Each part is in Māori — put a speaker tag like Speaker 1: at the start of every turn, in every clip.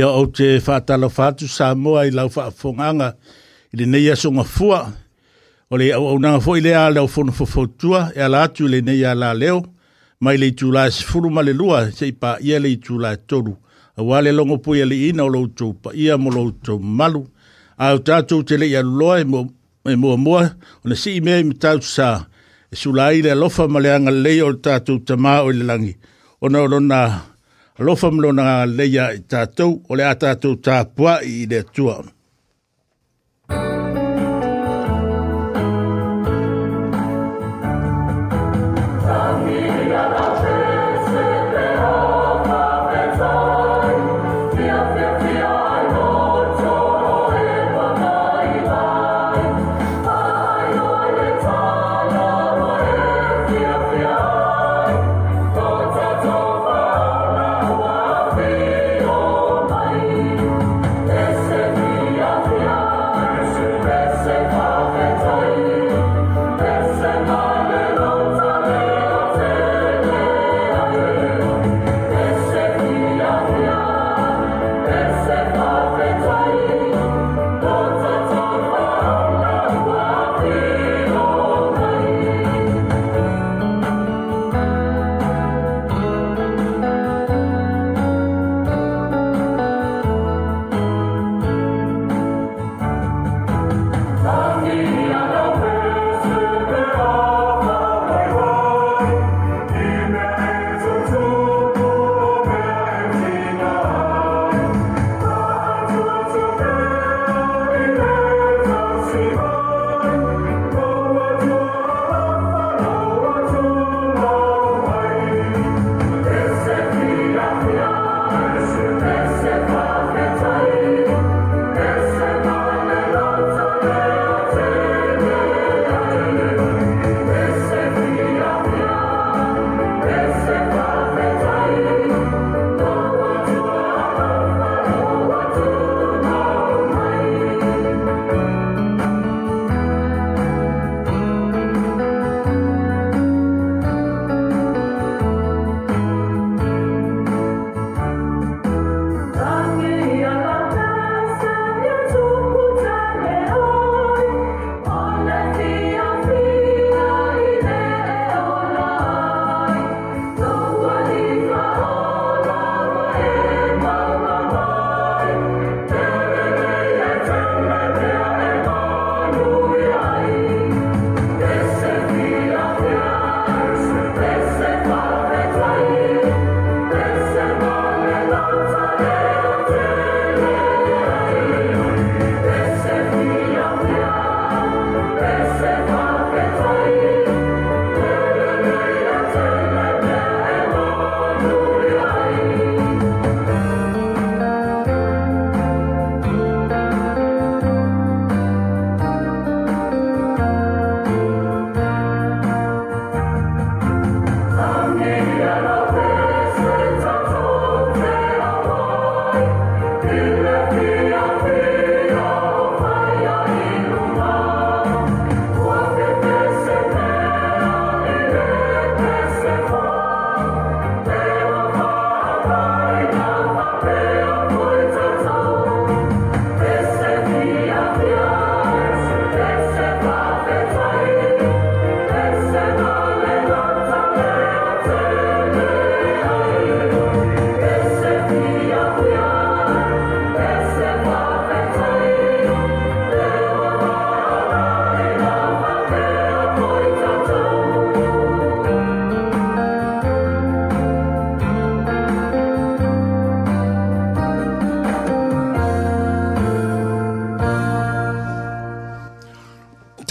Speaker 1: ia o te whātalo whātu sa moa i lau whaafonganga i le neia songa fua o le au au nanga fua i le a leo fono fofotua e ala atu le neia la leo mai le itu la sifuru ma le lua se i pa ia le itu la toru a wale longo pui ali ina o loutou pa ia mo loutou malu a o tātou te le ia loa e mua e mua, o na si i mea i me tātou sa e sula i le alofa ma le anga leo o tātou tamā o le langi o na o lona lofa mlo na leia tatou o le tatou tapua i le tua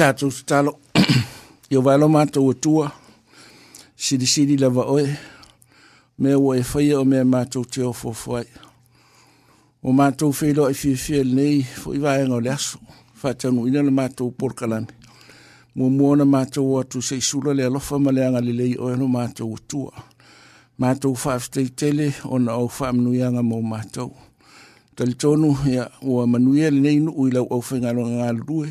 Speaker 1: tātou se talo. Ia walo mātou atua. Siri siri lava oi me ua e whaia o me mato te o fōwhai. O mātou whelo e whiwhia nei fo i vāenga o le aso. Whātangu ina le mātou porkalami. Mua muona mātou atu se isula le alofa ma le anga le lei oe no mātou atua. Mātou whaafstei tele ona au whaamunuianga mō mātou. Talitonu ia ua manuia le nei nuu i lau au whaingalo ngā lue.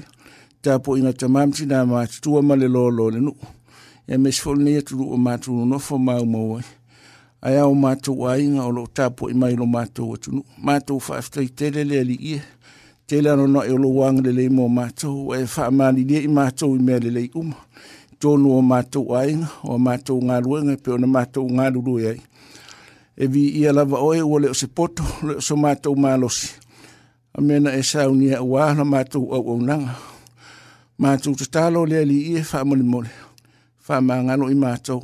Speaker 1: po ina te mamti nā mātu tua male lolo le nuku. E mesi fōle nei atu lua mātu no nofo māu mau ai. Ai au mātu a inga o lo tapo i mailo mātu atu tu Mātu whaafitai tele le ali ia. Tele anō no e olo wanga le lei mō mātu. E wha mani lia i mātu i mea le lei umo. Tōnu o mātu a inga o mātu ngā ruenga pe ona mātu nga ruru e ai. E vi ia lava oe ua leo se poto leo so mātu mālosi. Amena e sauni e wāna mātu au au mātou tatalo lea li ie whaamolemole, whaamangalo i mātou.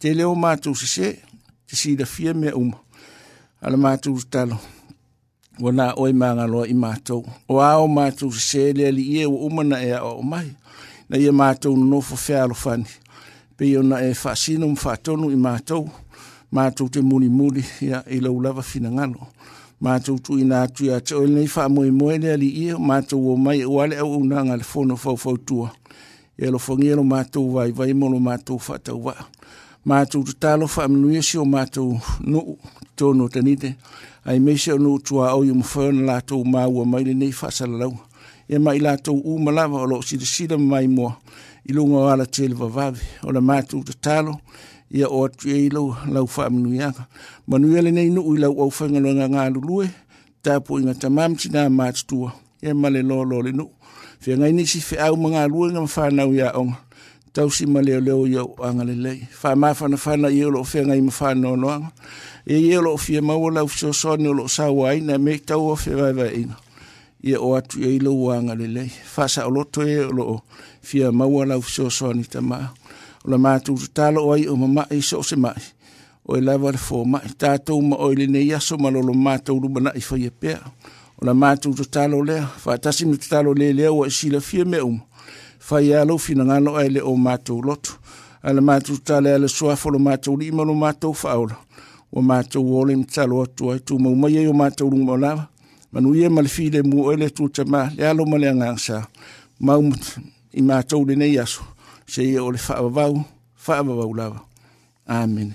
Speaker 1: Te leo mātou se se, te da fia mea uma. Ala mātou tatalo, o oi mangaloa i mātou. O ao mātou se se lea li ie o umana ea o mai, na ia mātou nofo whealo fani. Pe iona e whaasino mwhaatonu i mātou, mātou te muni muli ia i lau lava finangalo. ngalo. matou tuuina atu iā te oe lenei faamoemoe lea alii matou ō mai e ua le au aunaga le fono faufautua e alofagia lo matou vaivai mo lo matou faatauaa matou tatalo faamanuia si o matou nuu tono tanite ai mei se o nuu tuaoi o mafai ona latou maua mai lenei faasalalau e mai latou uma lava o loo silasila mamai moa i luga o alatele vavave o le matou tatalo ia o atu e ilau lau whaamanuianga. Manuia le nei nuu i lau au whaingaloanga ngā lulue, tāpo i ngā tamam tina mātutua, e male lolo le nuu. Fia ngai nisi fe au mga lue ngā whanau ia onga. Tausi ma leo leo ia o anga le lei. Whamāwhana whana i o loo fia ngai ma whanau noanga. E i o loo fia maua lau fisosoni o loo sawaina, me tau o fia vai vai ina ia o atu e ilo wanga le lei. Fasa o loto e o loo fia maua lau fisosoani tamaa o la mātou tatalo o ai o mamae so se mai o e lava le tātou ma o i aso ma lolo mātou lumana i whaia pēa o la mātou tatalo lea whātasi me tatalo le lea o e sila fia me umu whaia alo fina ngano ai le o mātou lotu a la mātou tatale a le soafo lo mātou li ima lo mātou whaola o mātou ole mtalo atu ai tu maumai ai mātou lunga o lava manuia ma le file mu le tūtama le alo ma le angangsa mau i mātou aso se ia o le whaavavau, whaavavau lava. Amen.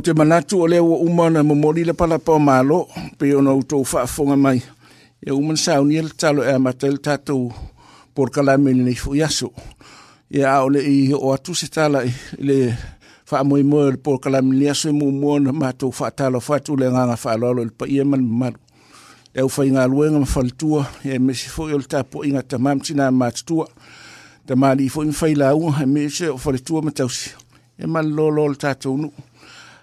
Speaker 1: o te manatu o lea ua uma na momoli le palapa o malo pe ona outou faafofoga mai ia uma na saunia le talo e amata i le tatou polokalame lenei foʻi aso ia a o leʻi o atu se tala le faamoemoe o le polokalame lenei aso e muamua na matou faatalofa atu le agaga faaaloalo i le paia ma le mamalu le aufaigaluega ma faletua ia e mesi foʻi o le tapuaʻiga tamā matinā matutua tamālii foʻi mafailaua e mese o faletua ma tausi e malilōlō le tatou nuu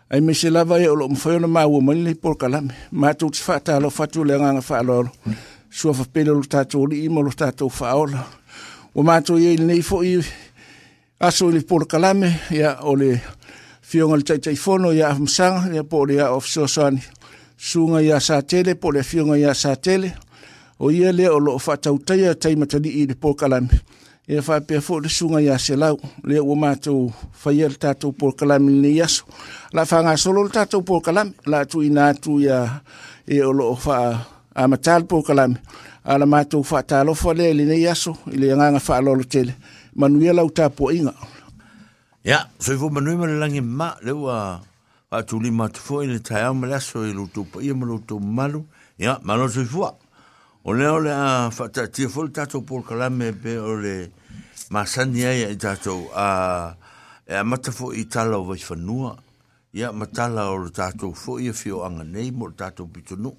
Speaker 1: ai me se lava ia o loo mafai ona maua mai lenei polokalame matou te faatalo fatu le agaga faaaloalo sua fapele o lo tatou alii ma lo tatou faaola ua matou iai lenei foʻi aso i le polokalame ya o le fioga le taʻitaʻifono ia afamasaga ia po o le a o fesoasoani suga iā sa tele po o le afioga iā sa tele o ia lea o loo faatautaia taimatalii i le polokalame e fa pe fo de sunga ya se la le o ma to fa yel ta to por kala mi ni yas la fa nga solo ta to por kala la tu ina tu ya e o lo fa a ma tal por kala ala ma to fa ta lo fo le li ni yas le nga nga fa lo lo tele ma nu ya la ta po inga ya so vo ma nu ma la ngi ma le wa fa tu li ma tu fo ni ta ya ma la so e lo tu pa ye ma lo tu ma lo ya ma lo so fo O le ole a fata tia fol tato pol kalame pe ole ma sani aia i tato a e a matafo i tala o vai fanua ia matala o le tato fo i a fio anga nei mo le tato pitonu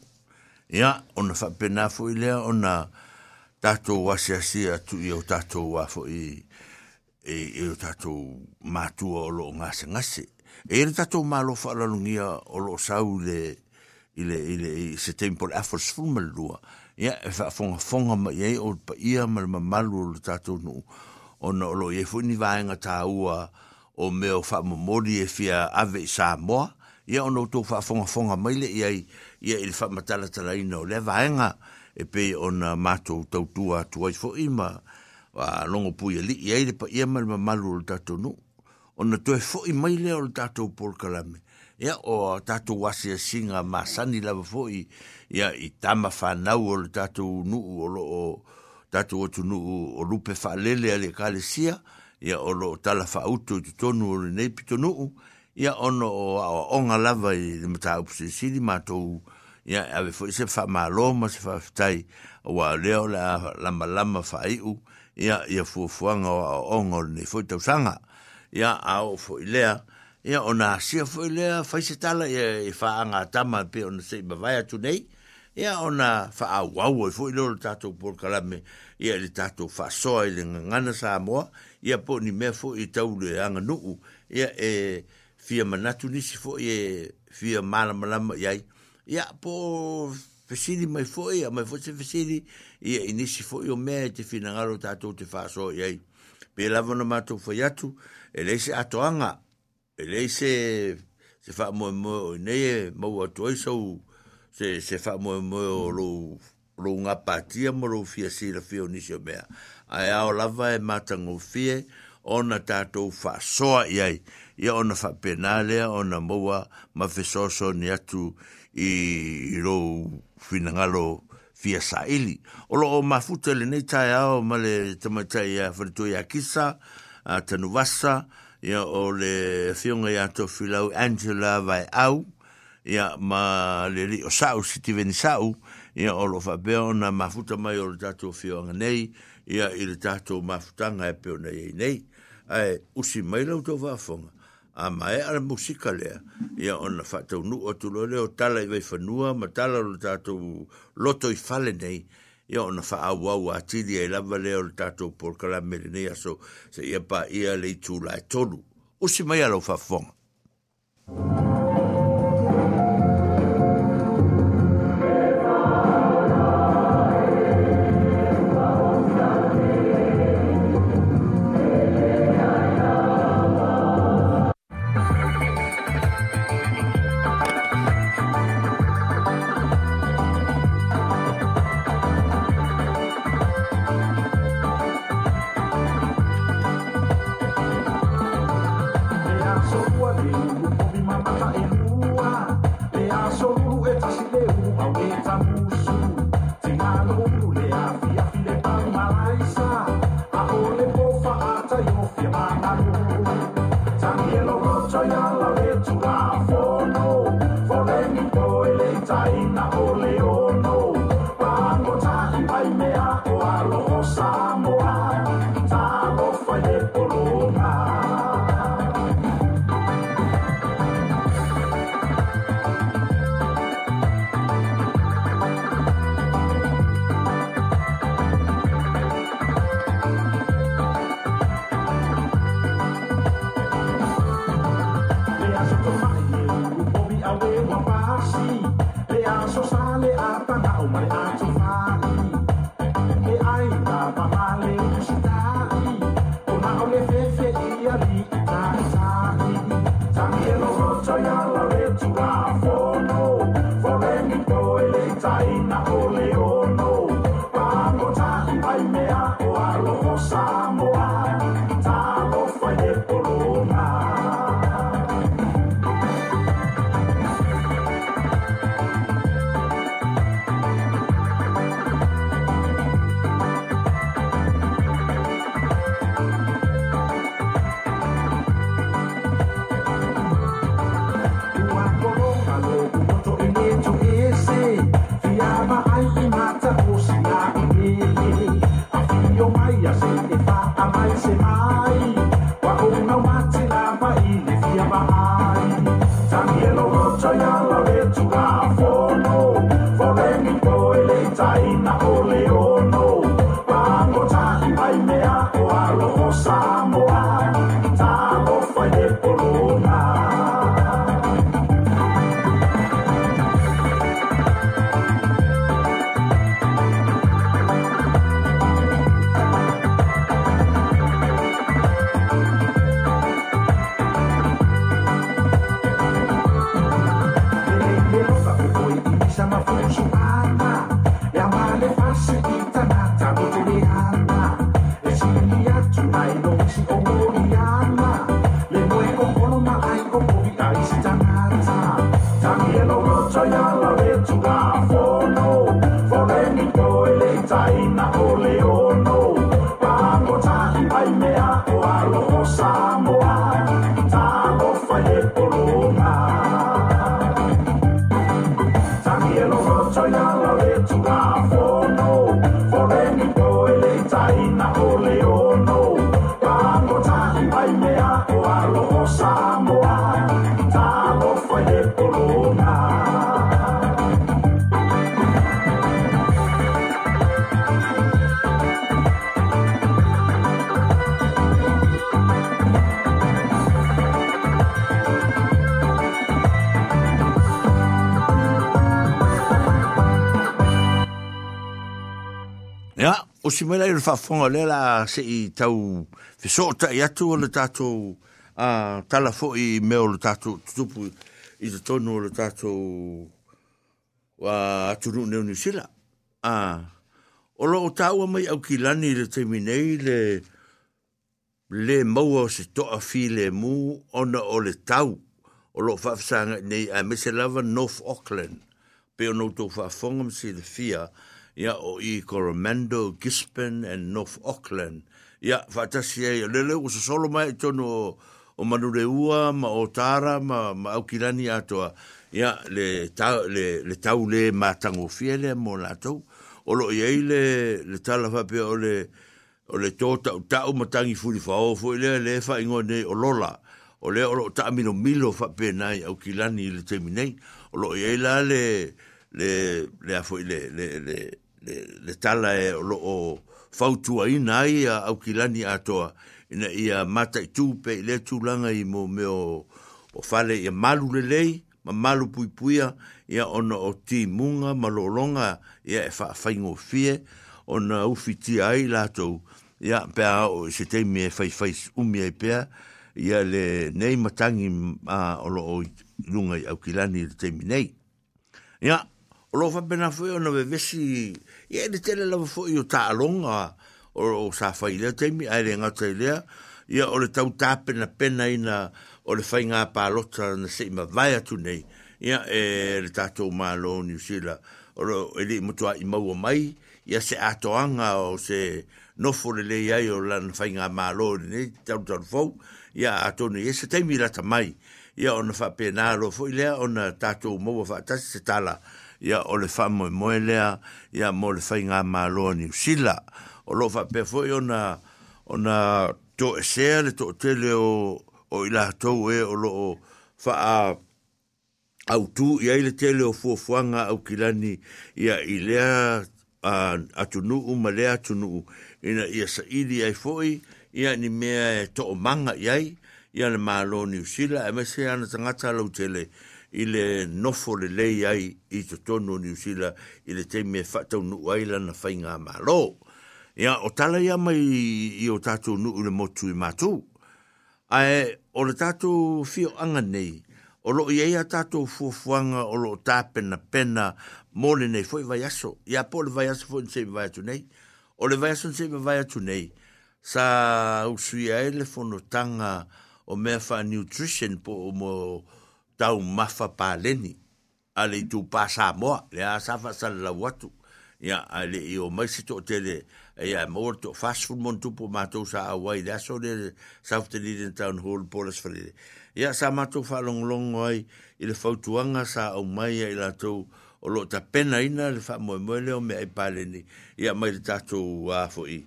Speaker 1: ia ona fa pena fo i lea ona tato wasi asi atu i o tato wa fo i e i o tato matua o lo ngase ngase e i le tato ma lo fa lalungia o lo sau le ile ile se tempo le afos fulmalua ia ia e faafogafoga ma i ai o le paia ma le mamalu o le tatou nuu ona o loo iai foʻi ni vaega tāua o mea o faamomoli e fia ave i samoa ia ona outou faafogafoga mai leʻi ai ia i le faamatalatalaina e o lea vaega e pei ona matou tautua atu ai foʻi ma alogo pui alii ai le ye ye le mamalu o le tatou nuu ona toe foʻi mai lea o le tatou polokalame ya o tatou singa masani lava foʻi ia i tama fanau o le tatou nuu o loo tatou atunuu o lupe faalele a le ekalesia ya o loo tala faautu i totonu o lenei pitonuu ya ona o aʻoaʻoga lava i le mataupu silisili matou ia e ave fo se faamālō ma se faafetai ua lea o le a lamalama faaiʻu ia ia fuafuaga o aʻoaʻoga o lenei foʻi tausaga ya au fo ilea ya ona sia fo ilea fai se tala ia e fa anga tama pe ona sei ba ya atu nei ona fa a wau e fo lo tato por kalame ya le tato fa soa ile ngana sa mo ya po ni me fo i tau le anga nuu ia e fia manatu si fo e fia mala malama ya ya po fesiri mai fo ia mai fo se fesiri ia inisi fo i o mea e te finangaro tato te fa soa iai pe lavana mato fo yatu ia e le se atoanga, e se, se wha moe moe o nei e mau atoi sau, se, se wha moe moe o lo, lo ngā pātia mo lo fia si la fia o nisi Ai ao lava e mātango fie, ona tātou wha soa iai, ia ona wha penalea, ona moua ma fesoso ni atu i, lo finangalo fia saili. Olo o mafuta le nei tai ao, male tamatai a whanitoi a kisa, a tanu wasa ia o le fionga ia to filau Angela vai au ia ma le li o sau si ti veni sau ia o lo fabeo na mafuta mai o le tatu fionga nei ia i le tatu mafutanga e peo nei ei nei ae usi mai lau to wafonga a mai ala musika lea ia o na fatau nu o tulo leo tala i vai fanua ma tala lo tatu loto i fale nei ia ia ona fa awa tiri e lava leo le tātou porkala merenea so se ia pa ia le tūla e tonu. Usi mai alau whafonga. simela ah, i fa whawhonga ah. le la se i tau whesota i atu o le tātou uh, tala fo i meo le tu tutupu i te tono o le tātou uh, aturu neo ni sila. Uh, o lo o tāua mai au ki lani le teiminei le le maua o se toa fi le mu ona o le tau o lo fa whawsanga nei a se lava North Auckland pe o no fa whaafonga si le fia ia o i Coromandel, Gisborne and North Auckland. Ia, whaatasi e, lele o so solo mai tono o, o manureua ma o tara ma, ma au kilani atoa. Ia, le, ta, le, le tau le mātango fia le mo lātou. O lo iei le, le tala whapea o le, o le tō tau tau matangi funi whao fo i lea le whaingo ne o lola. O lea o lo ta amino milo whapea nai au kilani le teminei. O lo iei la le, le, le, le, le, le, le, le le, le tala e o loo fautua ina ai a au kilani atoa ina ia mata i tupe i le tūlanga i mō meo o fale ia malu le lei, ma malu pui puia ia ona o ti munga malolonga ia e whaingo fie ona ufiti ai lātou ia pēa o se teimi e whaifais umi ai pēa ia le nei matangi a o loo i lunga i au kilani i le teimi nei. Ia, o loo whapena fwe ona vevesi... vesi ia ele tele lava foʻi o taaloga o sa fai lea taimi ae legata i lea tau o pena tautāpenapena ina o le faigā palota na seʻi vai atu nei ia e le tatou malo new zeala ole elii i maua mai ia se atoanga o se nofo lelei ai o lana faigā malo lenei talutalu fou ia atonu ia e se taimi lata mai ia ona pena lo foʻi lea ona tatou maua faatasi se tala ya o le fa mo mo ya mo le fa nga ma lo ni sila o lo fa pe fo yo na ona to e se le to te o o ila to we o lo fa a au tu ya ile te le o fo fo nga au kilani ya ile a atu nu u ma le atu nu ina ia sa ili ai foi ya ni me e to manga yai ya le malo ni usila e mese ana tangata lau tele ile nofo le lei ai i to tonu ni usila i le teimi e whatau nu aila na whai ngā Ia, o tala ia mai i o tātou nu ule motu i mātou. Ae, o le tātou fio anga nei, o lo i eia tātou fuafuanga o lo tā pena pena mōle nei, fo i vai aso. Ia, po le vai aso fo nsei me vai atu nei. O le vai aso nsei me vai atu nei. Sa usui a ele tanga o mea wha nutrition po o mō... Mo tau mafa pāleni. A le tu pā Samoa, le a sawha sa la watu. Ia, a le i o maisi tō te le, e a mōr tō fāsfun mōn tupu mātou sa a wai, le aso le sawhte li den tau nhoor pōras whalere. Ia, sa mātou wha long long wai, i le fautuanga sa au mai a i la tau, o lo ta pena ina le wha mōi mōi leo me ai pāleni. Ia, mai le tātou a fo i,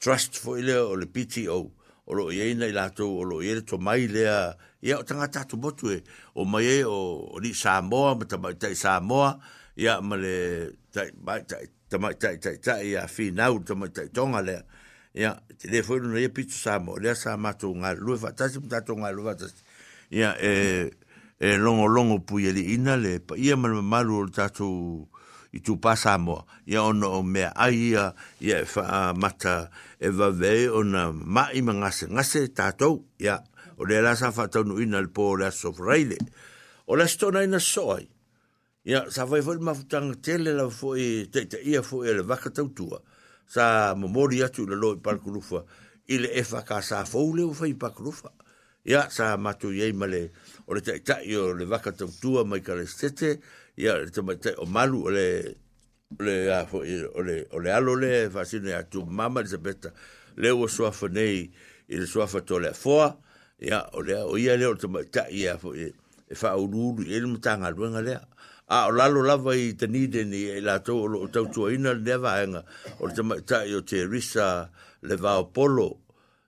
Speaker 1: trust fo i leo o le PTO. o lo ye ina ila to o lo ye to mai le a ya tanga ta to e o mai e, o ni sa mo ma ta mai ta sa mo ya ma le ta mai tai ta mai ta ta ta ya fi na u mai ta tonga le ya te le fo no ye pitu sa mo le sa ma to nga lu va ta ta to nga lu va ta ya e e longo longo pu ye ina le pa ye ma ma lu ta to i tu pasa mo ia ono o mea aia ia e mata e vave o na ma ima ngase ngase to ya o le rasa faa tonu ina le po o le aso o la stona ina soai ia sa fai fai mafutanga tele la fai te te ia fai e le vaka tautua sa memoria tu le loi parkurufa i le efa ka sa fo i fai parkurufa ya sa matu ye male o le te o le vaka tautua mai ka le sete ya to mate o malu le le a fo le o le alo le fasino ya tu mama Elizabeth le o so fo nei il so fo to le fo ya o le o ia le o to mate ya fo e fa o lulu il mtanga luenga le a o lalo lava i te nide ni e la tau o lo tau tua ina le vaenga o te o te risa le vao polo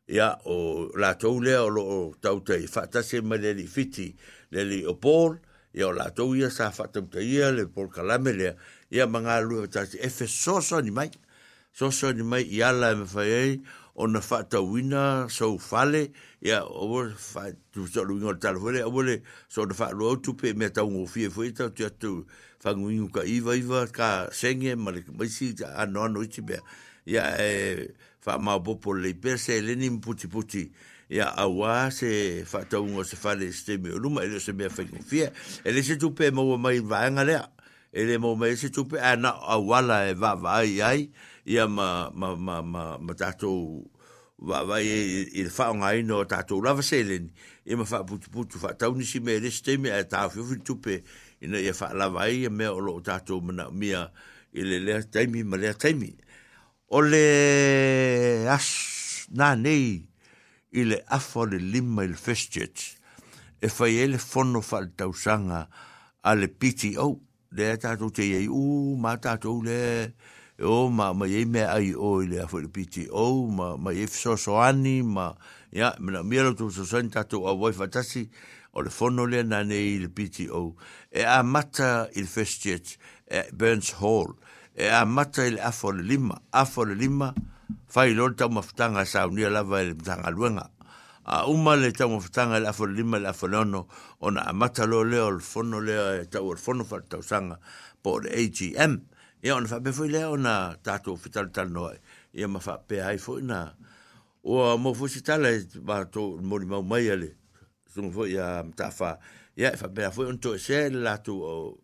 Speaker 1: ya o la tau o tau tei fatase ma fiti le li o ia o latou ia sa faatamataia le polokalame lea ia magalue matasi efe soasoani mai soasoani mai i ala e mafai ai ona faatauina sou fale ia uatusoaluiga o le talafoile aua le soona faaaloa outu pe mea taugofie foi tatu atu faguigu ka iwaiwa ka sege ma le maisi anoano iti mea ia e faamaopopo leleipea se leni ma putiputi ya awa se fatou ngo se fa le ste me luma ele se me fa confia ele se tupe e mo mai va nga e le ele mo mai se tupe ana awala e va va ai ai ya ma ma ma ma, ma tato va va e il e, fa un nga ino tato la va selen e ma fa putu putu fa tou ni si me le ste me ta fu fu tupe ina ye fa la va ye me o lo tato mena mia ele le taimi ma le taimi ole as na nei ile afa le lima il festets e fai ele fono faltausanga ale piti o le tatou te iei u ma tatou le o ma ma iei mea ai o i le afa le piti o ma ma iei fesoasoani ma ia mena mia lotou soasoani tatou auai fatasi o le fono lea na nei i le piti o e a mata i le festets e Burns Hall e a mata i le afa le lima afa le lima fai ta tau mafutanga sa unia lava ele mtanga luenga. A uma le tau mafutanga le afo lima le afo leono amata lo leo le fono leo e ta le fono fata tau sanga por le AGM. Ia ona fape fui leo na tatu o fitala tal noe. Ia ma fape hai fui na o mo fusi tala e ba to tau mori mau mai ele. Sungu fui a mtafa. Ia ya e fa be fo un to e sel la tu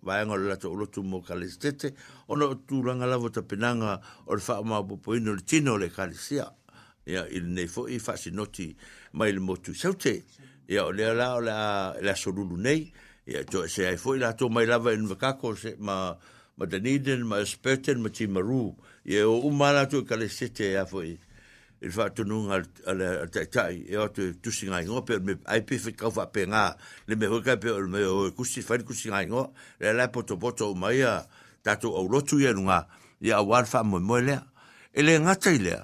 Speaker 1: va ngol la tu lo tu mo kalistete ono tu langa la vota penanga or fa ma bo po ino le tino le kalisia ya il ne fo i fa si noti ma il mo tu saute ya le la la la solulu nei ya to se ai fo la tu mai lava in e vakako se ma ma deniden ma esperten ma timaru ya o mana tu kalisete ya fo i il fa tonu al al tai tai e o tu tu singa ngo per me ai pe fika fa pe nga le me hoka pe me o ku si fa ku singa ngo le la poto poto mai a ta tu o lo tu ye nga ya war fa mo mo le e le nga tai le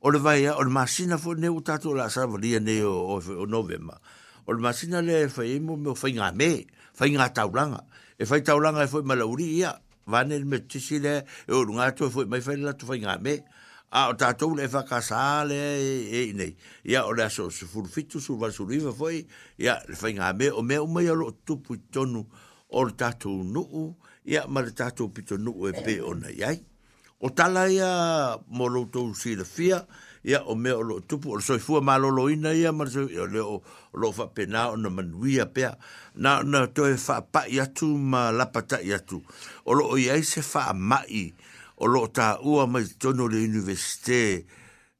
Speaker 1: o le vai o le masina fo ne u ta tu la sa vali ne o o novema o le masina le fa e e i mo me fa nga me fa nga ta u langa e fa ta u langa e fo ma la uri ya va ne me tisi le e o nga tu fo mai fa la tu fa nga me a o tatou le fakasale e, e nei ia o le so o sefulu fitu su riva foi ia le faiga me o mea umai a loo tupu i tonu o le tatou nuu ia ma le tatou pitonuu e pe ona i ai o tala ia mo loutou silafia ia o mea o loo tupu o le soifua maloloina ia ma leo na faapena ona manuia pea na ona toe faapaʻi atu ma lapataʻi atu o lo i ai se faamaʻi o lo ta ua mai tono le universite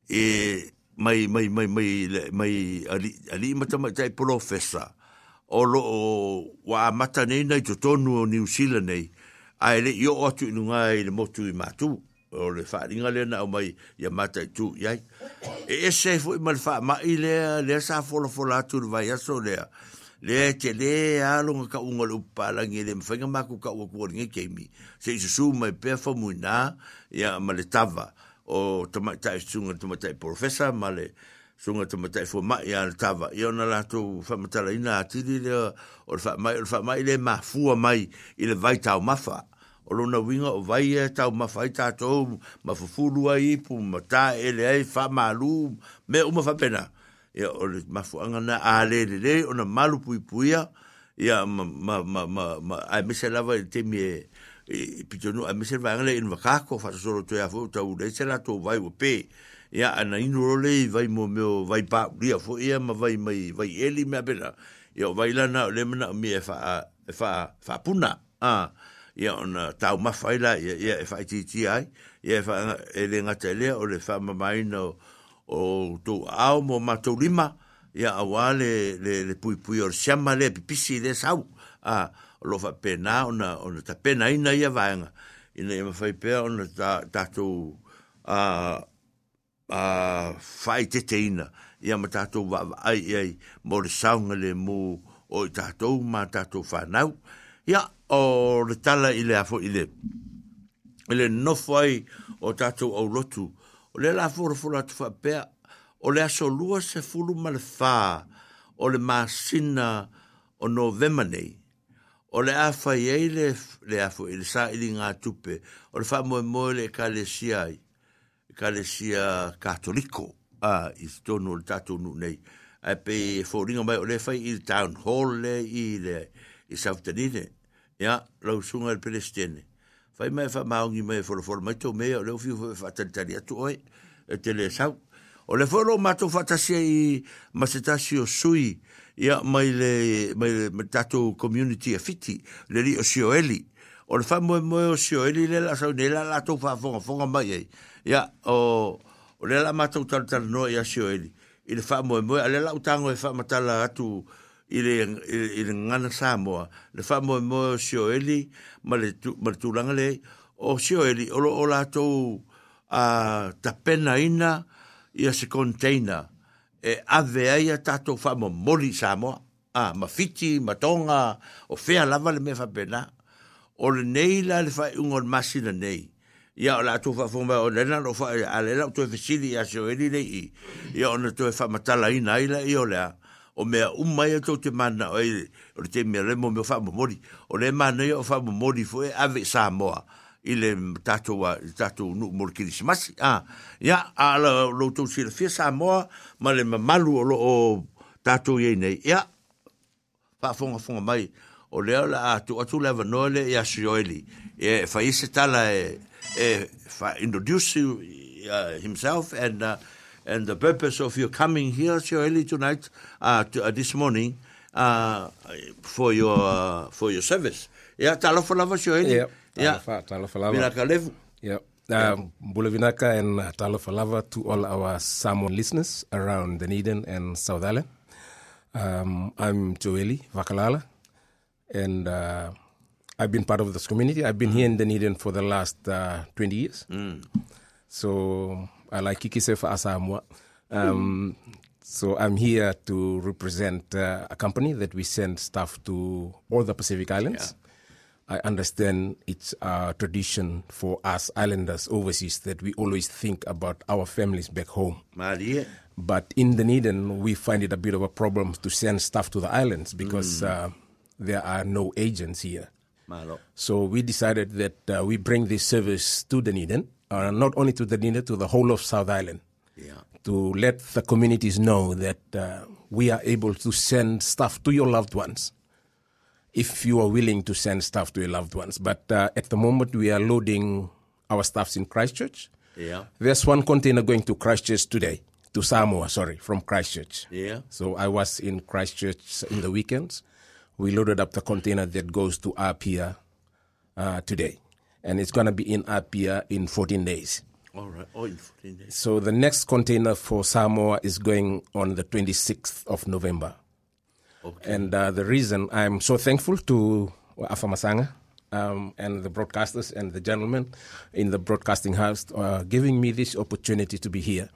Speaker 1: e mai mai mai mai mai ali ali mata mai tai professor o lo o, wa mata nei nei to tonu o new zealand nei ai le yo otu nu ngai le motu i matu o le fa ringa le na o mai ya mata tu ai e, e se fo mal fa ma ile le sa fo lo fo la vai aso le le te le alo nga ka ungo lu pala ngi le mwhenga maku ka ua kua ringe keimi. Se isu su mai pefa mui nā, ia ma le tava, o tamaitai sunga tamaitai profesa, ma le sunga tamaitai fua mai a le tava. Ia ona la tu whamatala ina atiri le o le whamai, o le whamai le ma fua mai i le vai tau mafa. O luna winga o vai e tau mafa i tātou, ma fufurua i pu, ma tā ele ai, whamalu, me umafapena. Ia ya ole mafu anga na ale le le ona malu pui pui ya ya ma ma ma ma a mese lava te mi e pito nu a mese lava anga le inwa kako fa so ro toya fo ta ule se la to vai wo pe ya ana inu ro le vai mo meo vai pa ria fo ia ma vai mai vai eli me abena ya vai lana na e e e le mena mi e fa fa fa puna a ya ona ta ma fa ila ya ya fa ti ti ai ya fa ele nga tele ole fa ma mai no o to ao mo mato lima ya awale le le pui pui or chama le pipisi le sau a lo fa pena ona ona ta pena ina ia vanga ina ia fai pe ona ta ta to a a fai te teina ia ma ta to va ai ai mo le sau le mo o ta to ma ta to fa nau ia o le tala ile afo ile ele no foi o tatu au lotu o le la fora fora tu fa o le aso lua se fulu ma le fa o le ma sina o no vema o le afa ye le le afo ile sa il nga tupe o le fa mo mo le ka le katoliko a i tonu le tatu nu nei a pe fo ringa mai o le fa i town hall le i le i sa ya lo sunga le fai mai fa maungi mai fo fo mai to mai le ofi fo fa tatari atu oi e te le sau o le fo lo mato fa tasi i masetasi o sui ia mai le mai le tatu community a e fiti le li o sio eli o le fa mo mo o sio eli le la sau nela la to fa fo fo mai ai ia o o le la mato tal tal no ia sio eli il fa mo mo ale la utango e fa mata la atu ile le i le ngana Samoa le fa mo mo sio eli ma le tu ma le o sio eli o lo la to a pena ina ia se container e ave ai a tato fa mo moli Samoa a ma fiti ma tonga o lava le me fa pena o le nei la le fa un on masina nei ia o la tu fa fo o le na lo fa ale la tu fesili ia sio eli le i ia ona le fa matala ina ila i o o mea umai te mana te mea me o le mana fo e ave sa moa i le tatou a tatou nu ya moa ma le mamalu o lo o tatou ye nei ya fa fonga fonga mai o le ala atu atu le ya e fa tala e e fa introduce uh, himself and uh, and the purpose of your coming here so early tonight, uh, to, uh, this morning, uh, for your uh, for your service. Yeah, talofa lava so early.
Speaker 2: yeah. talofa, talofa lava. Vinaka levu. yeah. um, uh, Bulavinaka and uh, talofa lava to all our Samoan listeners around Dunedin and South Island. Um, I'm Joeli Vakalala, and uh, I've been part of this community. I've been here in Dunedin for the last uh, 20 years. Mm. So I like kikisefa as Amwa. Um, mm. So I'm here to represent uh, a company that we send stuff to all the Pacific Islands. Yeah. I understand it's a tradition for us islanders overseas that we always think about our families back home. Maria. But in Dunedin, we find it a bit of a problem to send stuff to the islands because mm. uh, there are no agents here. Malo. So we decided that uh, we bring this service to Dunedin uh, not only to the Dinda, to the whole of South Island. Yeah. To let the communities know that uh, we are able to send stuff to your loved ones if you are willing to send stuff to your loved ones. But uh, at the moment, we are loading our stuffs in Christchurch. Yeah. There's one container going to Christchurch today, to Samoa, sorry, from Christchurch. Yeah. So I was in Christchurch in the weekends. We loaded up the container that goes to Apia uh, today and it's going to be in Apia in 14 days. All right, all oh, in 14 days. So the next container for Samoa is going on the 26th of November. Okay. And uh, the reason I'm so thankful to Afamasanga um, and the broadcasters and the gentlemen in the broadcasting house uh, giving me this opportunity to be here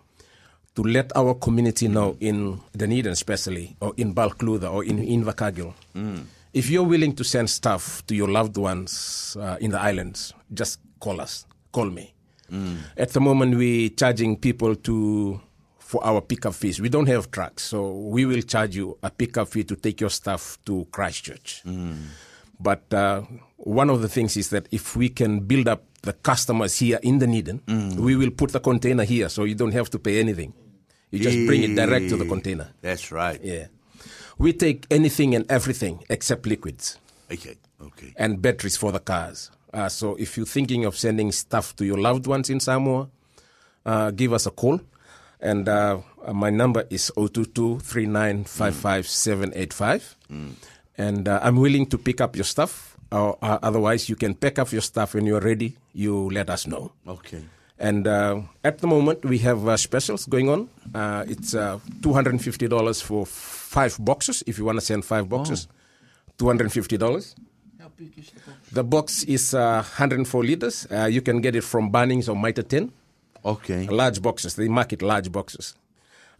Speaker 2: to let our community know in Dunedin especially, or in Balclutha, or in Invercargill, mm if you're willing to send stuff to your loved ones uh, in the islands, just call us. Call me. Mm. At the moment, we're charging people to for our pickup fees. We don't have trucks, so we will charge you a pickup fee to take your stuff to Christchurch. Mm. But uh, one of the things is that if we can build up the customers here in the mm. we will put the container here, so you don't have to pay anything. You just bring it direct to the container.
Speaker 1: That's right.
Speaker 2: Yeah. We take anything and everything except liquids. Okay. Okay. And batteries for the cars. Uh, so if you're thinking of sending stuff to your loved ones in Samoa, uh, give us a call. And uh, uh my number is 022 mm. And uh, I'm willing to pick up your stuff. Uh, otherwise, you can pack up your stuff when you're ready. You let us know. Okay. And at the moment, we have specials going on. it's $250 for five boxes if you want to send five boxes, $250. The box is uh, 104 liters. Uh, you can get it from Bunnings or Mitre 10. Okay. Large boxes. They market large boxes.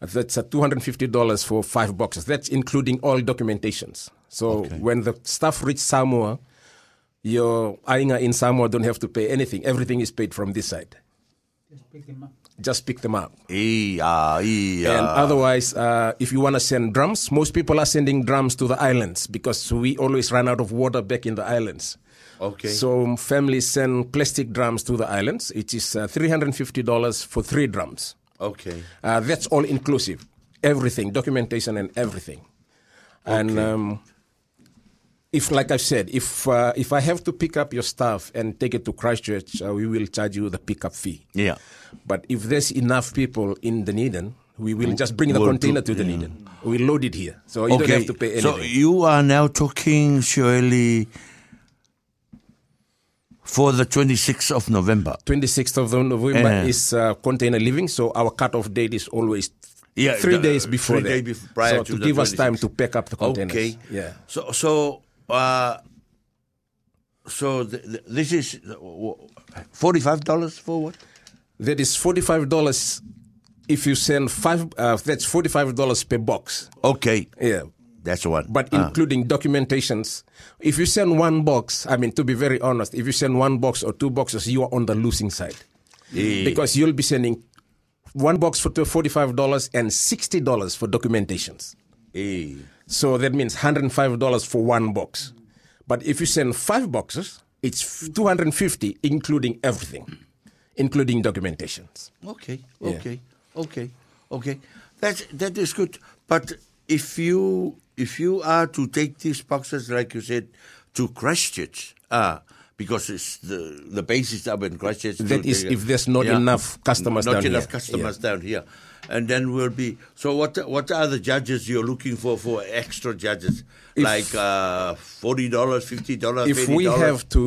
Speaker 2: That's uh, $250 for five boxes. That's including all documentations. So okay. when the stuff reaches Samoa, your Ainga in Samoa don't have to pay anything. Everything is paid from this side. Just pick them up just pick them up.
Speaker 1: And otherwise,
Speaker 2: uh, if you want to send drums, most people are sending drums to the islands because we always run out of water back in the islands. Okay. So um, families send plastic drums to the islands. It is uh, $350 for three drums. Okay. Uh, that's all inclusive, everything, documentation and everything. Okay. And um, if, like i said, if uh, if I have to pick up your stuff and take it to Christchurch, uh, we will charge you the pickup fee. Yeah. But if there's enough people in Dunedin, we will just bring the we'll container do, to Dunedin. Yeah. We load it here, so you okay. don't have to pay anything. So
Speaker 1: you are now talking surely for the 26th of November.
Speaker 2: 26th of November yeah. is uh, container leaving, so our cutoff date is always yeah, three the, days before three Day before, prior so to, to give 26th. us time to pack up the containers. Okay.
Speaker 1: Yeah. So so uh, so th th this is uh, forty-five dollars for what?
Speaker 2: That is forty-five dollars if you send five. Uh, that's forty-five dollars per box.
Speaker 1: Okay. Yeah. That's one.
Speaker 2: But uh. including documentations. If you send one box, I mean, to be very honest, if you send one box or two boxes, you are on the losing side. Yeah. Because you'll be sending one box for $45 and $60 for documentations. Yeah. So that means $105 for one box. But if you send five boxes, it's 250 including everything, including documentations.
Speaker 1: Okay, okay, yeah. okay, okay. That, that is good. But if you, if you are to take these boxes, like you said, to Christchurch, uh, because it's the the basis up in Christchurch.
Speaker 2: That is, if there's not yeah, enough customers not down enough here.
Speaker 1: customers yeah. down here, and then we'll be. So what what are the judges you're looking for for extra judges? If, like uh, forty dollars, fifty dollars.
Speaker 2: If
Speaker 1: dollars
Speaker 2: we have to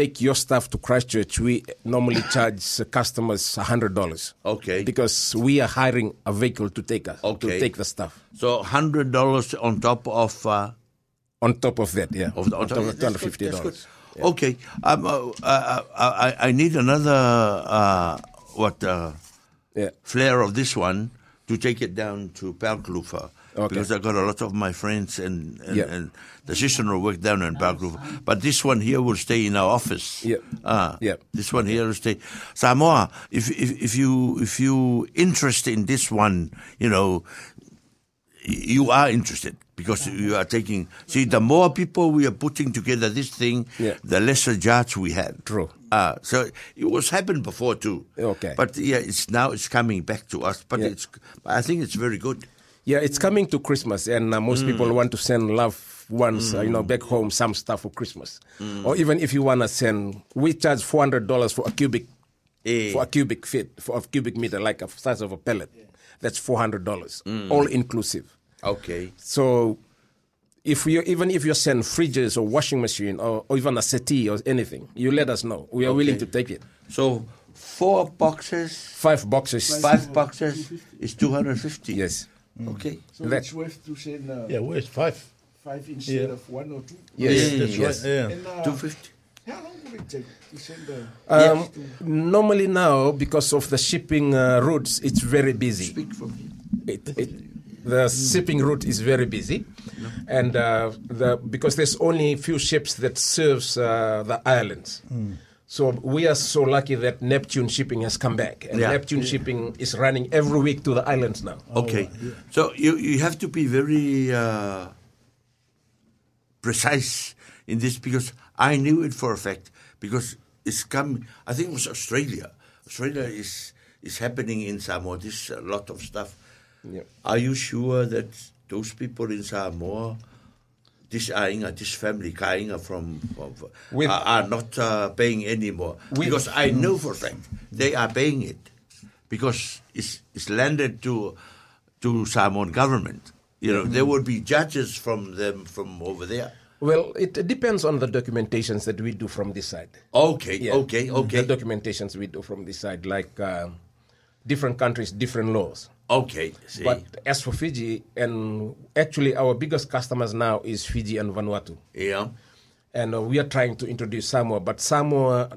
Speaker 2: take your stuff to Christchurch, we normally charge customers hundred dollars. Okay. Because we are hiring a vehicle to take us okay. to take the stuff.
Speaker 1: So hundred dollars on top of. Uh,
Speaker 2: on top of that, yeah, of the, on, top
Speaker 1: of two hundred fifty dollars. Yeah. Okay. Um, uh, uh, uh, I, I need another, uh, what, uh, yeah. flair of this one to take it down to Palklufa. Okay. Because I got a lot of my friends and, and, yeah. and the work down in Palklufa. But this one here will stay in our office. Yeah. Uh, yeah. This one here will stay. Samoa, if, if, if you, if you interested in this one, you know, you are interested because you are taking. See, the more people we are putting together this thing, yeah. the lesser judge we have. True. Uh, so it was happened before too. Okay. But yeah, it's now it's coming back to us. But yeah. it's, I think it's very good.
Speaker 2: Yeah, it's coming to Christmas, and uh, most mm. people want to send love once, mm. uh, you know, mm. back home some stuff for Christmas, mm. or even if you wanna send, we charge four hundred dollars for a cubic, eh. for a cubic feet, for a cubic meter, like a size of a pellet. Yeah. That's four hundred dollars, mm. all inclusive. Okay. So if you even if you send fridges or washing machine or, or, even a settee or anything, you let us know. We are okay. willing to take it.
Speaker 1: So four boxes,
Speaker 2: five boxes,
Speaker 1: five boxes is two hundred fifty.
Speaker 2: Yes. Mm.
Speaker 3: Okay. So that's worth to send. Uh,
Speaker 1: yeah,
Speaker 3: worth
Speaker 1: five. Five instead yeah.
Speaker 3: of one or two. Yes, yes. that's
Speaker 2: yes. right.
Speaker 3: Yeah. uh, two fifty. How
Speaker 2: long will
Speaker 3: it take to send the? Uh,
Speaker 2: um, normally now, because of the shipping uh, routes, it's very busy. Speak for me. It, it, the shipping route is very busy, yeah. and uh, the, because there's only few ships that serves uh, the islands. Mm. So we are so lucky that Neptune Shipping has come back, and yeah. Neptune yeah. Shipping is running every week to the islands now.
Speaker 1: Okay, oh, so you you have to be very uh, precise in this because I knew it for a fact because it's coming. I think it was Australia. Australia is is happening in Samoa. There's a lot of stuff are you sure that those people in Samoa, this Ainga, this family, Kainga from, from with, are, are, not uh, paying anymore? With, because I know for them, they are paying it because it's, it's landed to to Samoan government. You know, mm-hmm. there would be judges from them from over there.
Speaker 2: Well, it depends on the documentations that we do from this side.
Speaker 1: Okay, yeah. okay, okay.
Speaker 2: The documentations we do from this side, like uh, different countries, different laws. Okay. See. But as for Fiji, and actually our biggest customers now is Fiji and Vanuatu. Yeah. And uh, we are trying to introduce Samoa, but Samoa,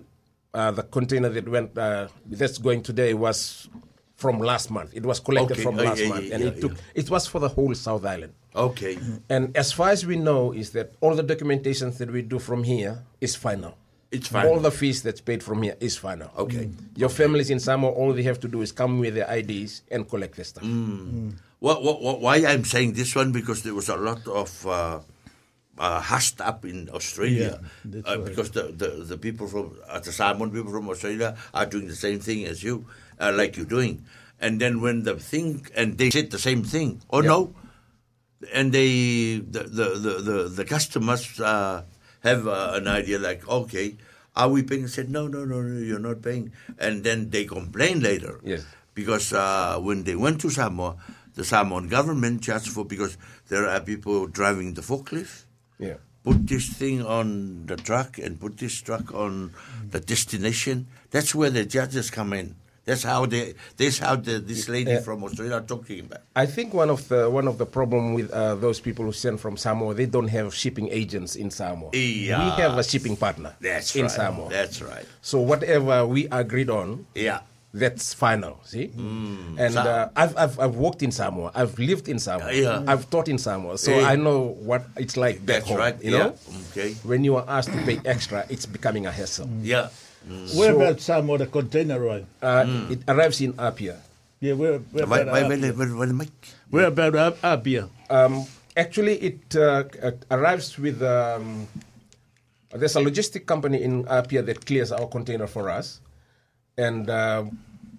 Speaker 2: uh, the container that went uh, that's going today was from last month. It was collected okay. from oh, last yeah, month, yeah, and yeah, it took. It was for the whole South Island. Okay. And as far as we know, is that all the documentations that we do from here is final. It's All the fees that's paid from here is final. Okay. Mm. Your families in Samoa, all they have to do is come with their IDs and collect their stuff.
Speaker 1: Mm. What, what, what, why I'm saying this one because there was a lot of uh, uh, hushed up in Australia yeah, uh, because the, the, the, people from uh, the Samoan people from Australia are doing the same thing as you, uh, like you're doing. And then when the thing and they said the same thing. Oh no, and they the the the, the, the customers. Uh, have uh, an idea like, okay, are we paying? I said, no, no, no, no, you're not paying. And then they complain later. Yes. Because uh, when they went to Samoa, the Samoan government charged for, because there are people driving the forklift. Yeah. Put this thing on the truck and put this truck on the destination. That's where the judges come in. That's how the that's how the, this lady uh, from Australia talking about.
Speaker 2: I think one of the one of the problem with uh, those people who send from Samoa, they don't have shipping agents in Samoa. Yeah. we have a shipping partner. That's in right. Samoa.
Speaker 1: That's right.
Speaker 2: So whatever we agreed on, yeah, that's final. See, mm. and uh, I've, I've I've worked in Samoa. I've lived in Samoa. Yeah. I've taught in Samoa, so yeah. I know what it's like. That's home, right. You yeah. know, okay. When you are asked to pay extra, it's becoming a hassle.
Speaker 4: Yeah. Mm. about so, um, the container arrived? Uh,
Speaker 2: mm. It arrives in Apia. Yeah,
Speaker 1: where, where about why, Apia? Where, where,
Speaker 4: where,
Speaker 1: where
Speaker 4: about Apia?
Speaker 2: Um, actually, it, uh, it, uh, arrives with. Um, there's a logistic company in Apia that clears our container for us, and uh,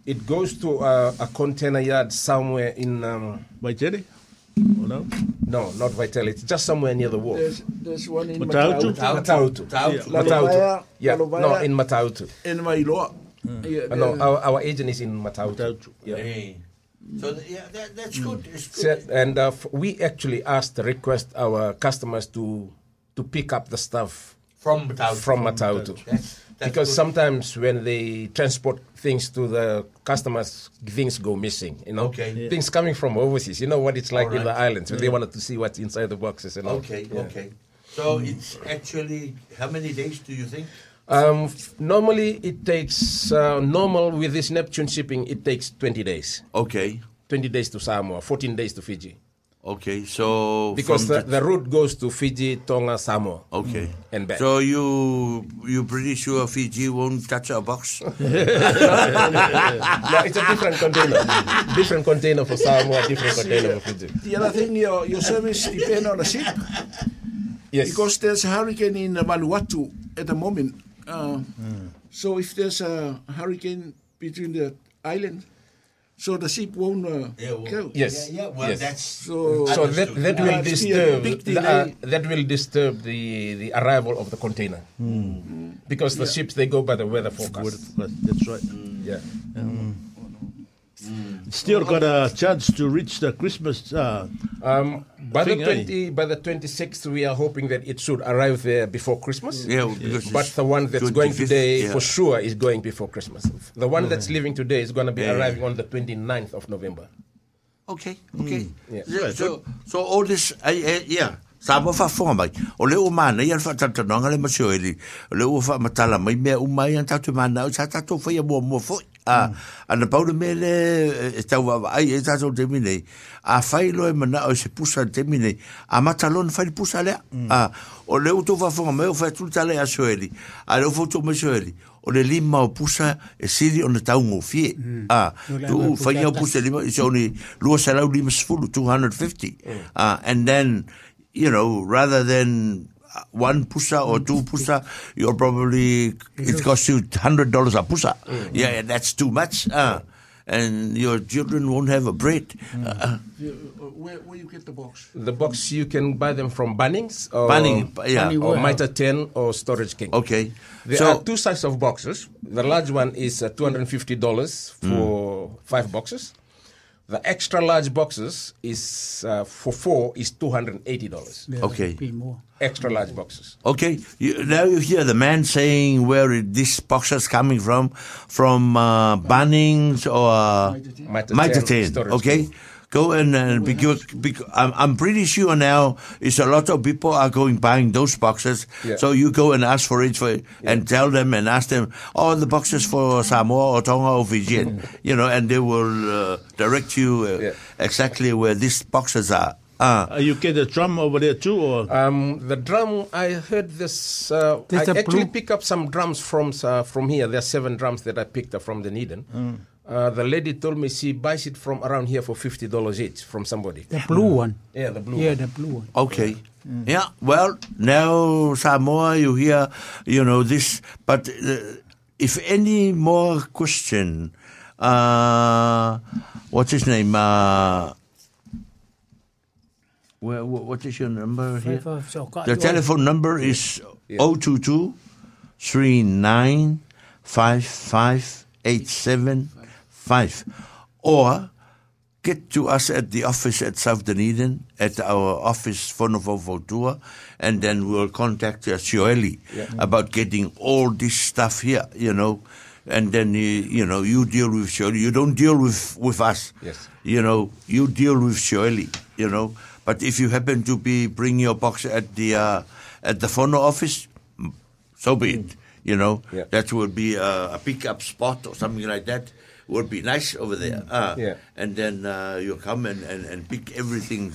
Speaker 2: it goes to a, a, container yard somewhere in. Um,
Speaker 4: Waijere? Oh,
Speaker 2: no? No, not Vitelli. It's just somewhere near the wall.
Speaker 3: There's, there's one in Matautu.
Speaker 2: Matautu. Matautu. Yeah. No, in Matautu.
Speaker 4: In Mailoa.
Speaker 2: Hmm. Yeah. Uh, no, our, our agent is in Matautu. Matautu.
Speaker 1: Yeah. Hey. So yeah, that, that's hmm. good. good. So, and
Speaker 2: uh, we actually asked, request our customers to to pick up the stuff from Matautu. From Matautu. From Matautu because good. sometimes when they transport things to the customers, things go missing. You know, okay, yeah. things coming from overseas. You know what it's like right. in the islands. Yeah. They wanted to see what's inside the boxes and
Speaker 1: okay, all. Okay, okay. So mm. it's actually how many days do you think?
Speaker 2: Um, normally, it takes uh, normal with this Neptune shipping. It takes twenty days. Okay, twenty days to Samoa, fourteen days to Fiji.
Speaker 1: Okay, so
Speaker 2: because the, the, route goes to Fiji, Tonga, Samoa.
Speaker 1: Okay, mm. and back. So you you pretty sure Fiji won't touch a box?
Speaker 2: no, it's a different container. Different container for Samoa, different container for Fiji.
Speaker 4: The other thing, your your service depends on the ship. Yes. Because there's a hurricane in Vanuatu at the moment. Uh, mm. So if there's a hurricane between the islands so the sheep won't uh, yeah, well, go.
Speaker 2: Yes. Yeah, yeah. Well, yes. that's so. So that, that will disturb eh? uh, that will disturb the, the arrival of the container mm. because the yeah. ships they go by the weather forecast. That's
Speaker 4: right. Mm. Yeah. Um. Mm. Still got a chance to reach the Christmas. Uh, um,
Speaker 2: by thing, the eh? twenty, eh? by the twenty sixth, we are hoping that it should arrive there before Christmas. Yeah, yeah. but the one that's going today yeah. for sure is going before Christmas. The one yeah. that's mm. leaving today is going to be arriving on the 29th of November.
Speaker 1: Okay, okay. Mm. Yeah. So, so all this, yeah. Sa mo fa fo mai. O le o mana ia fa tata nanga le masio ele. O le o fa matala mai mea umai an tatu mana o sa tatu fa ia mua mua foi. A mm. ana paule me le e tau wa ai e tatu te mine. A fai lo e mana o se pusa te mine. A matalon fai pusa le. Mm. A o le o tu fa fo mai o fa tu tale a so ele. A le o fo tu masio ele. O le lima o pusa e siri o na tau ngofie. ah tu fai o pusa lima i se oni lua salau lima sfulu 250. ah and then you know, rather than uh, one pusa or mm. two pusa, you're probably, it costs you $100 a pusa. Mm. Yeah, that's too much. Uh, and your children won't have a bread. Mm. Uh, uh.
Speaker 3: uh, where, where, you get the box?
Speaker 2: The box you can buy them from Bunnings or, Bunning, yeah. or Mitre 10 or Storage King. Okay. There so, are two sizes of boxes. The large one is $250 for mm. five boxes. The extra large boxes is uh, for four is two hundred and eighty dollars. Okay. Extra large boxes.
Speaker 1: Okay. You, now you hear the man saying where this box is coming from, from uh, Bunnings or uh, Ten. Okay. Go and, uh, and because, I'm, I'm pretty sure now it's a lot of people are going buying those boxes. Yeah. So you go and ask for it for, yeah. and tell them and ask them, oh, the boxes for Samoa or Tonga or Fiji, you know, and they will uh, direct you uh, yeah. exactly where these boxes are.
Speaker 4: Ah. Uh, you get a drum over there too, or
Speaker 2: um, the drum? I heard this. Uh, I actually pick up some drums from uh, from here. There are seven drums that I picked up from the Dunedin. Mm. Uh, the lady told me she buys it from around here for fifty dollars each from somebody.
Speaker 4: The blue one.
Speaker 2: Yeah, the blue. Yeah, one. the blue one.
Speaker 1: Okay. Mm. Yeah. Well, now Samoa, you hear, you know this, but uh, if any more question, uh, what's his name? Uh, what is your number here? The telephone number is yeah. 022 395587 5. Or get to us at the office at South Dunedin, at our office, Fonofofotua, and then we'll contact Shirley yeah. about getting all this stuff here, you know. And then, you, know, you deal with Shirley. You don't deal with, with us. Yes. You know, you deal with Shirley, you know. But if you happen to be bringing your box at the uh, at the phone office, so be it. Mm. You know, yeah. that would be a, a pickup spot or something like that would be nice over there. Uh, yeah. And then uh, you come and, and, and pick everything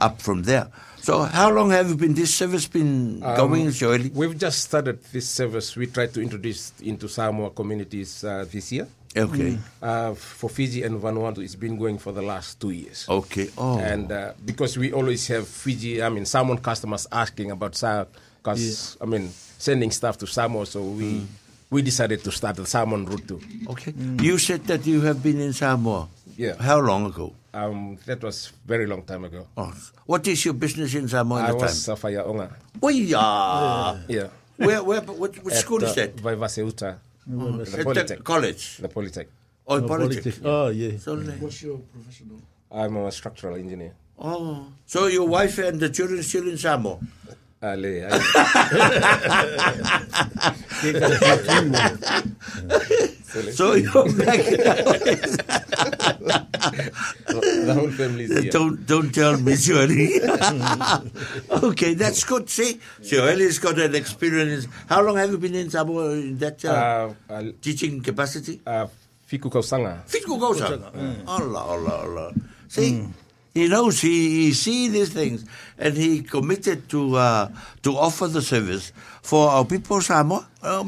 Speaker 1: up from there. So how long have you been this service been um, going,
Speaker 2: We've just started this service. We tried to introduce into Samoa communities uh, this year. Okay. Mm. Uh, for Fiji and Vanuatu, it's been going for the last two years. Okay. Oh. And uh, because we always have Fiji, I mean, Samoan customers asking about Samoa, because yeah. I mean, sending stuff to Samoa, so we. Mm we decided to start the salmon route too.
Speaker 1: Okay. Mm. You said that you have been in Samoa. Yeah. How long ago? Um,
Speaker 2: that was very long time ago.
Speaker 1: Oh. What is your business in Samoa I
Speaker 2: was Safaya Onga.
Speaker 1: yeah. yeah. Where, where, what, what school is uh, that?
Speaker 2: Vaivaseuta. Mm. Mm-hmm.
Speaker 1: The,
Speaker 2: Polytech.
Speaker 1: the college. The Polytech. Oh, Polytech. Polytech. Oh, yeah. So,
Speaker 3: yeah. Mm. What's your professional? I'm a
Speaker 2: structural engineer.
Speaker 1: Oh. So your wife and the children still in Samoa? Ale,
Speaker 2: ale.
Speaker 1: Soy un the whole family is here. Don't, don't tell me, Shirley. okay, that's good. See, Shirley's got an experience. How long have you been in Samoa in that uh, uh, teaching capacity? Uh,
Speaker 2: Fiku Kausanga.
Speaker 1: Fiku Kausanga. Mm. mm. Allah, Allah, Allah. See? Mm. He knows he, he see these things, and he committed to uh, to offer the service for our people Samoa.
Speaker 2: Oh,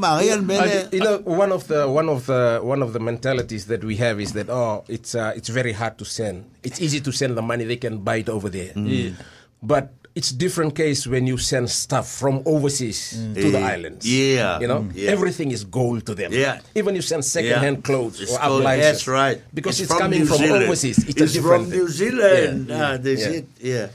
Speaker 2: You know, one of the one of the one of the mentalities that we have is that oh, it's uh, it's very hard to send. It's easy to send the money; they can buy it over there. Mm. Yeah. But it's different case when you send stuff from overseas mm. to the islands. Yeah, you know mm. yeah. everything is gold to them. Yeah, even you send second-hand yeah. clothes it's or appliances. That's
Speaker 1: right,
Speaker 2: because it's, it's from coming New from Zealand.
Speaker 1: overseas.
Speaker 2: It's, it's
Speaker 1: from New Zealand. Yeah. Ah, Yeah.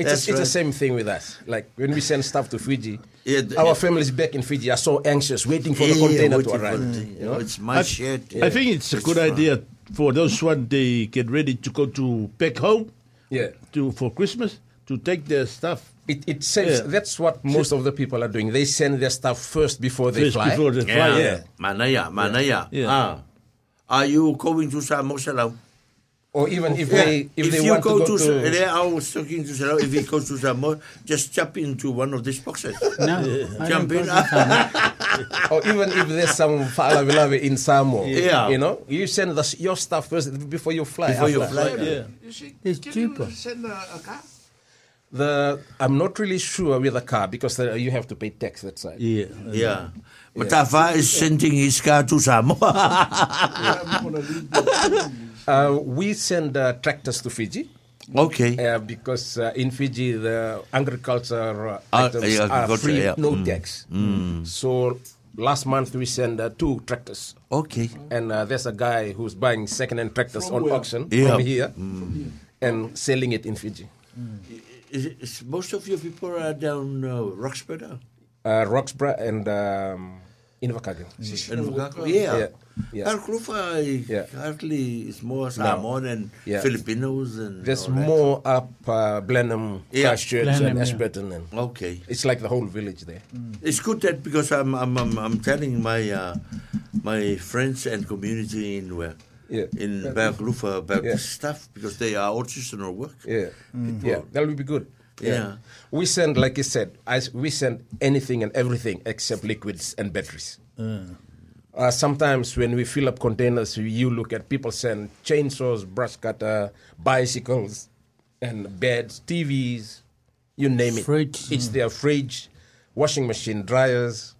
Speaker 2: It's, a, it's right. the same thing with us. Like when we send stuff to Fiji, yeah, the, our yeah. families back in Fiji are so anxious, waiting for yeah, the container to arrive.
Speaker 1: you know? Oh, it's my I, shit. I
Speaker 4: think it's, it's a good fun. idea for those one they get ready to go to back home. Yeah. To for Christmas, to take their stuff.
Speaker 2: It, it saves. Yeah. That's what most of the people are doing. They send their stuff first before they first fly. Before they
Speaker 1: fly, yeah. yeah. Manaya, manaya. Yeah. Ah. Are you going to Samosalau?
Speaker 2: Or even if yeah. they
Speaker 1: if, if
Speaker 2: they you want
Speaker 1: go
Speaker 2: to go to, to there, I
Speaker 1: was talking to Salau. If he goes to Samoa, just jump into one of these boxes.
Speaker 4: No, yeah. jump in.
Speaker 2: or even if there's some falabilave
Speaker 1: in Samoa,
Speaker 2: yeah. you know, you send the, your stuff first before you fly.
Speaker 1: Before you fly, yeah. yeah. You see,
Speaker 5: it's cheaper. Send a, a car
Speaker 2: the I'm not really sure with the car because the, you have to pay tax that side. Yeah,
Speaker 1: yeah. yeah. Matafa yeah. is sending his car to Samoa.
Speaker 2: uh, we send uh, tractors to Fiji.
Speaker 1: Okay.
Speaker 2: Uh, because uh, in Fiji, the agriculture ah, items are free, no mm. tax.
Speaker 1: Mm.
Speaker 2: So last month we sent uh, two tractors.
Speaker 1: Okay.
Speaker 2: And uh, there's a guy who's buying second-hand tractors from on where? auction yeah. from, here, mm. and selling it in Fiji. Mm
Speaker 1: is it, is most of your people are down uh, Roxburgh now? Uh,
Speaker 2: Roxburgh and um, mm. Invercargill.
Speaker 1: Invercargill, yeah. yeah. Yeah. Alcrufa yeah. hardly is more Samoan no. and yeah. Filipinos
Speaker 2: and there's more up uh, Blenheim, yeah. Christchurch, Blenheim, and Ashburton. Yeah. And
Speaker 1: okay,
Speaker 2: it's like the whole village there.
Speaker 1: Mm. It's good that because I'm I'm I'm, I'm telling my uh, my friends and community in where
Speaker 2: yeah.
Speaker 1: in Berglufa about yeah. this stuff because they are artisanal work. Yeah,
Speaker 2: mm. yeah, that would be good.
Speaker 1: Yeah. yeah.
Speaker 2: we send like I said, I, we send anything and everything except liquids and batteries. Uh, sometimes when we fill up containers, you look at people send chainsaws, brush cutter, bicycles, and beds, TVs, you name it. Fridge. It's mm. their fridge, washing machine, dryers,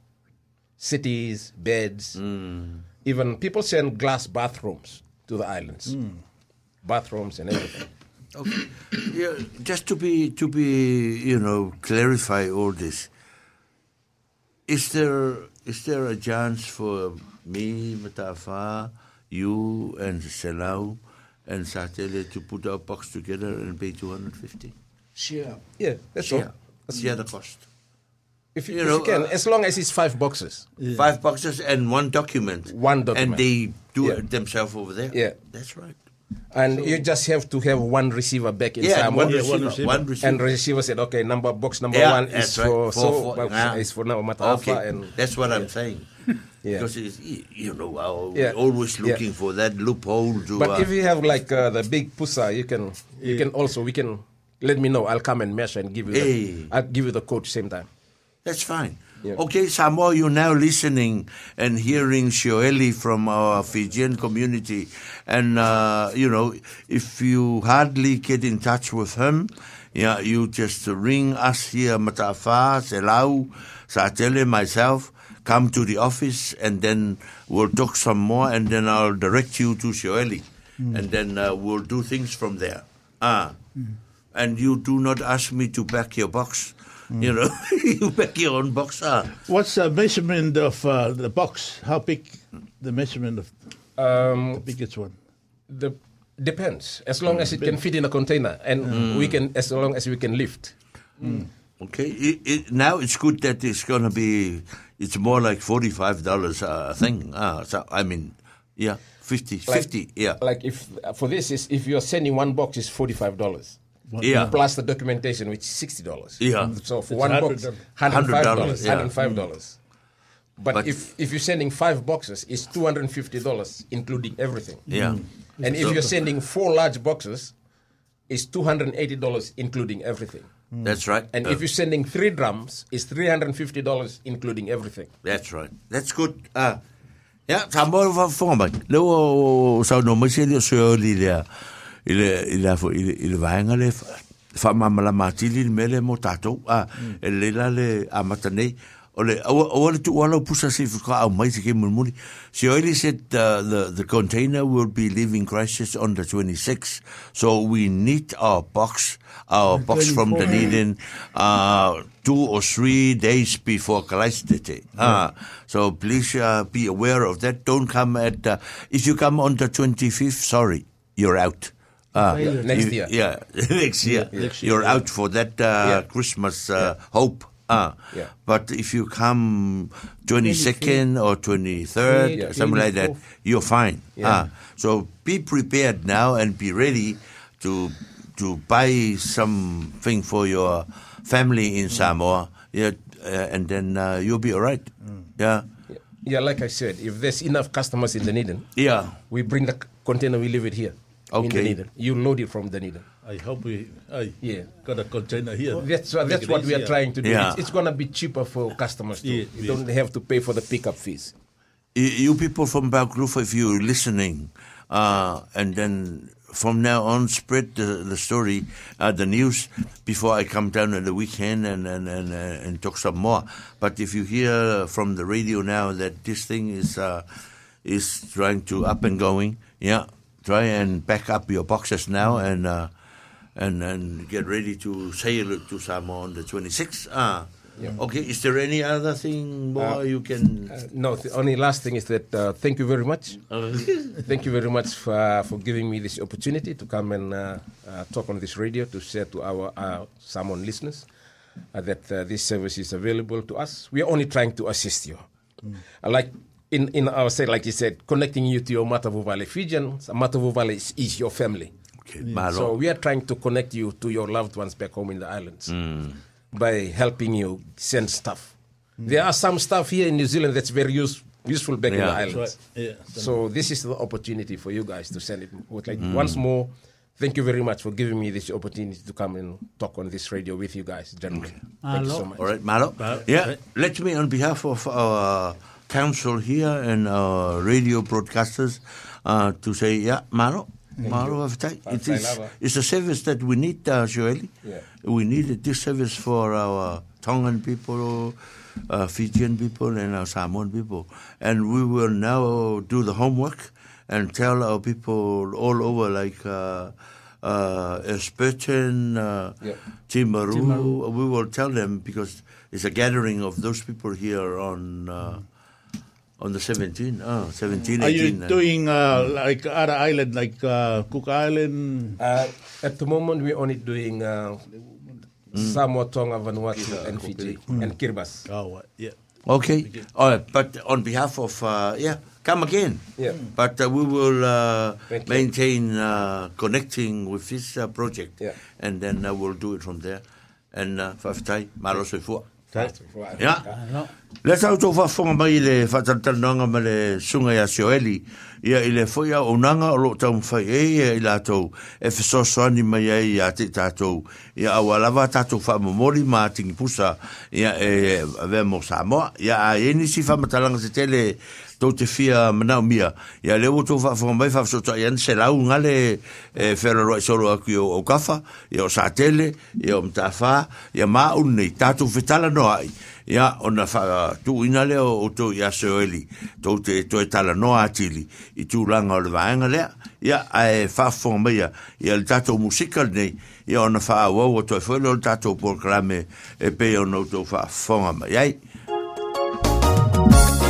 Speaker 2: cities, beds. Mm. Even people send glass bathrooms to the islands, mm. bathrooms and everything.
Speaker 1: okay. Yeah, just to be to be you know clarify all this. Is there is there a chance for me, Matafa, you, and Selau, and Satele to put our box together and pay
Speaker 5: two hundred fifty? Sure.
Speaker 2: Yeah, that's sure. all. That's Share
Speaker 1: the cost.
Speaker 2: If you, you know, you uh, as long as it's five boxes.
Speaker 1: Yeah. Five boxes and one document.
Speaker 2: One document.
Speaker 1: And they do yeah. it themselves over there.
Speaker 2: Yeah.
Speaker 1: That's right.
Speaker 2: And so, you just have to have one receiver back
Speaker 1: in yeah, Samoa. One, yeah, one, receiver, one receiver. And
Speaker 2: receiver said, okay, number box number yeah, one is right. for, so, four, is for now Mata okay.
Speaker 1: and That's what yeah. I'm saying. yeah. Because you know, I'm always looking for that loophole. To,
Speaker 2: but uh, if you have like uh, the big pusa, you can you can also we can let me know. I'll come and measure and give you. Hey. The, I'll give you the code same time.
Speaker 1: That's fine. Yeah. Okay, Samoa, you're now listening and hearing Shioeli from our Fijian community. And, uh, you know, if you hardly get in touch with him, yeah, you just ring us here, Matafa, Selau, Satele, myself, come to the office, and then we'll talk some more, and then I'll direct you to Shioeli. Mm. And then uh, we'll do things from there. Ah. Mm. And you do not ask me to back your box Mm. You know, you pack your own box art.
Speaker 4: What's the measurement of uh, the box? How big the measurement of
Speaker 2: um,
Speaker 4: the biggest one?
Speaker 2: The depends. As long mm. as it mm. can fit in a container, and mm. we can, as long as we can lift.
Speaker 1: Mm. Mm. Okay. It, it, now it's good that it's going to be. It's more like forty-five dollars uh, a thing. Uh, so I mean, yeah, 50, like, 50 Yeah.
Speaker 2: Like if for this is if you're sending one box is forty-five dollars
Speaker 1: yeah.
Speaker 2: plus the documentation, which is sixty dollars.
Speaker 1: Yeah.
Speaker 2: So for it's one box, hundred five dollars. Hundred five dollars. But, if if you're sending five boxes, it's two hundred and fifty dollars, including everything.
Speaker 1: Yeah. Mm.
Speaker 2: And if you're sending four large boxes, it's two hundred and eighty dollars, including everything.
Speaker 1: Mm. That's right.
Speaker 2: And uh, if you're sending three drums, it's three hundred and fifty dollars, including everything. That's
Speaker 1: right. That's good. Uh, yeah, tambo fa fonga mai. Lo no mo se le so ile ile fo ile ile vaenga le fa mama la matili le mele mo tatou a mm. le la le a matanei ole ole tu wala pusa se fuka au mai se kemul muli she only said uh, the the container will be leaving crisis on the 26th so we need our box our the box from Dunedin uh two or three days before Christmas Day uh, mm. ah, so please uh, be aware of that don't come at uh, if you come on the 25th sorry you're out Ah,
Speaker 2: Next you, year. Yeah,
Speaker 1: next year. Yeah. Next year. You're out for that uh, Christmas uh, hope. Ah, But if you come 22nd or 23rd, something like that, you're fine. Ah. So be prepared now and be ready to to buy something for your family in mm. Samoa. Yeah, uh, and then uh, you'll be all right. Mm. Yeah.
Speaker 2: Yeah, like I said, if there's enough customers in
Speaker 1: Dunedin, yeah,
Speaker 2: we bring the container, we leave it here.
Speaker 1: Okay. in the
Speaker 2: needle. You load it from the needle.
Speaker 4: I hope
Speaker 2: we I yeah.
Speaker 4: got a container here. that's
Speaker 2: what, that's what we are trying to do. Yeah. It's, it's going to be cheaper for customers too. Yeah, you yeah. don't have to pay for the pickup fees.
Speaker 1: You, people from Balgroof, if you're listening, uh, and then from now on, spread the, the story, uh, the news, before I come down on the weekend and, and, and, uh, and talk some more. But if you hear from the radio now that this thing is, uh, is trying to up and going, yeah, try and back up your boxes now and uh, and and get ready to sail to Samoa on the 26th. Ah. Yeah. Okay, is there any other thing more uh, you can?
Speaker 2: Uh, no, the only last thing is that uh, thank you very much. Oh. thank you very much for, uh, for giving me this opportunity to come and uh, uh, talk on this radio to share to our uh, Samoan listeners that this service is available to us. We are only trying to assist you. Mm. I like in, in our state, like you said, connecting you to your Matavu Valley Fijians. Matavu Valley is, is your family. Okay. So we are trying to connect you to your loved ones back home in the islands
Speaker 1: mm.
Speaker 2: by helping you send stuff. Mm. There are some stuff here in New Zealand that's very useful back yeah. in the islands.
Speaker 1: Right. Yeah,
Speaker 2: so this is the opportunity for you guys to send it. Like mm. once more, thank you very much for giving me this opportunity to come and talk on this radio with you guys, gentlemen. Okay. Thank Hello. you
Speaker 1: so much. All right, Malo. Yeah, let me on behalf of our council here and our uh, radio broadcasters uh, to say, yeah, Maro, Maro Haftai. It is it's a service that we need, uh, Yeah.
Speaker 2: We
Speaker 1: need this service for our Tongan people, uh, Fijian people, and our Samoan people. And we will now do the homework and tell our people all over, like. Uh, uh, uh, yep. Timaru. Timaru. We will tell them because it's a gathering of those people here on uh, on the 17, oh, 17, Are
Speaker 4: 18, you uh, doing uh, like other island, like uh, Cook Island?
Speaker 2: Uh, at the moment, we're only doing uh, mm. Samoa, Tonga, Vanuatu, Kira, and Fiji, mm. and Kiribati.
Speaker 4: Hmm.
Speaker 1: Oh, yeah. Okay. All right. But on behalf of, uh, yeah, come again.
Speaker 2: Yeah.
Speaker 1: But uh, we will maintain connecting with this project.
Speaker 2: Yeah.
Speaker 1: And then we'll do it from there. And uh, Faftai, Maro Soifua. Ya. Le sa to fa fo mai le fa tal tal nanga ma le sunga ya sioeli. Ya ile fo ya unanga lo ta un fa e ya ila to. E fa so so ni mai ya ya ti ta to. Ya wa la va ta to fa mo mori ma ti pusa. Ya e ve mo sa mo. Ya e ni si fa ma talanga se tele tau te fia manau mia. Ia leo o tō whaafo mai whaafo sota i anse rau ngale e whera roi soro aku i o kafa, i o sa tele, o mta wha, a ma unnei, tātou whetala no ai. Ia, o na wha tū ina leo o tō i ase o eli, tau te tō e tala no atili, i tū langa o le vāenga lea, ia a e whaafo mai a, i a le tātou musikal nei, i o na wha wau o tō e whaile o le tātou porkrame e pe o nou tō wha whaafo mai, ai. Thank you.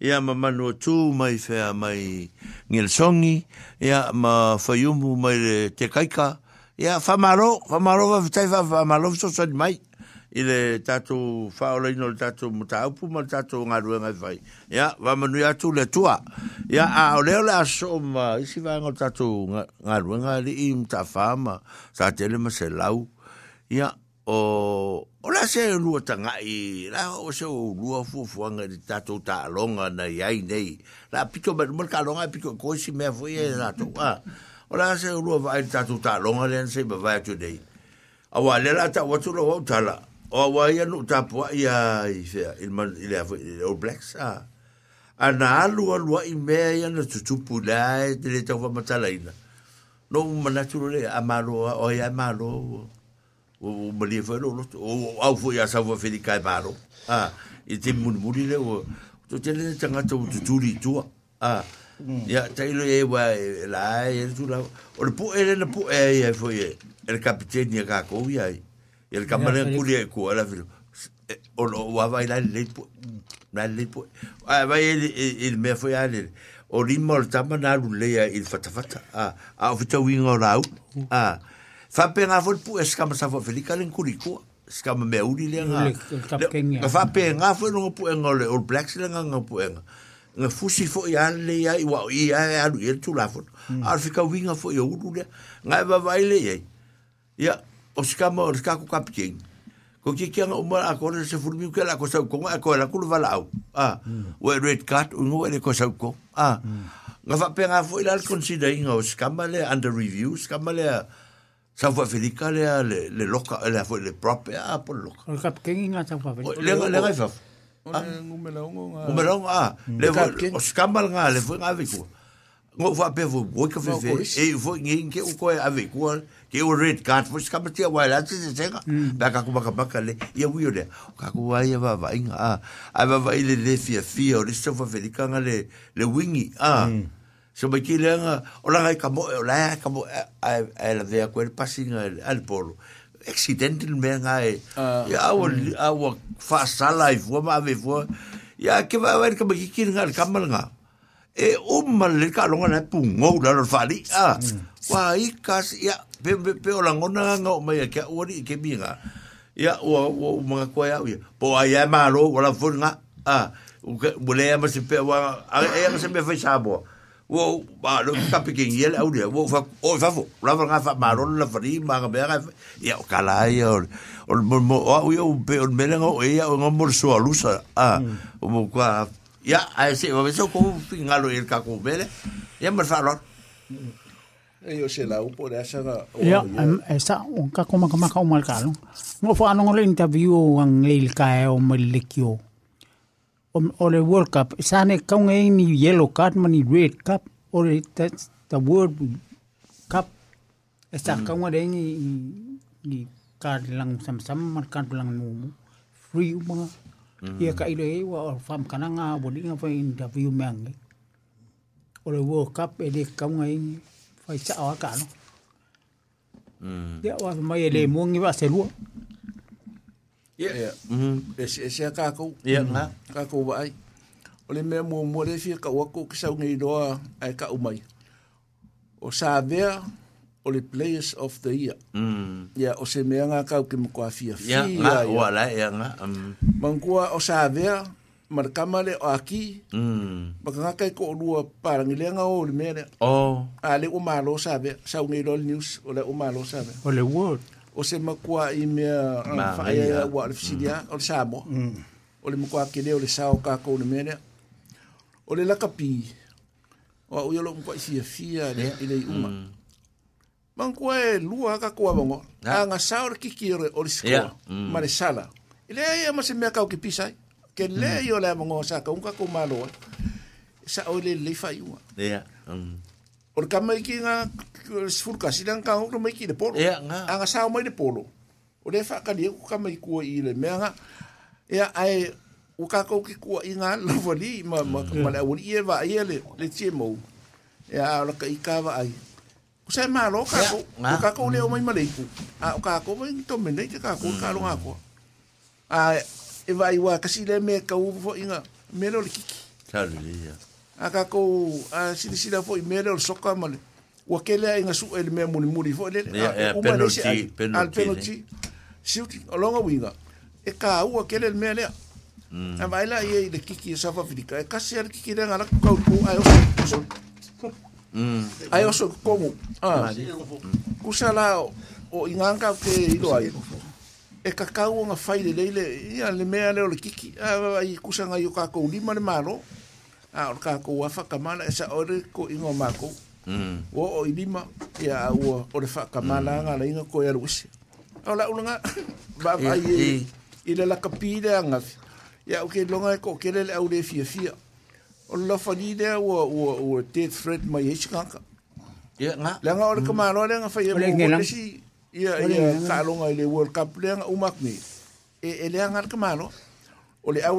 Speaker 6: ia ma manu tu mai fea mai ngel songi ia ma fayumu mai te kaika ia fa maro fa maro va vitai va fa maro so so mai ile tatu fa ole no tatu muta upu ma tatu nga rua nga vai ia va manu ia tu le tua ia a ole ole a so ma isi va ngo tatu nga rua nga li im ta fa ma sa tele ma se lau ia o oh, ola se lua tanga i la o se lua fu fu nga di tatu ta longa na yai nei la piko ber mo ka longa piko ko si me fu ye na to a ola se lua vai tatu ta longa len se ba vai tu dei a wa le la ta watu lo ta la o wa ye nu ta po ya i se il man il a o black sa ana alu alu i me ya na tu tu pu la de le ta va mata la ina no manatu le amalo o ya malo o malia fai e o au fo ia sawa fedi kai paro. I te muni muni le, o de te lene tangata o ah ya hmm. Ia tailo e wa la lai, e tu lau. O le po e lena po e ai foi e, e le kapiteni e, e, e kako i ai. E le kamarea kuri e kua, la filo. O lo wawa i lai lei po, lai lei po. vai ele ele mea foi a lele. O rima o le tamanaru lea i le fatafata. A o fitau Ah fa pe nga fo pu es kam sa fo feli ka len kuriku es kam me uri le nga le fa pe nga fo no pu en ole ol black le nga nga pu en nga fusi fo ya le ya i wa i ya ya lu ye tu la fo hmm. ar fi ka winga fo yo uru le nga ba vai le ye ya o es kam or ka ku kap king ko ki kia o mara ko se fu mi ka la ko sa ko nga ko la ku va la au a hmm. we red card u ngo e le ko sa ko a nga fa pe nga fo i la consider nga o skamale under review skamale a sa fa felika le le le loka le fa le proper a po loka le cap king nga sa fa le le ah? ah, mm. le fa o me e longa mm. le o skambal nga ah. le fo nga vi ko ngo fa pe vo bo ka fe e fo ngin ke o ko a ke o red card fo skambal tia wa la ti se se ba ka ku ba ka ka le ye wi o le ka ku wa ye va va inga a a va va ile le fi fi o le sa fa felika nga le le wingi a mm. So mai ki lenga, o langa i ka moe, o langa i ka moe, ai la vea koe le pasinga e al polo. Accident ni mea ngā e, ah, mm. i awa, awa whaasala i fua, ma ave fua, ia ke vai vai ka mai ki ngā le kamal ngā. E umma le ka longa na pu ngou la lo fali a. Mm. Wa i ka ia pe pe pe o langona ngā mai ke ori ke binga. Ia o o mga koe au ia. Po ai ma lo wala fo ngā a. Ule ma se pe wa, ai e, ma se me fai saboa. wo ba lo ka ye wo fa o fa fo la la ya o o o ya o el ka ko ya lo yo se la upo de asa ga
Speaker 7: ya esa un ka ko ma ka ma ka o mal ka no interview el ka o mo om o World Cup. Sane kaunga e ni yellow card mani red cup o le the World Cup. E sa mm. kaunga le ni ni card lang sam-sam man card lang numu. Free mga. Mm. Ia ka ile wa o fam kananga o ni nga fai interview meang. E. O le World Cup e le kaunga e ni fai sa awa ka no. Mm. Ia wa mai
Speaker 8: e le
Speaker 7: mm. mongi wa se lua
Speaker 8: ia le seesea kakou ia ga kakou vaai o le mea muamua le fia kaua kou ke saugeiloa ae kaʻu mai o savea o le players of the year mm. ia o se mea gakau ke makoafiafia magua o savea ma le kama le o aki mm. makagaka i koʻolua palagileaga o le mea lea oh. a à, le ua malo savea saugeiloa le news o le ua malo savea
Speaker 7: o le word
Speaker 8: o se makua i mea whaia ia ua le fisidia, mm. o le sāmo, mm. o le makua kene, o le sāo kākou na mea o le lakapi, o a uiolo mkua i fia fia le i le uma. Mm. Mankua e lua haka kua mongo, a ngā sāo le kiki o le sikoa, ma le sala. I le aia ma se mea kau ki pisai, ke le i o le mongo sāka, unka kou mālo, sa o le leifai ua. Yeah o le kamaiki ga uh, sefulukasi le agakaga ole maiki i le polo agasao mai de polo o le faakalia e ku kamaikua i le mea ga ea ae ua kakou ke kuaʻiga lavalii mm. ma le auali'i e vaaia e le tiemou ea ao la kaika vaai o sae malo kakou u kakou leao mai mm. ma leiku a o kakou mai tomenei ke kakou le mm. kalogakoa a e vaaiua kasi le mea kau foʻiga mea leo le kiki a ka ko a sili sili fo i mere o soka male wa kele ai nga su el me muni muri fo le
Speaker 6: penalty al penalty
Speaker 8: shoot along a winga e ka u mm. a kele el me le e e a baila i de kiki sa fa fika e ka se al kiki de ngala ko ko ai o so mm. ai o so komu a ku sa la o inganka ke i do ai e ka ka u nga fai le le ia le me le o le kiki a i ku sa nga i o ka ko lima le malo a o ka ko wafa kamala e sa ore ko ingo mako mm wo o oh, lima ya wo o le fa kamala nga le ingo ko ya rusi o la ulanga ba ba ye ile la kapide nga ya o ke longa ko ke le au le fia fia o lo fa di de wo wo wo te thread ma ye chika
Speaker 6: ya nga la
Speaker 8: nga o le kamala le nga
Speaker 7: ya
Speaker 8: ya ka longa le world cup le nga umak ni e le nga le kamala o le au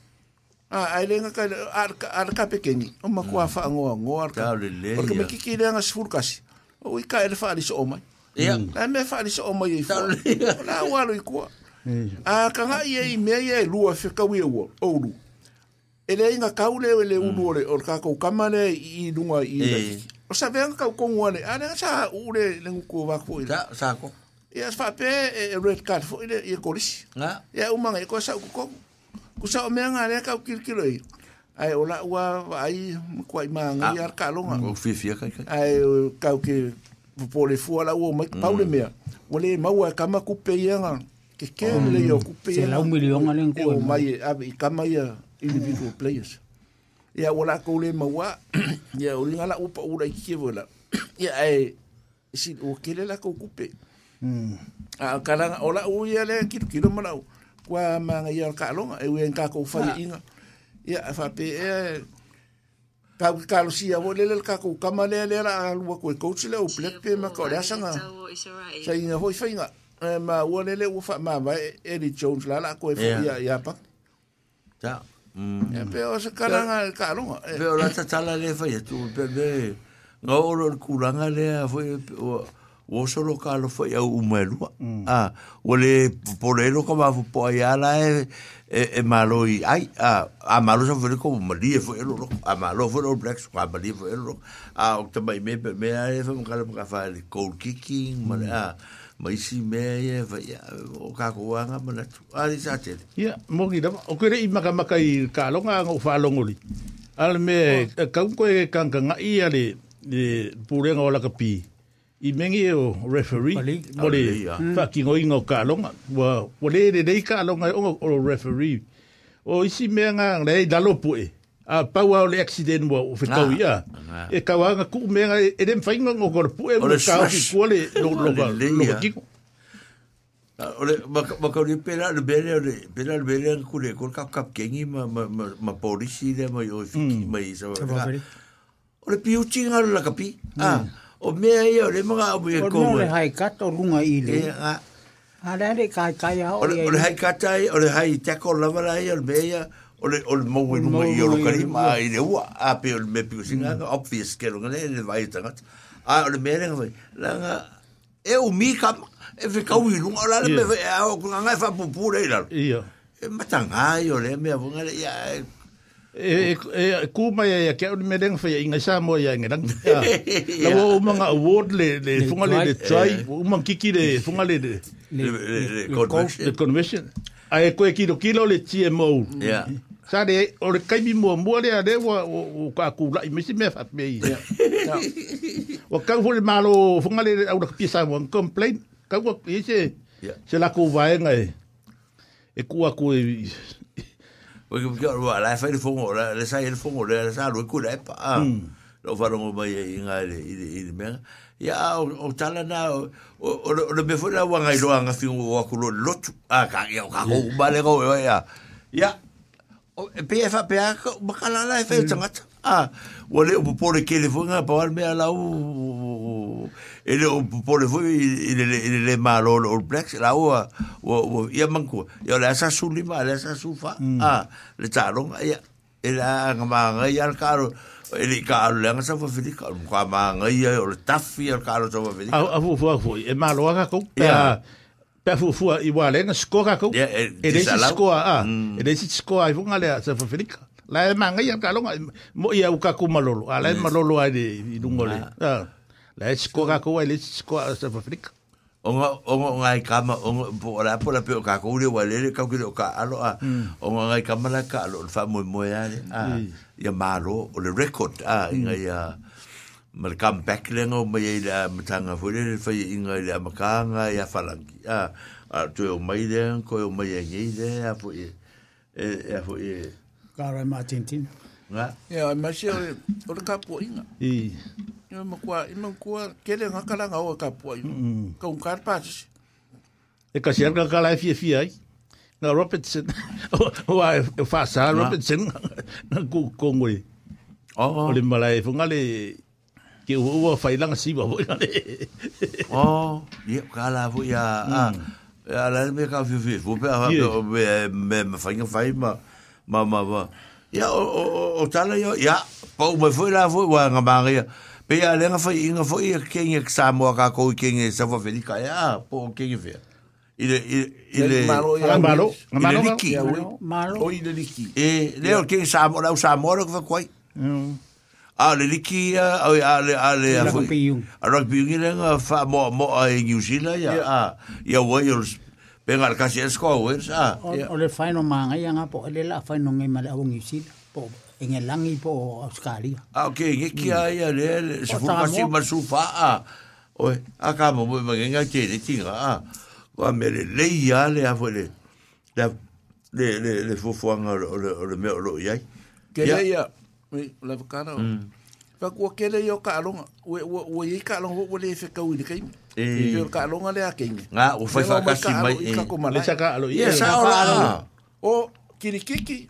Speaker 8: Ah, ai lenga mm. ka arka arka pekeni o ma kwa fa ngo ngo arka o ka me kiki lenga sfur kasi o i ka er fa ali so mai ya mm. me fa ali so mai e fa na wa lo iku a ka nga ye i me ye lu fe ka wi wo o lu ele inga ka u le le u lu o ka ko ka ma le i lu nga i o sa venga ka ko ngone a le sa u le le ku va ku i sa ko ya fa pe e red card fo ile e i ko ri ya u ma ko sa ku ko ku sa me nga le ka kirkiro i ai ola wa ai ko ah. ai ma nga yar ka lo nga o fi
Speaker 6: fi ka ka ai
Speaker 8: ka ki po mm. le fu e ala oh. o ma pa le me mm. o le ma wa ka ma ku pe yanga ke ke
Speaker 7: le
Speaker 8: yo ku pe
Speaker 7: yanga
Speaker 8: se la
Speaker 7: un milion ala en ko
Speaker 8: o ma ye abi ka ma ye individual players ya ola ko le ma wa ya o nga la upa pa ola ke vola ya ai si o ke le la ku pe mm a kala ola o ye le ki ki no kwa manga yor ka longa e wen ka ko fa inga ya fa e pe e ka ka lo sia vo le le ka ko kama le le ra lu ko ko tsi le o ple pe ma ko la sanga sa inga ho fa inga ma wo le le wo fa ma ba e di jones la la ko e ya ia pa ta
Speaker 6: mm. e
Speaker 8: pe
Speaker 6: o se e
Speaker 8: ka langa ka longa
Speaker 6: e. pe o la ta tala le fa ye tu pe be ngoro kuranga le fo o solo ka lo fo mm. ah umelu a ole porelo ka mafu po ala e, e e malo i ai a ah, a malo so vele como mali e fo elo a malo fo e lo black squad mali fo elo a o te mai me me a e fo ka ka fa le cold kicking ma a mai si me e fa o ka ko anga ma na tu ali te
Speaker 9: ya mo da o kere i maka maka i ka lo nga ah. e o fa lo ngoli al me ka ko e kan kan ia le pure nga ola i mengi e o referee mole fa mm. ki ngoi ngo ka long wa wole de de ka long e o referee o isi me nga le da lo pu e a pa wa le accident wa o fetau ya ah, e ka wa nga ku me e dem fa ngo ngo pu
Speaker 6: e
Speaker 9: mo ka ki ku le lo lo
Speaker 6: ba o le ma ka ni pela le bele le pela le bele ku le ko kap ka ke ngi ma ma ma polisi le ma yo fiki ma isa
Speaker 7: o le
Speaker 6: piuchi nga la kapi ah mm o mea ia o le maga
Speaker 7: e o mea kou. O le hai kato runga i le. Ia Hare kai kai a o le. O le hai kata i, o le
Speaker 6: hai teko lavala i o le mea, o le o le mowe numa i o lo karima i le ua, a pe o le mea piko singa, mm. obvious ke runga le, le vai tangat. A o le mea renga vai, langa, e o mi kam, e fe kau i runga, o e a o kunga ngai fa pupu le lalo. Ia. E matangai o le mea vunga le, ia, ia, e- E, e
Speaker 9: e ku mai ya e, e, ke ni mereng fa inga sa mo ya inga dang la wo manga award le le funga le le try wo eh. manga kiki le funga le le le convention ai ko kilo kilo le tmo yeah sa de o le kai mi mo mo le de wo o ka ku la mi si me fa me ya o ka fu le malo funga le au ka pisa mo complain ka wo ise se la ku va ngai e ku
Speaker 6: aku Porque ke ke ora la fa le fongo la le sai le fongo le sa lo ku le pa lo fa mo mai e i nga le i le i me ya o o na o o le befo la wanga i lo anga fi o ku lo lo tu a ka ke o ka ko go ya ya o pe fa pe a ba e ka la o le o po le ke le fongo me la o ele o pole foi ele ele le malo o black la o o ya, ya, ia manco eu la sa su lima la sa su hmm. ah le taro ia ele
Speaker 9: a
Speaker 6: ngamanga ia caro ele caro
Speaker 9: le
Speaker 6: ngasa fo
Speaker 9: fili
Speaker 6: caro ko manga ia o le tafi
Speaker 9: ia
Speaker 6: caro to fo fili a
Speaker 9: fo fo e malo a ko pa pa fo fo i wa na skoka ko ele si skoa ah ele si skoa i vunga le sa fo fili la manga ia caro mo ia ya, u ka ku malo ala malo ai de
Speaker 6: dungole ah, ah, ah.
Speaker 9: la es ko ka ko eh, wa le es ko sa fabrik onga
Speaker 6: onga onga ai kama onga po la po la pe ka ko le wa le ka ko le ka alo a ah. hmm. onga ai kama la ka alo fa mo mo ya ah, ya ah. hmm. malo o le record a inga hmm. ya mal kam back le ngo mo ye la matanga fo le fa inga le makanga ya falangi a a tu o mai le ko o mai ye ye
Speaker 8: a
Speaker 6: fo e e a fo e ka ra ma tin tin
Speaker 8: ya ma she o le ka po inga i Ia makua, ia makua, kere ngā
Speaker 9: karanga
Speaker 8: o ka pua i. Ka un kār pātisi.
Speaker 9: E ka siar ka kalai fia fia ai. Ngā Robertson, o a e whāsā ah. Robertson, ngā kōngoi. Oh, oh. O le malai, funga le ke ua ua whailanga siwa voi ngā le.
Speaker 6: O,
Speaker 9: ia
Speaker 6: kāla voi a... Mm. A la me ka fiu fiu, fu pe a me me me fainga fai ma ma ma ma. Ya o o o tala yo ya, pau me foi la foi wa nga mangia. Pe a lenga fai inga fo ia kengi ki sa moa ka kou kengi sa wa velika ya po kengi
Speaker 7: fe. Ile ile ele malo ya malou malo liki malo o ile liki.
Speaker 6: E leo kengi sa moa lau sa moa ko koi. Mm. ah le liki a a le a le a foi. A rugby ngi lenga fa mo mo a New Zealand ya a ya Wales pengar kasi esko Wales a.
Speaker 7: O le final manga ya nga po le la final ngi mala o New Zealand pô e nge langi po Australia. Ah,
Speaker 6: ok, nge mm. kia mm. ia le, le se fu pasi ma su fa a. Oe, a ka mo mo ma nga te le tinga a. Wa me le le ia le a fwe le, le, le, le, le fu fuanga o le, le me o lo iai.
Speaker 8: Ke ia ia, me, la vakana o. Fa mm. kua kele yo ka alonga, ue, ue, ue, ue, ka alonga, ue, ue, ue, ue,
Speaker 6: ue, Eh, yo calo ngale aquí. Nga, o fue fa casi mai.
Speaker 7: Le saca a lo. Ya
Speaker 6: sa ora.
Speaker 8: O kirikiki,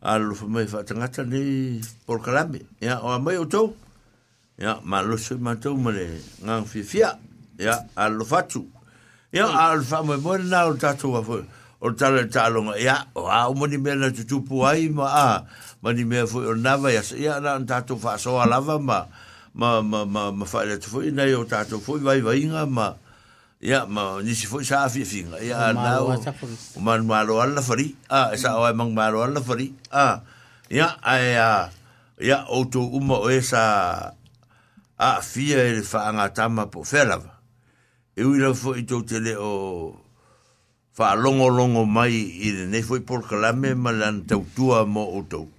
Speaker 6: alo fa mai fa tanga tani por kalambe ya o mai uto ya ma lo so ma to ma le ngang fi fi ya alo fa tu ya mm. alo fa mai bon na o ta tu fo o ta le ta lo ya o a o ni me na tu pu ai ma a ma ni me fo o na va ya ya na ta tu fa so ala va ma ma ma ma fa le tu fo ina yo ta tu fo vai vai nga ma, ma, ma, ma, ma, ma, ma, ma ya ma ni si fo sa fi fi ya na o man ma lo alla fari a e sa o man ma lo alla fari a ya a ya ya o to u mo e sa a fi e fa nga ta ma po fela e u lo fo i to tele o fa longo longo mai i de ne fo por kala me ma lan ta u tu a mo o to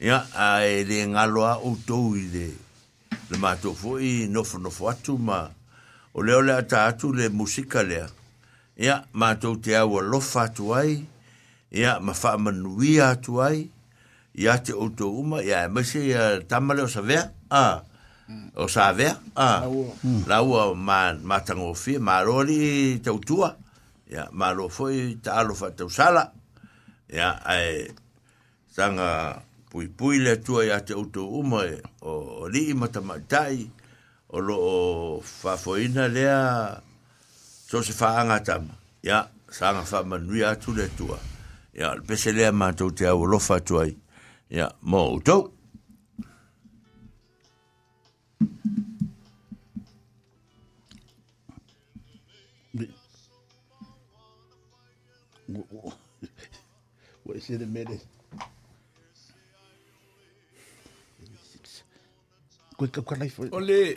Speaker 6: ya a e de nga lo a u to i de le ma to fo i no fo no fo atu ma o leo le ata atu le musika lea. Ia, mātou te awa lofa atu ai, ia, mawha manui atu ai, ia te oto uma, ia, e mese ia tamale o sa vea, a, o sa vea, a, la ua hmm. ma, ma tango fie, ma rori te utua, ia, ma ro foi ta alofa te usala, ia, ai, tanga pui pui le atua ia te oto uma, e, o, o li imata matai, ia, o lo o whafoina lea so se whaanga tama. Ia, sanga whamanui atu le tua. Ia, pese lea mātou te au lofa tuai. Ia, mo to What is it a minute? Quick up, quick life. Olé.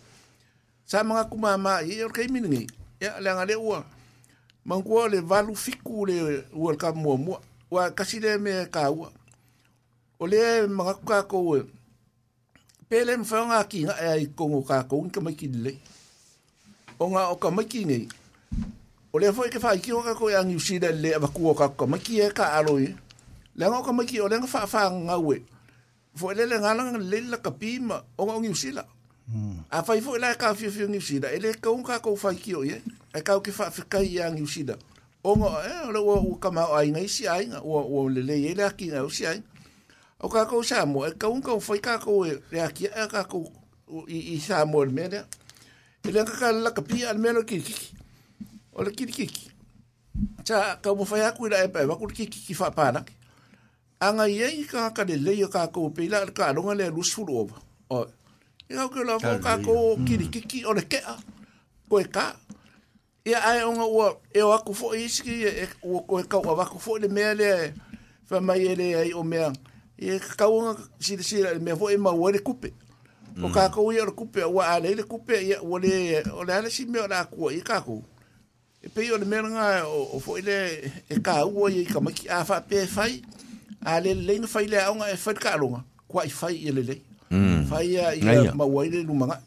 Speaker 8: sa manga kumama i or kei miningi ia eh. le anga le ua mangua le valu fiku le ua ka mua mua ua kasi le me ka ua o le manga kuka kowe eh, pele mwhaonga ki nga ea i kongo ka kowe ka mai ki le o nga o ka mai ki ngei o le foi e ke fai ki o ka koe angi usida le avakua ka ka mai ki e ka aloi e. le anga o ka mai ki o le nga wha wha nga ue fo ele le ngana le la ka pima o nga o ngi usila o a fai fo la ka fi fi ni sida ele ka un ka ko fai ki o ye e ka ke fa fi kai yang ni sida o mo e lo wo ka ma ai ngai si ai o o le le ele aki na o si ai o ka ko sa mo e ka un ka fai ka ko le e aki e ka ko i i sa mo le me da ele ka ka la ka pi al me lo ki ki o le ki ki ki cha ka mo fai aku la e pa ba ku ki ki ki fa pa na Anga yei ka ka de leia ka ka upeila ka anonga lea lusfuru oba. Oh. Ia ke la whaka ko mm. kiri kiki o le kea. Koe ka. Ia ai onga ua e o aku fo iski e ua koe kau a waku fo le mea le whamai e le ai o mea. E kaunga sila sila le mea fo e maua le kupe. O mm. kākou ia o le kupe ua ale le kupe ia ua le o le alesi mea la akua i kākou. E pei o le mea nga o fo ile e kā ua i kamaki a wha pe fai. A le lenga fai le aonga e whaika alonga. Kwa i fai i le faia ia mauai le lumaga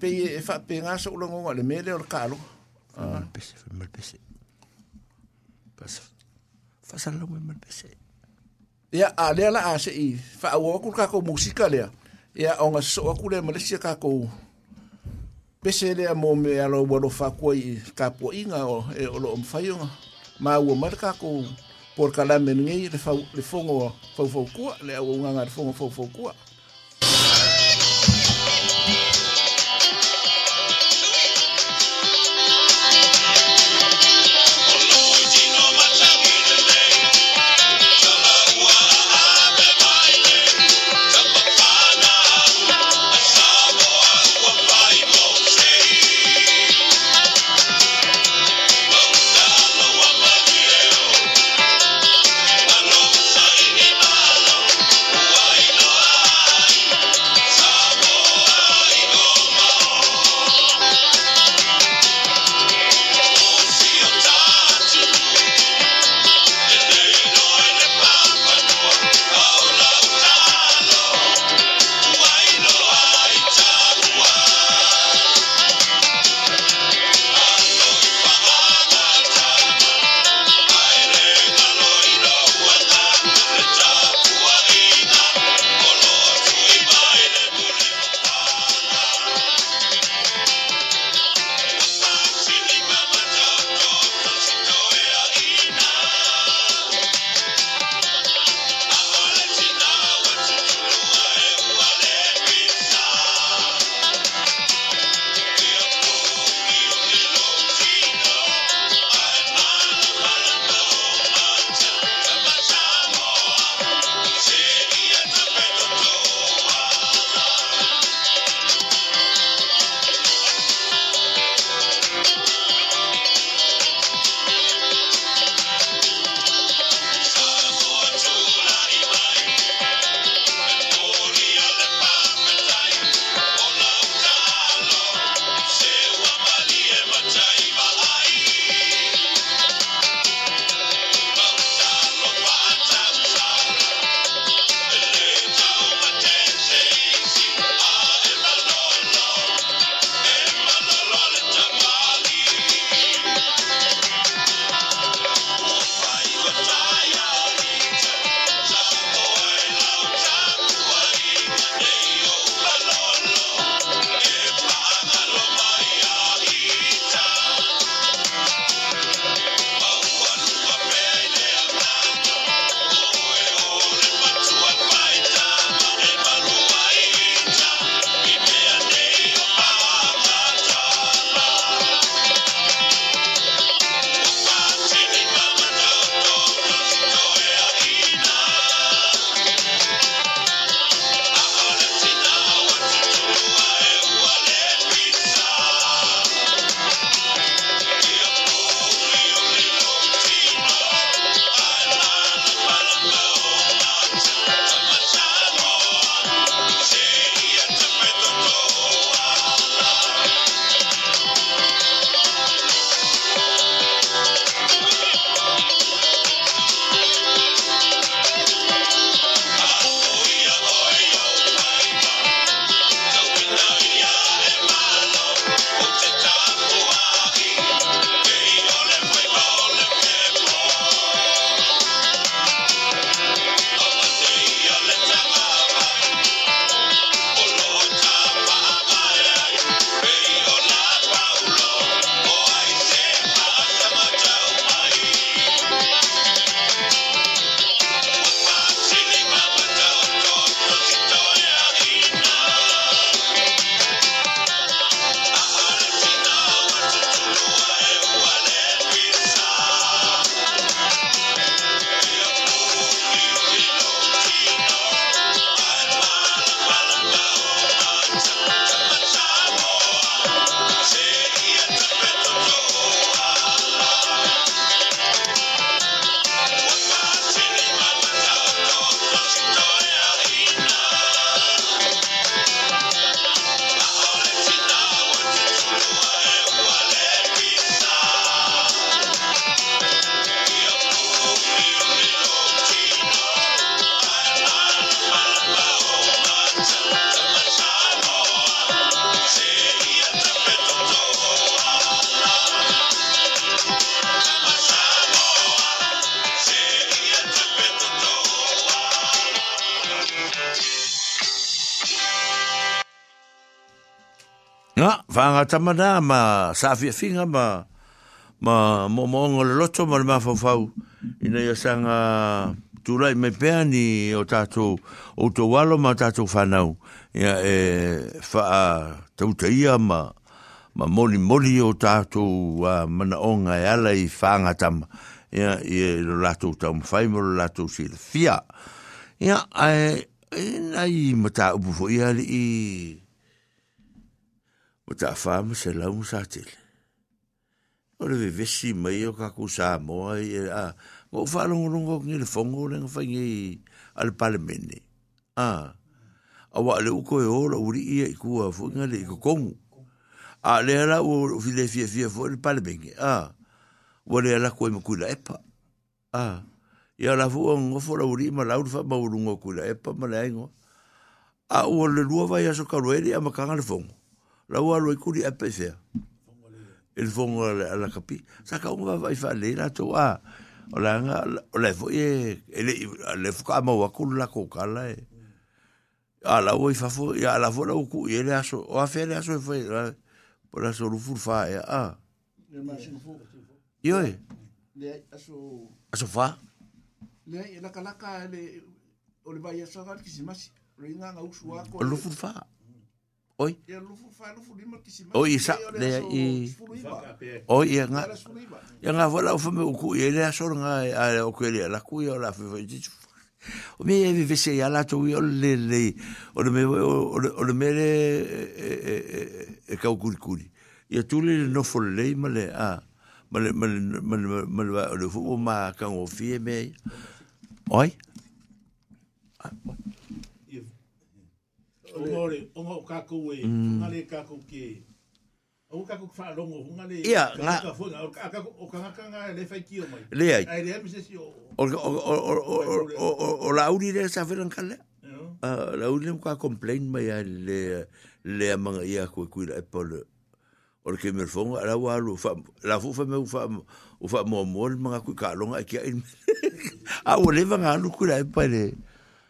Speaker 8: pe e faapega soulagoga o le mea lea o le kaaloga pese
Speaker 6: malpese faasalalau e malpese
Speaker 8: ia a lea la a seʻi faaauau aku le kakou musika lea ia aoga sosoo aku lea malesia kakou pese lea mo me alo walofa akua i kapuaʻiga o e o loo mafaioga maua mai le kakou por kalame nigei le fogo faufau kua le auaugaga le fogo faufau kua
Speaker 6: tamana ma sa fia finga ma ma mo mo ngol loto ma ma fa fa ina ya sang a tulai me peani o tato o to walo ma tato fa ya e fa tau te ia ma ma moli moli o tato a mana onga e ala fanga tam ya e lo latu tam fa mo lo latu si fia ya ai ai mata ubu fo ia li o ta fama se la un satil. O le vivesi mai o kaku sa moa i e a, o whalongo rongo ngi le fongo le ngafangi al palamene. A, a wa le uko e ora uri ia i kua fu inga le i kukongu. A le ala u file fia fia fu le palamene. A, wa le ala koe makui la epa. E a, i ala fu o ngofo la uri ma laurifa ma urungo kui la epa ma e le aingo. E a, ua le lua vai aso karuere ama kanga le fongo. la ua loe kuri a pesea. E le fongo la kapi. Sa ka unga va fa le la to a. O la nga, o elle fo e, ele, le fuka ama ua kuru la kokala hein. ah, e. A la ua i fa fo, ya la fo hein. la uku, e le aso, o a fe le aso fo po
Speaker 7: la
Speaker 6: so rufur fa
Speaker 7: a. Yo Le aso... Aso fa? Le, le, o le ki nga usu fa. Oi. Oi, sa le
Speaker 6: i. Oi, ia nga. É ia nga vola ufa me uku ia le é asor nga a é, o ke le la ku ia la fe O me e vive se ia la to ia le le. O me o le me le e ka kuri kuri. Ia tu le no fo le ma le a. Ah, ma le ma le ma le ma le fu ma ka
Speaker 7: o fie me. Oi. Ah,
Speaker 6: oi. Mm. ia nga le ai o o o la uri sa fer en kale mai ku o me la la o fa manga ku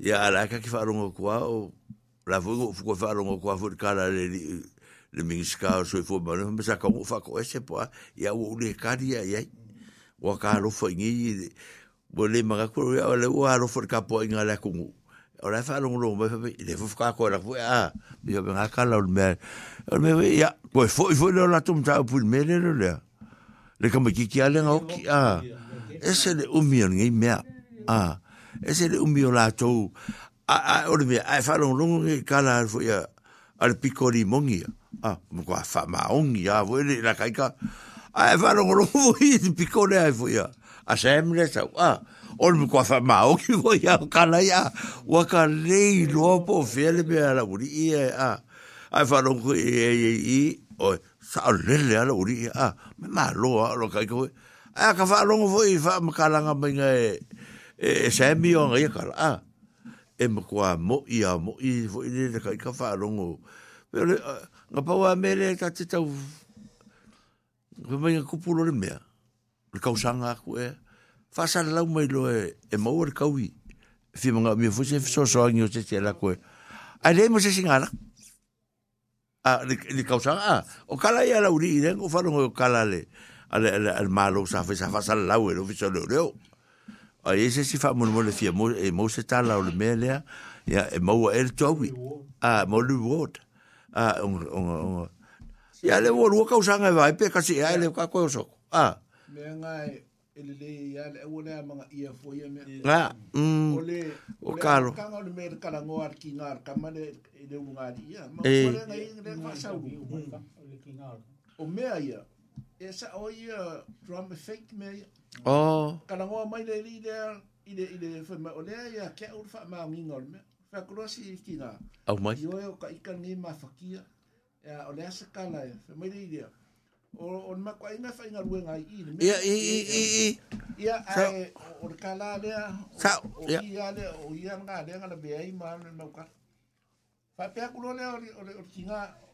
Speaker 6: ia a ka ki wharongo kua o la fuko fuko wharongo kua fuko kara le le mingis ka o soi fuko manu me sa ka mo fako ese poa ia o le kari ia ia o ka ro fo ngi bo le maga ko ia le o ro fo ka po inga la kungu o la wharongo ro me le fuko ka ko la fuko a me o nga kala o me o me ia pois foi fo le la tum ta pu me le le le ka mo ki ki ale nga o ki a mea a ah. e se le umi o lātou, a, a, ore mea, a e whanau rongo ke kāna arfo ia, ale pikori mongi, a, mo kua wha maongi, a, vo e le la kaika, a e whanau rongo vo i te pikori a e fo ia, a se em le tau, a, ore mea kua wha maongi vo ia, kāna ia, waka rei loa po fele mea la uri ia, e, a, a e whanau e, e, e, e, oi, sa lele ala uri, a, me maa loa, lo kaika, a, a ka whanau rongo vo i, wha makalanga mai ngai, e, e e se mi o ngai kala a e mo kwa mo i a mo i fo i le ka ka fa longo pero nga pa wa mele ta te tau ko mai ku pulo le mea le ka usanga ku e fa sa la mai lo e e mo or ka wi fi mo mi fo se so so ngi se se la ku e a le mo se singala a le ka usanga o kala ia la uri i le ko fa longo kala le ale ale malo sa fa sa fa sa la u e lo fi so le leo ai ese si fa mo mo le fia mo e mo se ta la le mele ya e, e mo el towi a mo lu wot a un un un ya le wor wo kausa nga e vai pe kasi ya e le ka ko so a
Speaker 8: me nga mm. e le le ya le wo le ma ia fo ye me nga mm o carlo ka ngol me ka la ngo ar ki ngar ka ma le e le wo nga ia ma ko le nga ngi le fa sa wi o me ia e sa o i drum me think me
Speaker 6: oh
Speaker 8: kana ngoa mai le li le i le ke ur fa ma ngin ol me fa krosi i tina au mai i o e o ka ika ngi ma fa kia
Speaker 6: e a
Speaker 8: o le a se kala e fa mai le i le o o ma kwa inga fa inga ruenga i i
Speaker 6: i
Speaker 8: i o le kala le a o i a o o le o le o le o le o le o le o le o le o o le o le o le o le o le o le o le o le o le o le o le le o le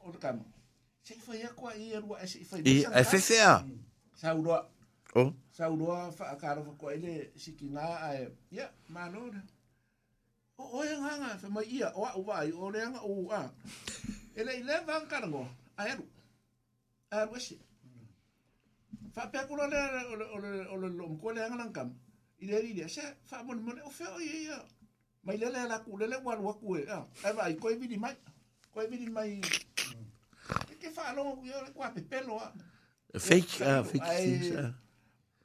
Speaker 8: o le o le o Sei fai a kua i arua e sei fai mesa. E fefea. Sauroa. O. Sauroa fa a karo fa kua ele siki ngā e. Ia, manora. O oe nganga fa mai ia o au vai o reanga o a. Ele i lewa karango. A eru. A eru esi. Fa pe kula le o le lom kua leanga langkam. I le ri se fa mon mon o feo ia ia. Mai lele la ku lele wan waku e. Ai vai koi vidi mai. Koi vidi mai. Koi vidi mai e whaalogo ki ole kua pepelo a.
Speaker 6: Fake, ah, fake
Speaker 8: things, ah.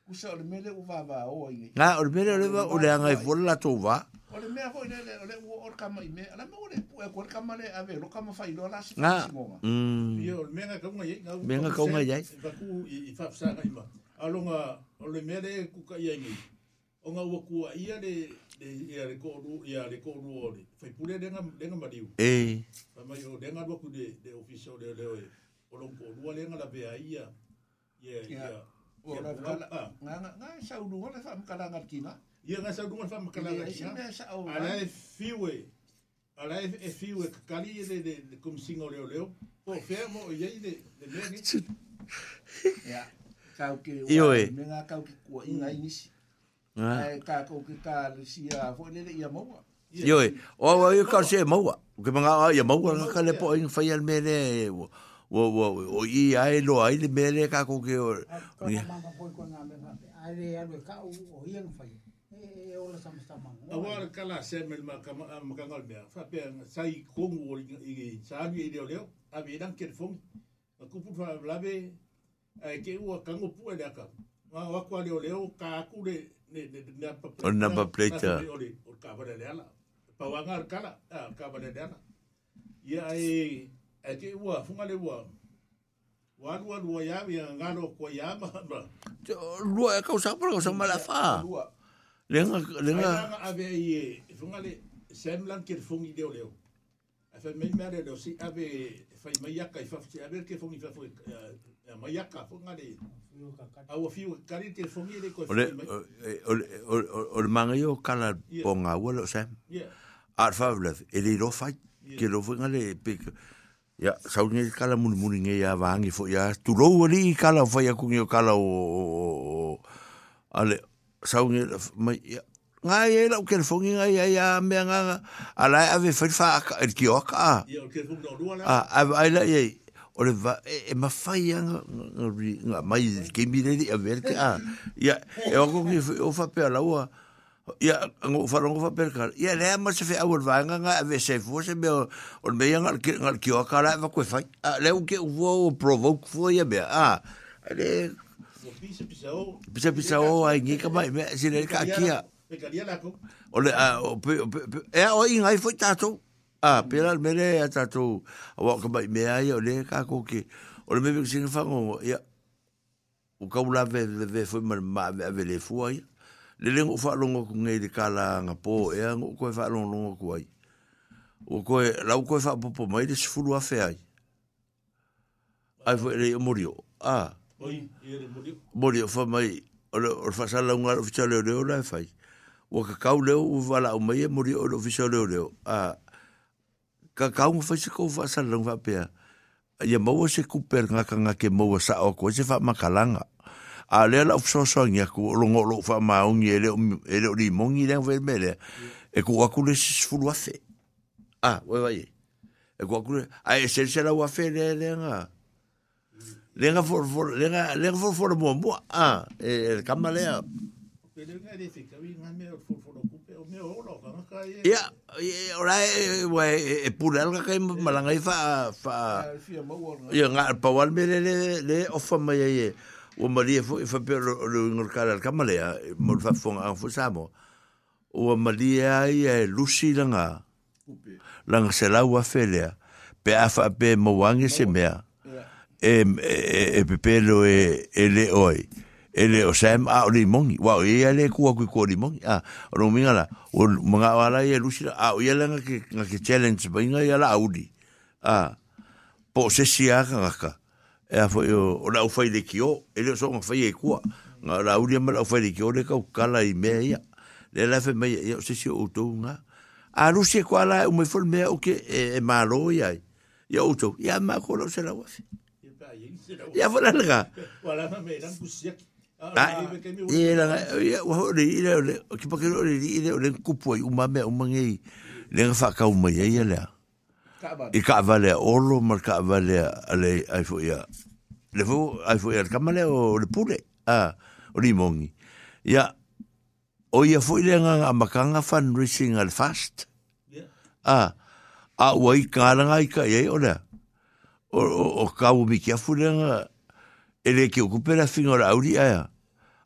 Speaker 8: Kusa ole mele u vava o
Speaker 6: inge. Nga, ole mele ole vava, ole anga e vola la tō va.
Speaker 8: Ole mea hoi le, ole u ole kama i
Speaker 6: me,
Speaker 8: ala me ole pue, ole kama le ave, lo
Speaker 6: kama whai lo la si whai singonga. Ia, ole mea ngā kaunga iei. Mea ngā kaunga iei. Vaku i whafsa ngai ma. Alonga,
Speaker 8: ole mele kuka iei ngai. o nga ua kua ia le le ia le kōru ia le kōru o le fai pule denga denga mariu
Speaker 6: e
Speaker 8: fai mai o denga rua kude de ofisio le leo e o long kōru a lenga la bea ia ia ia nga sa unu o ah. le fai mkalanga kina ia nga sa unu o le fai mkalanga kina a la e fiwe a la e, e fiwe kakali e le le le kumsingo leo leo po fea mo o iei le le mene
Speaker 6: ia kauke ua menga
Speaker 8: kauke kua inga inisi mm. ai ka ko ki ka Lucia fo le ia moa
Speaker 6: Yo, o o yo ka se moa. O ke manga ia moa ka ka le po in fa ia mele. O
Speaker 8: o o i
Speaker 6: ai lo ai le mele ka ko ke o. Ai le ai ka o ia fa. E o la samsta manga. Awa ka la se mel ma ka ma ka ngal mea. Fa pe sai kongu o i sa ni le le. A vi dan ke fo. Ku pu fa blave. Ai ke u ka ngo pu le ka. Wa wa ko le o le ka ku le Orang number plate ya
Speaker 8: o kabare le ala pa wa kala a kabare le ala ya e e ke wa funga le wa wa wa wa ya mi nga no ya ma
Speaker 6: ba jo lu kau lah? ka usa pro sa mala fa le nga
Speaker 8: le nga a be ye funga le sem lan ke fungi de ole a si a be fa mai ya ka fa fa ke fungi ia mai aka fonga le au
Speaker 6: fiu kari te fongi le ko ole ole ole manga yo kala ponga wala sa ar favlev ele ro fai ke lo fonga le pe ya sauni kala mun mun nge ya vangi fo ya tu ro ali kala fo ya kunyo kala o ale sauni mai nga ye la ke fongi nga ya ya me nga ala ave fa fa el kioka a a ala ye o le va e ma fai anga nga mai ke mire a ver ke a ah, ia e o ko o fa pe la ua ah, ia ngo fa ngo fa pe ka ia le ma se fe a ur vanga nga a ve se fo se me o me nga ah, ke nga ke o ka la va ko fai a le o ke o provoke fo ia be a le pisa pisa o ai ngi ka mai me se le ka kia e ka a la o le o e o inga i foi tatou Ah, pera mere a tatou. Awa ka mai mea ia o le ka koke. fango, le mebe O ka ula ve ve ve ma ve ave le fua Le lengo ku kala ku ai. O koe, koe mai a whea ai.
Speaker 8: Ai fwe le morio. Oi, ia le morio. Morio wha mai, o le whaasala ngā
Speaker 6: ofisa leo leo lai kakau leo, ua wala o mai e morio le ole a ka kaung fa se ko fa sa lung fa pe ye mo se ku per nga ka nga ke mo sa o ko se fa makalang a le la fso so nga ku lo ngo lo fa ma un ye le e le e ri mong i den ver mele e ku wa ku le se fu lo fe a we va ye e ku ku a e se se la wa fe le le nga le nga for for le nga le nga for for mo mo a e, e kamalea Ya, ora e we e, e, e pura alga kai e. malanga fa fa ia nga pa wal me le le ofa mai ye o mari fo fa per lo ngor kala kamalea mo fa fo nga fo samo o mari ai e lusi langa langa se la wa felea pe afa pe mo se mea e e pe e le oi ele o sem a o limongi wa e ele ku ku ku limongi a ro minga la o mga wala ye lusi a o ye langa ke nga ke challenge ba inga ya la audi a po se si a ka ka e a foi o la foi de kio ele so nga foi e ku nga la audi ma la foi de kio le ka kala i me ya le la fe me ya se si o to nga a lusi ku ala o me foi me o ke e malo ya ya o to ya ma ko lo se la wa Ya,
Speaker 8: voilà, le gars. Voilà, mais là, vous e wa ori ira ole ki pa ole kupu ai uma le fa uma ia ia le e ka mar ka ale ai fo ia le fo ai fo ia ka o le pule ile nga makanga fan al fast a a wai ka la ole o o ka u nga ele ki okupera fingora auria. aia.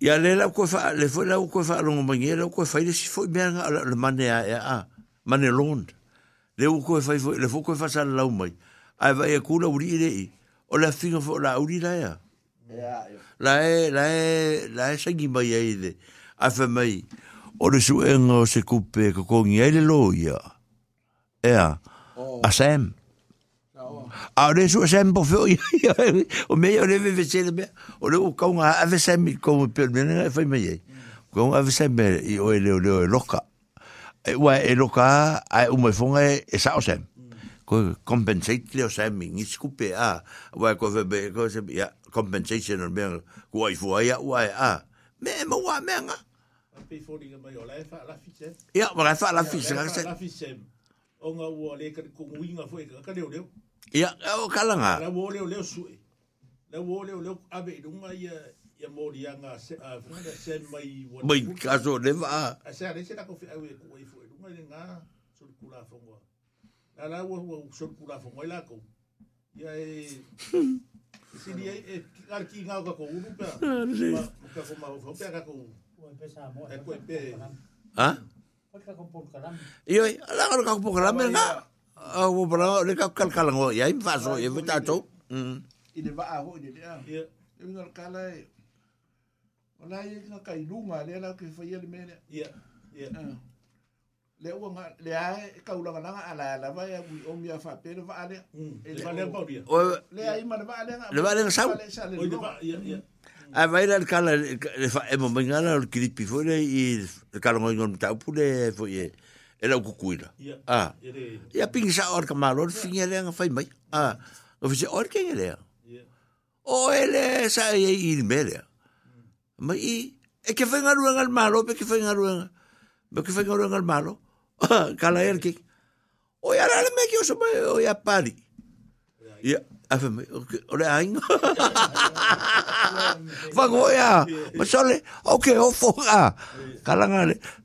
Speaker 8: Ia le lau koe wha, le fwoi lau koe wha alongo mangi, lau koe whai le si fwoi mea ngā ala le mane a ea a, mane lond. Le u koe whai fwoi, le fwoi koe wha sa lau mai. Ai vai e kula uri i rei, o le awhinga fwoi la uri la ea. La e, la e, la e sangi mai e ide. Ai wha mai, o le suenga o se kupe kakongi, ai le lo ia. Ea, a Sam a le so sem po fo o me o le ve se le o le ka un a ve sem ko pe me fa me ye ko un a ve sem i o le o le loka e wa e loka a u me fo e sa o sem ko compensate le o sem ni skupe a wa ko ve ko se ya compensation o me ko ai fo ya wa a me mo wa me nga pe fo ni ma yo la fa la fise ya wa la fa la fise la fise o nga wo le ka ku winga fo ka ka leo leo Ia, o oh, kalanga. La wo leo leo sui. La wo leo leo abe dunga ah, ia ia mori anga se a funa se mai wo. Mai kaso le va. A se ale se la ko fi awe ko i fu
Speaker 10: dunga le nga sol kula fongo. La la wo wo sol kula fongo la ko. Ia e Si dia e kar ki nga ko uru pa. Ka ko ma ho pe ka ko. Ha? Ka ko por kalam. Iyo, ala ka ko por kalam nga. Ah, o bra, le ka kal kal ngo, ya im faso, e vita to. Mm. Ile ba a ho ni dia. Ya. Im ngal kala. Ola ye ka kai lunga le la ke fai le mele. Ya. Ya. Le o nga le a ka ula nga nga ala ala ba ya bui o mi fa pe le va ale. Ele va le ba dia. O le ai ma le va ale nga. Le va le sa. O le va ya ya. A vai la kala e mo ngala o kilipi fo le i kala ngo ngo tau pule fo ye. era o kukuira. Ah. É e a pinga or ka malor, fingi ele nga fai mai. Ah. O fisi or ele. É. O oh, ele é, sa hum. e i mele. e que foi ngarua ngal malo, pe ke fai ngarua ngal, pe ngal malo. cala er Oi, O ia rale me ki oso mai, o ia pari. Ia, a fai mai, o le ainga. Fango ia, ma sole, o ke ofo, ah. cala ngale.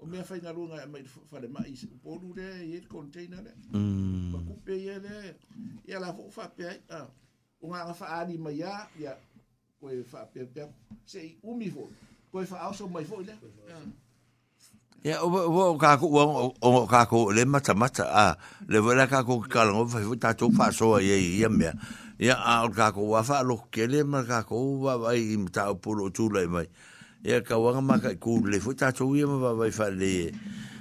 Speaker 10: o mea fai na lunga mai fale mai se polu de ye container de ma ku pe ye de ya la fo fa pe a o nga fa ali mai ya ya ko e fa pe pe se umi fo ko e fa also mai fo de Ya o o ka ko o o ka ko le mata mata a le vela ka ko ka lo fa fa ta to fa so ye ye me ya a ka ko wa fa lo ke le ma ka ko wa vai im ta pulo tu le mai e ka wanga maka ku le foi tatou ia ma vai fa le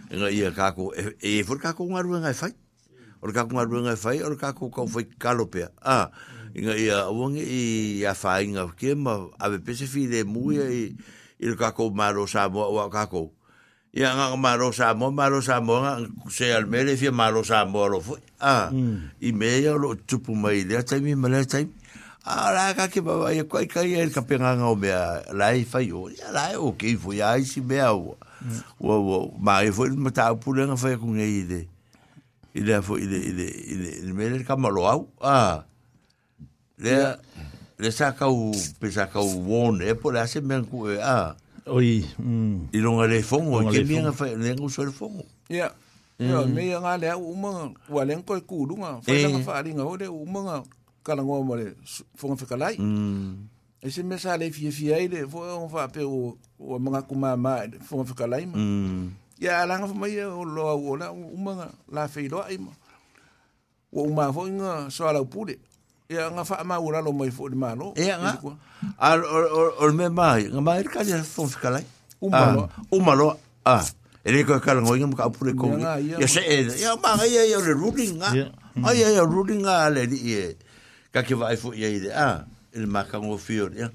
Speaker 10: nga ia ka ko e, e foi ka ko e ngaru nga fai or ka ko e ngaru nga fai or ka ko ka foi kalope a nga ia wanga i a fai nga ke ma ave pese fi le muia i i ka ko maro sa mo wa ka ko ia nga maro sa mo maro sa mo se al mele fi maro sa mo lo foi a mm. i me ia lo tupu mai le taimi mele taimi a la ka ke ba ya kai kai el ka penga nga me la e fa yo ya la o ke fo ya i si me o o o ma e fo ma ta pu le nga fa ku ngai de ile fo ile ile de ile me le ka ma lo au a le le sa ka u pe sa ka u won e po la se men ku a oi mm. i longa le fongo ke me nga fa le nga so le fongo
Speaker 11: ya mm. ya me nga le u ma wa le fa nga fa ri nga o de u kala ngoa mo le fonga fika lai. Mm. E se me sa le fie fie ai le fo e on fa pe o o manga kuma ma fonga fika lai Mm. Ya la nga fomai e o lo a o la o manga la fei loa ai ma. O ma fo inga so ala upule. Ya nga fa ma ura lo mai
Speaker 10: fo di ma no. E ya nga. Al or or or me ma nga ma ir ka ya fonga fika lai.
Speaker 11: Uma ah, lo.
Speaker 10: Uma lo. Ah. E le kua kala ngoi ya nga muka apure kongi. Ya, ya se e, Ya ma ngai ya ya ruri nga. Ai ai ruri nga ale di e. ka ke vai fo ye ah, ide a il ma ka ngo fio ye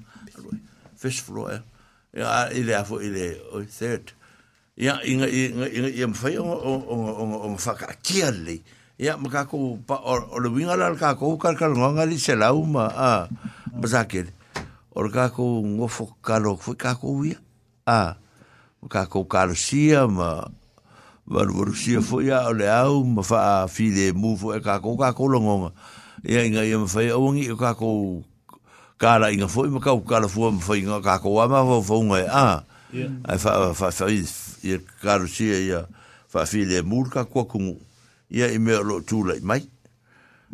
Speaker 10: fish floor ya ile fo ile o third ya inga inga inga ye mfa yo o o o o mfa ka kiali ya ma ka ko pa o o le winga la ka ko ah, ka ka ngo ngali se la uma ah, a bazakel o ka ko ngo fo ka lo fo ka ko ya a o ka ko ka lo sia ma Varu varu sia fo ya ole au ma fa fide mu fo e ka ko ka ko lo ngonga. ia inga ia mawhai awangi o kākou kāra inga fōi ma kau kāra fua mawhai inga kākou ama fau faunga e a ai whawhai ia karusia ia whawhi le mūr ka kua kungu ia i mea lo tūlai mai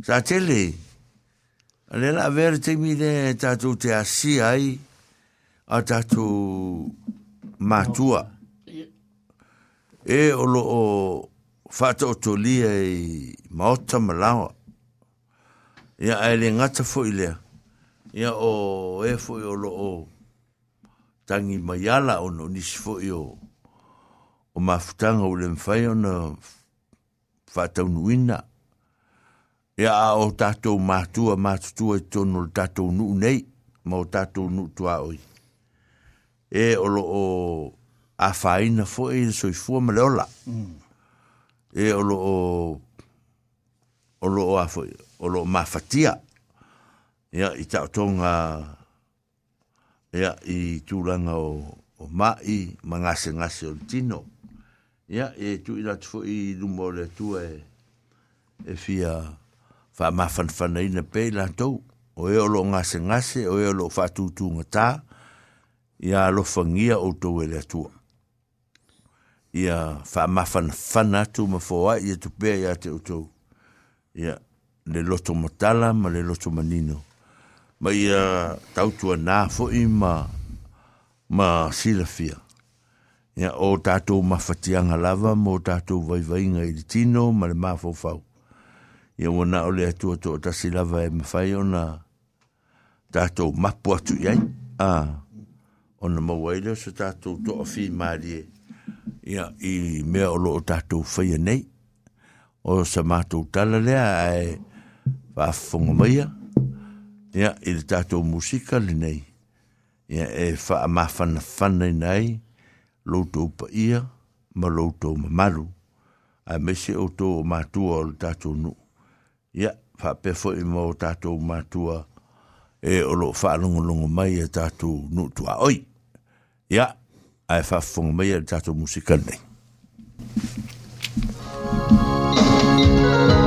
Speaker 10: sa tele le la vere te mi le tātou te asi ai a tātou mātua e o lo o whātou tolia i maota malawa ia ae le gata foʻi lea ia o e foʻi o loo tagi mai ala ona o nisi foʻi o o mafutaga ua le mafai ona faataunuina ia a o tatou matua matutua i tonu o le tatou nuu nei ma o tatou nuu tuaoi e o loo afāina foʻi i le soifua ma le mm. e o loo o loo a foʻi o lo mafatia. Ia, i tau tonga, ia, i tūranga o, o mai, ma ngase ngase o tino. Ia, e tu ina tifo i rumo le tu e, e fia, fa mafanfana ina pe la tau, o e o lo ngase ngase, o e o lo fatu tu ngata, ia lo fangia o tau e le tu. Ia, fa mafanfana tu mafoa, ia tu pe ia te o tau. Ia, le loto matala ma le loto manino. Ma ia tautua nā fo'i ma, ma silafia. Ia o tātou mawhatianga lava, mo tātou vaivainga i tino, ma le mawhawhau. Ia wana o le atua tō tasi lava e mawhai o nā tātou mapu atu iai. A, o nā mawaila sa tātou tō a whi mārie. Ia i mea o lo o tātou whaia nei. O sa mātou tala lea pa fongo maia ia i le tatou musika lenei ia e faamafanafana i nai loutou paia ma loutou mamalu ae maise outou o matua o le tatou nuu ia faapea foʻi ma o tatou matua e o loo faalogologo mai e tatou nuu tuaoi ia ae faafofoga maia i le tatou musika lenei Thank you.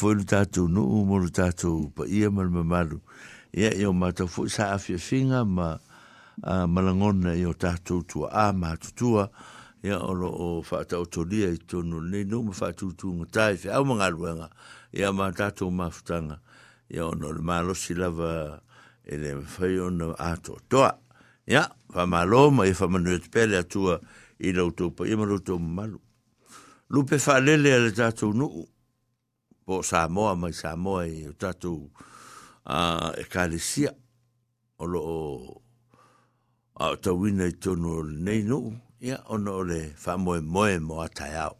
Speaker 10: foi no tātou nuu mo no tātou pa ia ma le mamalu
Speaker 12: ia ia o mātou foi sa awhiawhinga ma a malangona i o tātou tua a mātutua ia o lo o whaatau tolia i tonu nei no ma whaatutu ngā tai whi au ia mā tātou mafutanga ia o le mālosi lava e le whai o na ato toa ia whamalo ma e whamanu te pele atua i lautou pa ima lautou malu lupe whaalele a le tātou nuu po Samoa mai Samoa i o tatu a uh, e kalesia o lo o a uh, ta wina i tonu o nei nu ia o no o le wha moe moe mo a tai au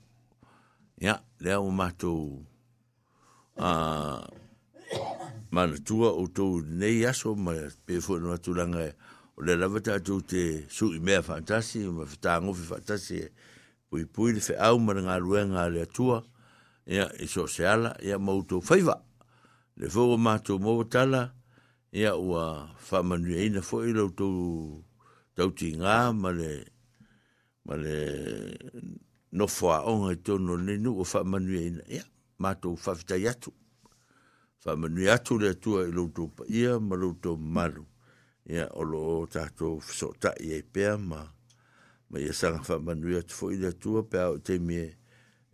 Speaker 12: ia lea o matu a uh, mana tua o tou nei aso ma pe fu no atu langa o le lava ta atu te su i mea fantasi ma fitaa ngofi fantasi e pui pui le fe au ma le ngā ruenga le atua ia ya i so ya ala faiva le fo ma to mo tala ia ua fa manu ai na fo i lo to tau ti ma le ma le no fo a on e to no le nu fa manu ai na ia ma to fa fita yatu fa manu yatu le tu i lo to pa ia ma lo to malu ia o lo ta to so ta ia e pe ma ma ia sanga fa manu ia fo i le tu pe a te mie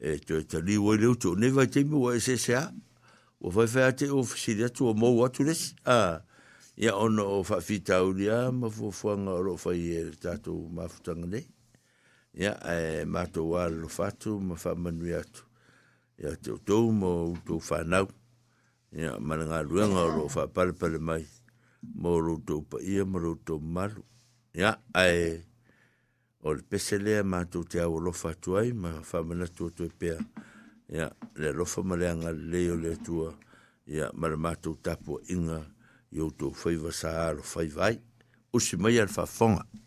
Speaker 12: e to to ni wo le to ne va te mi wo se se a wo fa te o fi le to mo wa tu les a ya ono o fa fi ta u ma fo fo nga ro fa ye ta to ma fu tang ne ya e ma to wa lo fa tu ma fa ma nu ya tu ya to mo to fa na ya ma nga lu nga ro fa pa pa mai mo lo to pa ye mo lo to ma ya e o le pese lea mātou te au lofa atu ai, ma whamana tu atu e pēa. Ia, le lofa ma lea ngā leo le atua, ia, ma le mātou tapua inga, i outou whaiva sa aro whaiva ai, usi mai ar whawhonga. Ia.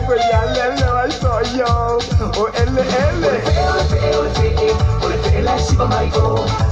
Speaker 12: for y'all, know I saw y'all. Oh, L, L. Wanna feel, feel, feel, wanna feel like Shiba Michael.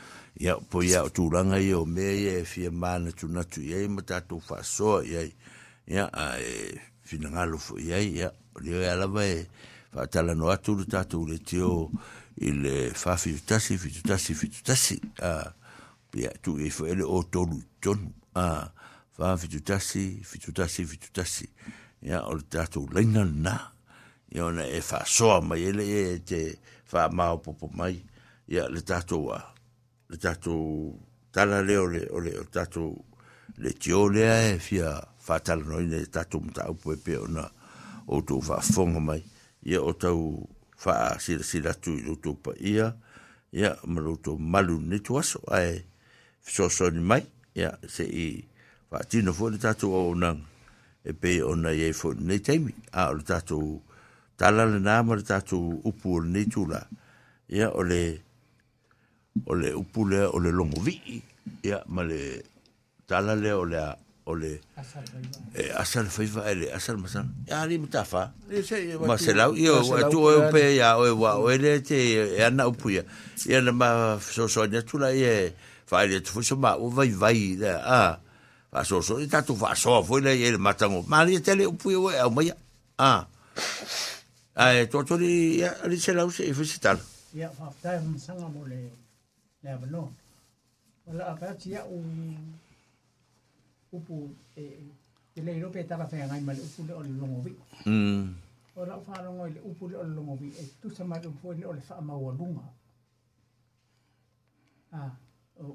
Speaker 12: ya po ia o tu ranga ia o mea ia e fia mana tu natu ia i matato wha soa ia a e fina ngalo ya ia ia leo e alawa e whaatala no atu le tato le teo i le wha fitutasi fitutasi fitutasi a ya tu e fo ele o tolu tonu a wha fitutasi fitutasi fitutasi ia o le tu lenga na ya na e wha soa mai ele e te wha mao popo mai ya le tato wa le tatou tala lea o le o tatou le tio lea e fia faatala noi nei tatou mataupu e pea ona outou faafofoga mai ia o tau faasilasila atu i loutou paia ia ma loutou malu ni tuaso ae fesoasoani mai ia seʻi faatino foi le tatou aonaga e pei ona iai foi lenei taimi a o le tatou tala lenā ma le tatou upu o lenei tula ia o le o le ole o le longovii ia ma le tala ole o o le e asal faiva ele asal masal ya ni mutafa ma se lau io tu o pe ya o wa o ele te e ana ya ia na ma so so ne tu la ye fa tu so ma o vai vai le a fa so so ta tu fa so fo le ele matango ma ali te le upu o o ma ya a ai e to to li se lau se fisital ya fa ta sanga mo le นี่ยมันโน่นแล้วพระเชียอุอุปูเอจจเลยรเปตาลาแฟงไงมันอุปูเลออลงวิอืมอเราฟาลงไงอุปูเลออลงวิเอตุสมาอุปูเลออนฟามาวนลุงอ่ะอ่าโอ้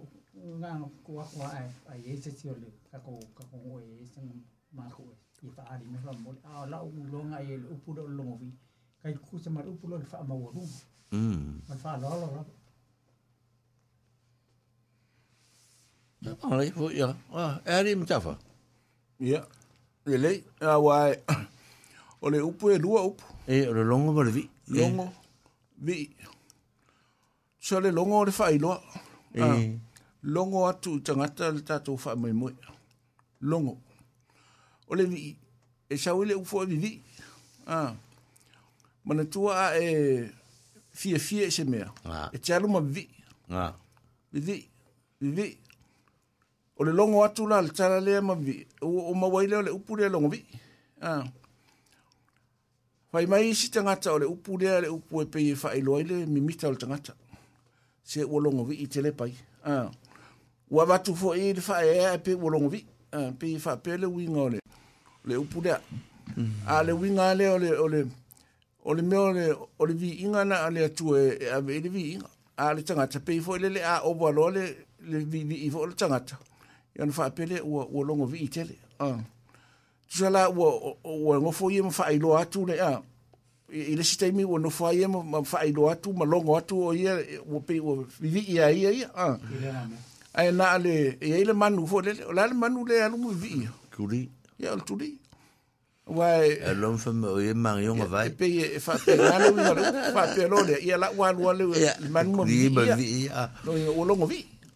Speaker 12: งานกูว่าว่าไอ้ไอ้เยสเชียลกะโกกะโกเอสังมาคุยอีฟาดีไม่ฟาหมดอ้าวแล้วอุลงไงอุปูเลออลงวิใครคุสมาอุปูเลออนฟามาวนลุงอืมมันฟาล้อเราแล้ว Ale, fo, ya. Ah, eri mtafa. Ya. Ele, ya wai. Ole upu e lua upu. E, ole longo vale vi. E. Longo. Vi. So le longo ole fai loa. E. Ah, longo atu tangata le tato ufa mai mui. Longo. Ole vi. E sawe le ufo e vi. Ah. Mana tua a e fie fie e se mea. Ah. E tialuma vi. Ah. Vi vi. Vi vi o le longo atu la le tala lea ma vi, o, o ma le upu lea longo vi. Ah. Fai mai isi tangata o le upu lea le upu e pei e fai loa ile mi mita o le tangata. Se ua longo vi i tele pai. Ah. Ua watu fo e le fai ea e pei ua longo vi. Pei e fai pele winga o le, le upu lea. A le winga le o le, o le, o le meo le, o le vi inga na le atu e, e le vi inga. A ah, le tangata pei fo ele le a ah, o le, le vi vi i fo le tangata. Mm. fa ona wo wo longo vi itele ah uh. tusa wo wo ngo fo ia fa ilo atu le a ile lesi mi wo no fo ia ma ilo atu ma longo atu o ia ua pei ua vi ya ya ya ah ae na le ye le manu fo le la le manu le alumu vivii
Speaker 13: tuli ia
Speaker 12: o le tuli Wai. E lon fa mo e mang yo vai. E pe e fa pe na le fa pe lo le ia la wa lo le manu mo vi. Ni mo vi. Lo
Speaker 13: o
Speaker 12: longo vi.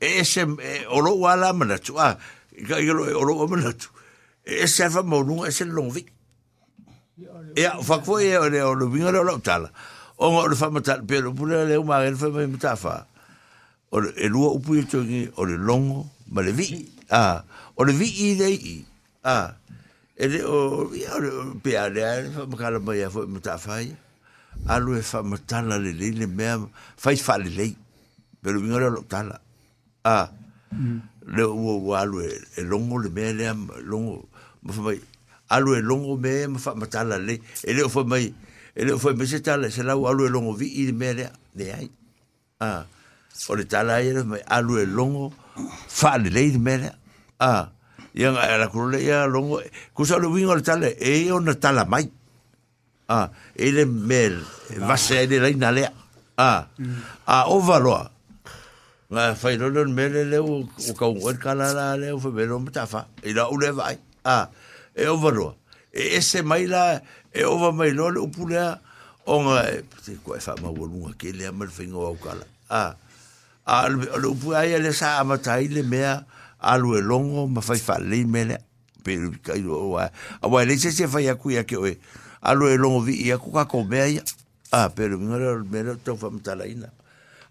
Speaker 13: e se eh, o lo wala mana tu a ah, ga yo o lo mana tu e se fa mo nu e se lo vi e fa ko e o o lo vinga lo tala o o lo fa mata pero pura le uma el fa mi mata fa o e lo u pui to ni o le longo ma le vi a ah, o le vi i le i a ah, e le o vi o le pe a le fa mo kala mo ya fo mata fa i alu e fa mata la le le me fa i fa le le pero vinga lo tala a mm. le o alu e longo le mea longo ma fa mai alu e longo me ma fa matala le e leo fa mai e leo fa mai se tala se lau alu e longo vi i le mea ai a o le tala ai mai alu e longo fa le lei le mea a ia nga la le ia longo kusa le wingo le tala e ona tala mai a e le mea vase e le reina lea a mm. a ovaloa nga fai lo lo mele le u u ka u ka la la le u fai lo mta fa e la u le vai a e o varo e ese mai la e o va mai lo u pule a o nga e te kua e fa ma wanu a ke le a mar fai ngau ka la a a lo u pule a ia le sa a matai le mea a lu e longo ma fai fa le mele pe lu ka i lo a wai a wai le se se fai a kui a ke oe a lu e longo vi i a kuka ko mea ia a pe lu mingare o mele tau fa mta la ina a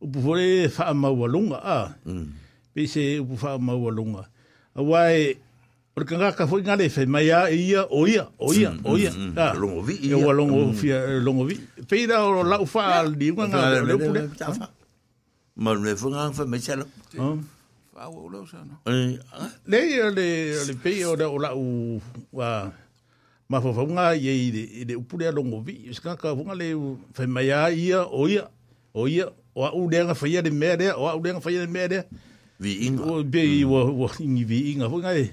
Speaker 14: upu fole wha maualunga a. Mm. Pe se upu wha maualunga. A wai, ora ka ngaka fo ngale fe mai a ia o ia o ia o ia
Speaker 13: longo mm. e vi ia
Speaker 14: o longo vi longo vi pe da o la u fa
Speaker 13: al
Speaker 14: di nga nga le pu le
Speaker 13: ma le fo nga fa mai sala fa o
Speaker 14: lo sa no eh, le le le pe o da o la u wa ma fo fo nga ye de de u pu le longo vi ska ka fo nga le fe mai ia o ia o ia o au lenga fai ade mea dea, o au lenga fai ade mea dea. Vi inga. O be i mm. wo wo ingi vi inga. Fui ngai,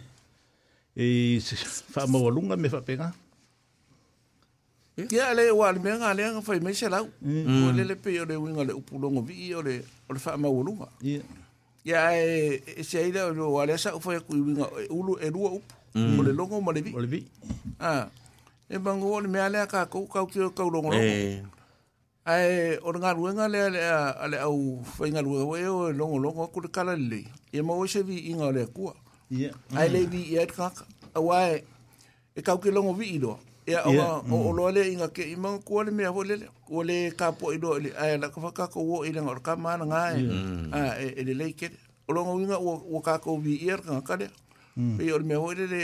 Speaker 14: e wha mawalunga me fa
Speaker 12: pega. Ia le wa le mea ngā le anga fai meise lau. Mm. le mm. le pe o le winga le upulongo vi i o le o le wha mawalunga. Ia e e se aida o le wa le asa ufai aku winga e ulu e rua upu. O le longo o le vi. O le vi. Ah, e bango o le ka lea ka kau kio ka longo longo. Eh ai o nga ruenga le le le au fai nga ruenga we o long e long ko le kala le e mo se vi inga le ku ya ai le vi e ka a wai e ka ke long vi do e o o o mm. lo le inga ke imang ku le me vo le o le ka po i do le ai la ka fa ka ko wo i le ngor ka ma nga e. ai a e, e le mm. le ke o long inga o ka ko vi e ka ka le e o me vo le le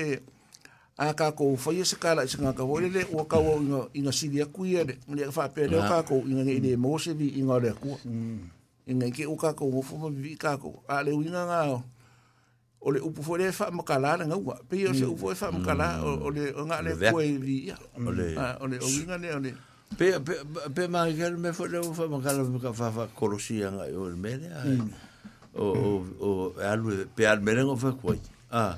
Speaker 12: E e a ka ko fai se kala se ka wole le le o ka wo ina ina si dia ku mo le fa pe le ka ko ina ni de mo se vi ina le ku ina ke o ka ko mo fo vi ka ko a le ina nga o le pu fo le fa mo kala na nga wa pe yo se fo fa mo kala o le nga le ku ye vi ya o
Speaker 13: le o
Speaker 12: e le o ina le
Speaker 13: o le pe pe pe ma ke me fo le fa mo kala mo ka fa fa kolosi nga o le me mm. o o o alu pe a al merengo fa ku a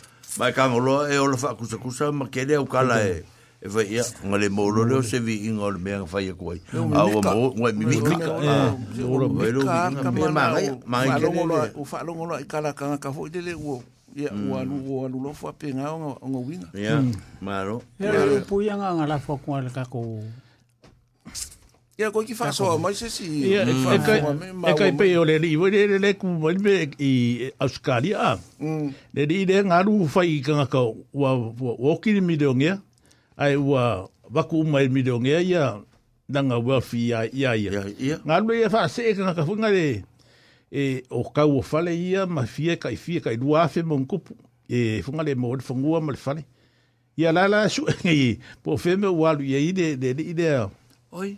Speaker 13: mai ka ngolo e o lo fa kusa kusa ma ke le o kala e e fa ia nga le mo lo le se vi inga le mea fa ia koi a o mo nga mi mi ah, ka o lo ve lo ka ma ma
Speaker 12: ma ke le o fa lo ngolo e kala ka ka fo e le o ia ua mm. alu ua alu lo fa pe nga o nga winga
Speaker 13: ia mm. ma lo ia le pu ia nga nga
Speaker 14: la fo ko le ka ko
Speaker 12: Ya ko ki faso ma se si. E,
Speaker 14: e kai pe yo le li, we le le ku mo me i Australia. Mm. Le di le nga ru fa i ka ka wa o ki mi de nge. Ai wa va ku mo mi de nge ya na nga wa fi ya ya ya. Nga lu fa se ka ka fu nga le e o ka wo fa le ya ma fi ka i fi ka i wa fe mo ku e fu nga le mo fu nga ma le fa Ya la la su ngi po fe me wa lu ye ide de ide. Oi.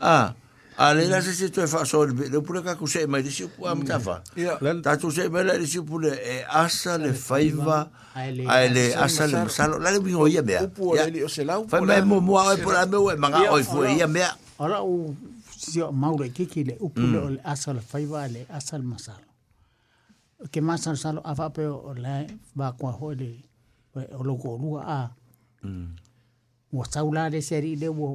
Speaker 13: Ah. A le la se se fa so le le pula ka kuse hmm. eh, mai disi ku am tafa. Ta tu se mai la disi pula e asa le faiva a le asa le salo la le bingo
Speaker 12: ia mea.
Speaker 13: Fa mai mo mo ai pula me we manga oi fu ia mea. Ora u
Speaker 14: si maure kiki le upule o le hmm. asa le faiva le asa le masalo. Ke masalo salo afa pe o la va kwa ho le o lo ko a. Ah. Wo hmm. saula le seri le wo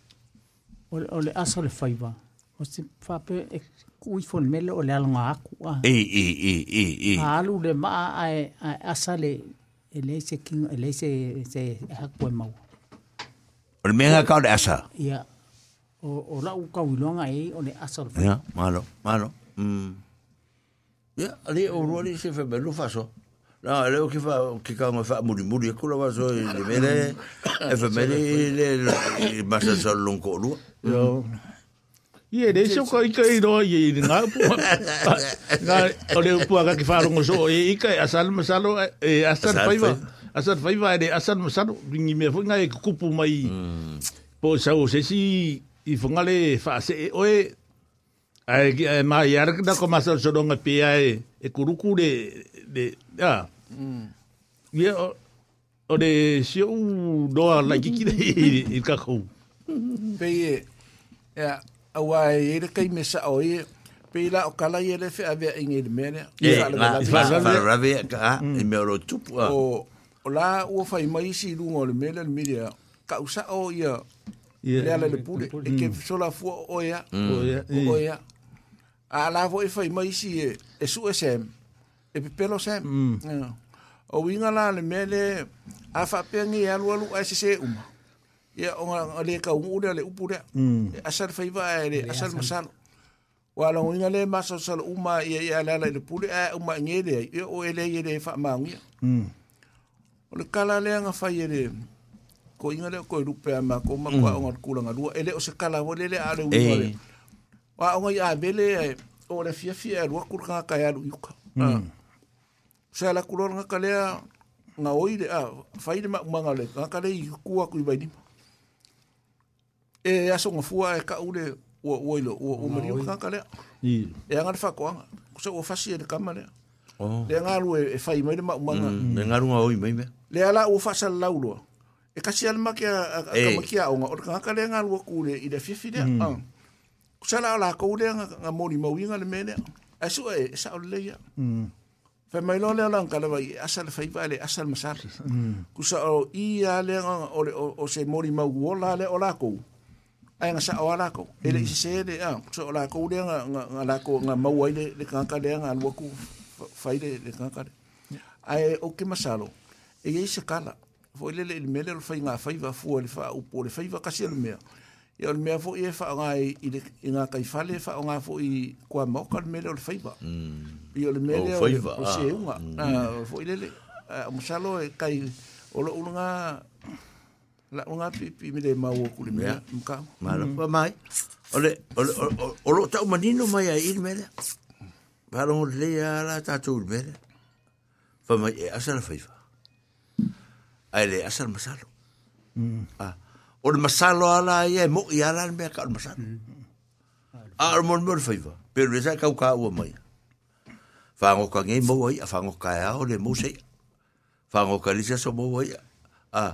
Speaker 14: o le aso le faiva o se fape e kui fon mele o le alonga aku a e e
Speaker 13: e e e a
Speaker 14: alu le ma a asa le ele se king ele se se haku e mau o le
Speaker 13: mea ka o le asa ia
Speaker 14: o o la u ka wilonga e o le asa le ia
Speaker 13: malo malo mm ia ale o rori se fe belu faso No, o que fa que kan fa muri muri e kula va so le mele e fe mele le masa
Speaker 14: sol lua Yo. Ia de so ka ika i roa i ngā pua. Ngā o leo pua ka ki whārongo so e ika e asal masalo e asal whaiva. Asal whaiva e de asal masalo. Ringi mea whai ngā e kukupu mai. Po sau se si i whangale whaase e oe. Ai ki ai mai ara ki nako masal soronga pia e e kuruku de de ah. Ia o de sio doa la kiki de i kakou.
Speaker 12: pe ye
Speaker 13: ya
Speaker 12: awa ye le kai mesa o ye pe la o kala ye le fe ave inge de mere ya la la la
Speaker 13: la ve ka ha, mm. e me ro tu po ha. o o la o fa
Speaker 12: mai si lu ngol mele le mele ka usa o ye le ala le pule e ke mm. so la fu o ya o ya o ya a la vo e fa mai si e e su e sem e pe pelo sem o winga la le mele a fa pe ni ya lu lu a se se ia o le ka ungu le upu le asal faiva le asal masalo wa lo inga le maso sal uma ia ia ừ. la ừ. la le pule a uma nge le ia o ele ia le fa maungi
Speaker 13: mm o le
Speaker 12: kala le nga fa ia le ko inga le ko rupe ma ko ma ko ngor kula nga dua ele o se kala o le le a le uma le wa o ia bele o le fia fia ru ko ka ka ya lu yuka se la kulor nga kale nga oile a fa ile ma ma nga le nga kale ku ku bai ni mm e aso nga fua e ka ule o o o o mari o ka ka i e anga fa ko nga so o fa si e ka ma
Speaker 13: o oh. le
Speaker 12: anga
Speaker 13: lu
Speaker 12: e fa e i mai ma
Speaker 13: ma nga le nga lu o i mai me
Speaker 12: le ala e e. o fa sa la lu e ka si al ma ka ma ki a o nga o ka ka le nga lu ku le i de fi fi de a ku sa la la ko le mm. ah. nga nga mo ni ma wi nga le me ne e so e sa o le ya mm fa mai lo le ala nga le wa i asa le fa i ba le asa le ma mm. ku sa o i a le nga o o se mo ni ma wo la le o la ko ai nga sa o ko ele mm. se de a so ala ko de nga nga ala ko nga mau ai de de ka ka de nga lu ku fai de de ka ka ai o ke masalo e ye se kala fo ele le mele lo fai nga fai va fu ele fa u pole fai va ka se le mea e o le fo ye fa nga i de nga kai fa le fa nga fo i ko mm. a mo ka le mele lo fai va mm. i o le mele o se unga mm. na ele le masalo e kai o lo unga la un api pi mi de mau ku li mea un ka
Speaker 13: mala pa mai ole ole ole ta mani no mai ai il mele pa lo le ala ta tu mele fa mai e asal fa fa ai le asal masalo hmm. a ha. ole masalo ala ye mo ya la me ka masalo a ar mo mo fa fa per le sa ka ka u mai fa ngo ka ngi mo wai fa ngo ka ya ole mo se fa ngo ka li sa so mo wai a ah.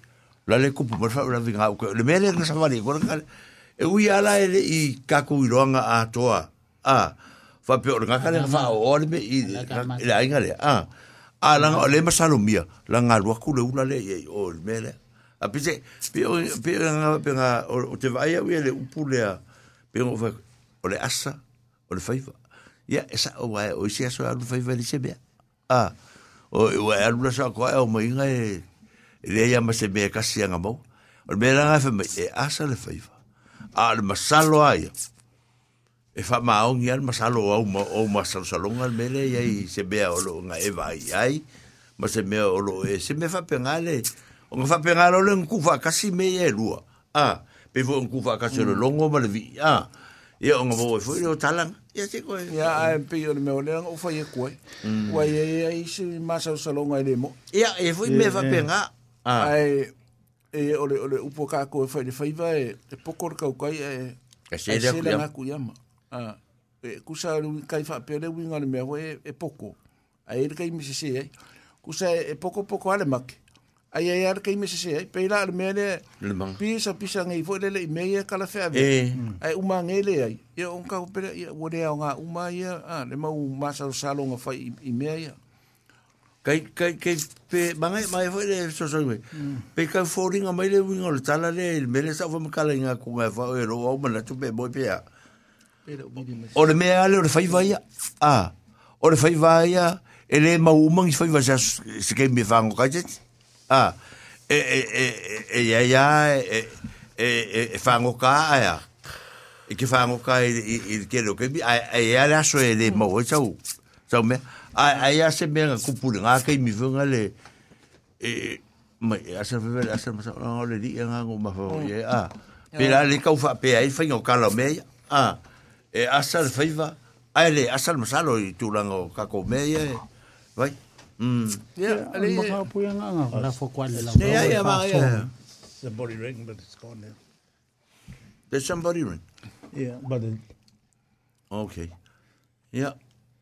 Speaker 13: la le kupu por fa la vinga o le mele no sa vale por ka e u ya la e i ka ku i ronga a toa a fa pe or ka le fa o le me i la inga le a a la e, o le ma salu mia la nga lu ku le una le o le mele a pe se pe pe nga pe nga o te vai u le u pu le a pe o fa o le asa o le faifa ya esa o wa o si aso a le faifa le se be a o o e alu la sa ko e o mai nga e le ia ma se mea kasi anga mau. O mea langa e fai, e asa le fai fa. A le masalo aia. E fa maongi al masalo au ma, o masalo salonga al mele ia i se mea olo nga e vai ai. Ma se mea olo e se mea fai penga le. O nga fai penga le ole ngu fai kasi mea e lua. A, pe fai ngu fai kasi le longo ma le vi. A, ia o nga mo e fai le o talanga. Ia
Speaker 12: te koe. Ia, a empe i ole mea olea nga ufai e koe. Ua ia ia i se
Speaker 13: masalo
Speaker 12: salonga e le
Speaker 13: mo. Ia, e fai mea fai penga. Ia,
Speaker 12: Ah. ai e ole ole upo ka e fai de fai vai e poko e- ka ko ai
Speaker 13: e se de ku
Speaker 12: yama ku yama ah e ku sa kai fa pele wi ngal me ho e, e poko ai e kai mi se e. Kusa e poko poko ale mak ai e ar kai mi se Peila ai pe la pisa pisa pi fo le le me ye kala fa ave eh. ai uma ma ngele ai e un ka pele wo de nga uma ia. ye ah le ma u ma sa salonga lo fa i me ye
Speaker 13: kai kai kai pe mangai mai foi le so so we mm. pe kai foring a mai le wing ol tala le me le sa foi makala nga ku nga fa ero o mala tu pe boi pe a o le e me ale o le fai vai a o le fai vai a ele ma umang fai vai sa se kai me fango kai tet a e e e e ya e ya e e e e fango ka a e ke fango ka i i ke lo ke bi a e ya la so ele ma o sa u sa e me ai ai se me ku pule nga ke mi vunga le e ma asa fe asa ma sa le di nga ngo ma fo ye a pe la le ka fa pe ai fa ngo kala me a e asa le fa va ai le asa ma sa lo i tu la ngo ka ko me ye vai
Speaker 15: mm ya ah. le ma pu nga nga la fo kwa le la eh. mm. ya ya ma ya the body ring but it's gone now
Speaker 13: there's somebody ring yeah but
Speaker 15: okay
Speaker 13: yeah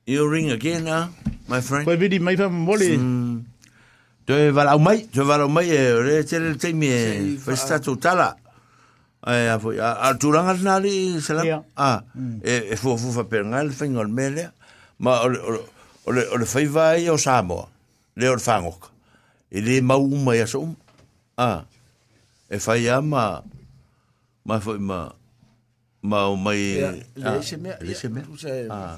Speaker 14: You ring again, huh, my friend? Koe viri mm. mai whamu mole. Mm. Toi walau mai, toi walau mai e
Speaker 13: re tere teimi e to tala. Ai, a, a, a turanga tina ri, selam? Yeah. Ah, mm. e, eh, e eh, fuafufa per ngai le whainga le mele. Ma ole, ole, ole, ole whaiva e o Samoa. Le ole whangoka. E le mau uma e aso uma. Ah, e whai a ma, ma whai ma, ma o mai... Le ah, se mea. Le se mea. Ah.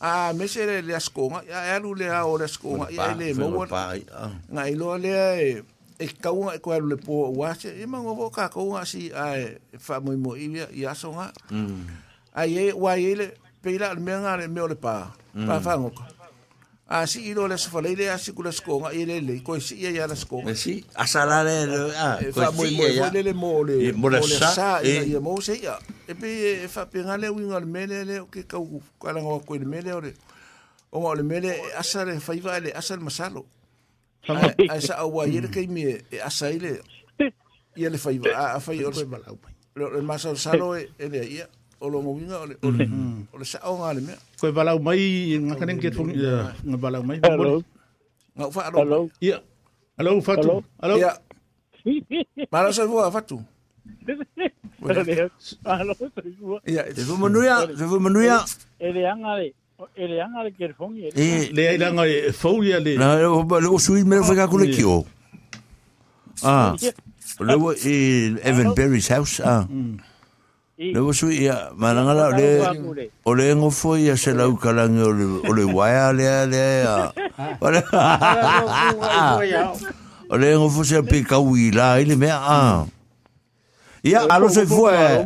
Speaker 12: ah mese le le skonga ya elu le o le skonga ya e le mo na ilo le e e ka un e ko le po wa se e mango bo ka ko asi a fa mo mo i ya songa mm ai e wa ye le pe la me nga le me o le pa mm. pa fa ngoko así si ilo le sefala ile a kula skonga ile le ko si ia ia la skonga si
Speaker 13: asala le
Speaker 12: a ah, e ko si ia ia le le e mo le mo le sa ia e ia mo se ia e pe fa pe
Speaker 13: ngale
Speaker 12: winga le mele le ke ka u kala ngo ko le mele ore o ngo le mele asale fa iva le asal masalo a sa o wa ile ke mi e asa ile ia
Speaker 14: le
Speaker 12: fa iva a fa i ore malau le masalo salo e ya ia o lo mo winga o le mm. le sa o ngale
Speaker 14: Koe walau mai, ngakanen ke tungi,
Speaker 13: ngā walau mai. Hello. Ngā
Speaker 14: ufa, Hello. Ia. Alo, fatu. Hello. Ia.
Speaker 13: Mara
Speaker 14: soi
Speaker 13: vua, fatu. Alo, soi vua. Ia, te vu manuia, te vu manuia.
Speaker 15: Ele anga le. anga le ke fongi. E,
Speaker 14: le ele anga e foulia le.
Speaker 13: Na, o sui mero fika kule ki o. Ah. Le o Evan Berry's house, ah. Le wasu ia, manangala le, o le ngo foi ia se lau kalangi o le, o le waia lea lea. O le, o le ngo foi se pe kaui la, ili mea a. Ia, alo se fua e.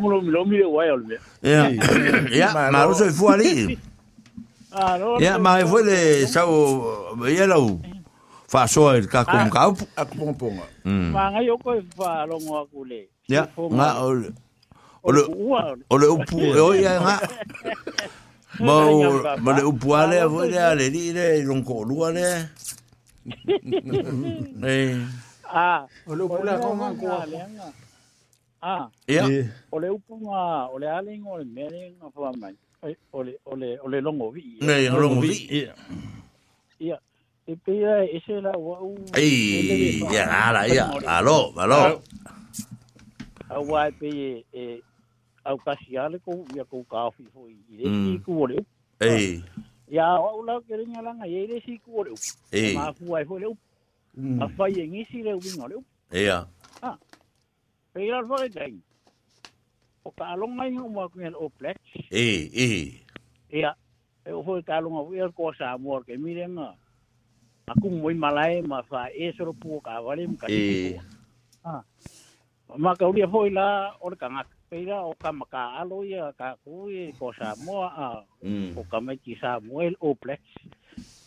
Speaker 13: Ia, ia, ma alo se fua ali ah, Ia, ma e foi le sau, ia lau. Fa soa il kakum ah. kaupu. Akuponga.
Speaker 15: Ma ngai oko e fa longo akule. Ia, nga ole. o le o le upu e o ia nga
Speaker 13: ma ma le upu ale a foi ale ri le non ko lu ale eh ah o le upu la ko nga ko ah ia o le upu nga o le ale ngo le mere nga fa mai o le o
Speaker 15: le o le longo vi ne longo vi ia ia e pia ese la wau ei ia ala ia alo alo awa pe e au kasi ale ko ia ko ka fi ho i re ki ku ole e ya au la ke re nya langa ye si ku ole
Speaker 13: e
Speaker 15: ma fu ai ho le a fa ye ngi si le u no le
Speaker 13: ya ha
Speaker 15: pe ya fa ke dai o ka lo mai ho ma ku o
Speaker 13: plex e e
Speaker 15: ya e ho ka lo ngai ko ko sa mo ke mi re nga a ku mo i malae ma fa e so ro pu ka ka mka e ha ma ka u ye ho la o ka ngai pera o ka maka alo ia ka kui ko sa moa a mm. o ka mai ki sa moel o plex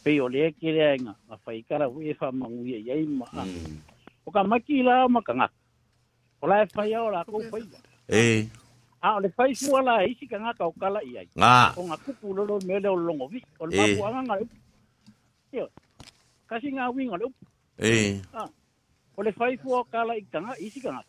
Speaker 15: pe o le ki le nga a fai kara hui fa e mangu ia ia ma mm. o ka maki la ma ka ngak o la fai o la ko fai
Speaker 13: eh
Speaker 15: a o le fai mua la isi ka ngak o kala ia nga
Speaker 13: o
Speaker 15: nga kupu lo lo mele o longo vi o le e. mapu anga nga yo kasi nga wingo
Speaker 13: le
Speaker 15: eh o le fai mua kala ikanga isi ka ngak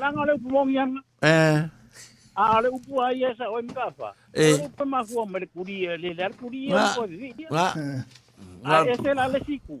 Speaker 15: langa le pumongi anga.
Speaker 13: Eh. A
Speaker 15: le upu ai esa o mkapa. Eh. Le upu mafua mele kuria, le lar kuria.
Speaker 13: Wa. Eh. Ah,
Speaker 15: Wa. A ese la le siku.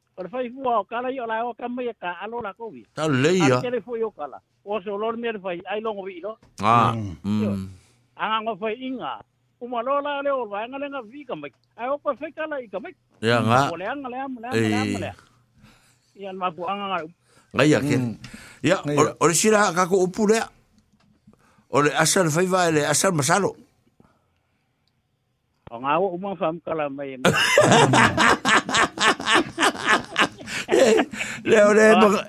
Speaker 15: Pada fai fua o kala i o lai o ka mea ka alo la kowi.
Speaker 13: Ta lei
Speaker 15: ya. Ata fua i o kala. O se o lor mea fai ai longo vi ilo.
Speaker 13: Ah. Mm.
Speaker 15: Anga ngwa fai inga. Uma lo la le o lai ngale nga vi ka mek. Ai o kwa fai kala i ka mek.
Speaker 13: Ya
Speaker 15: nga. O lea nga lea mga lea mga lea. Ia nga pu anga ngai. Ngai
Speaker 13: ya ken. Ya, ole sira kako upu lea. Ole asal fai vai le asal masalo.
Speaker 15: Ongawo umang fam kala mai.
Speaker 13: Leo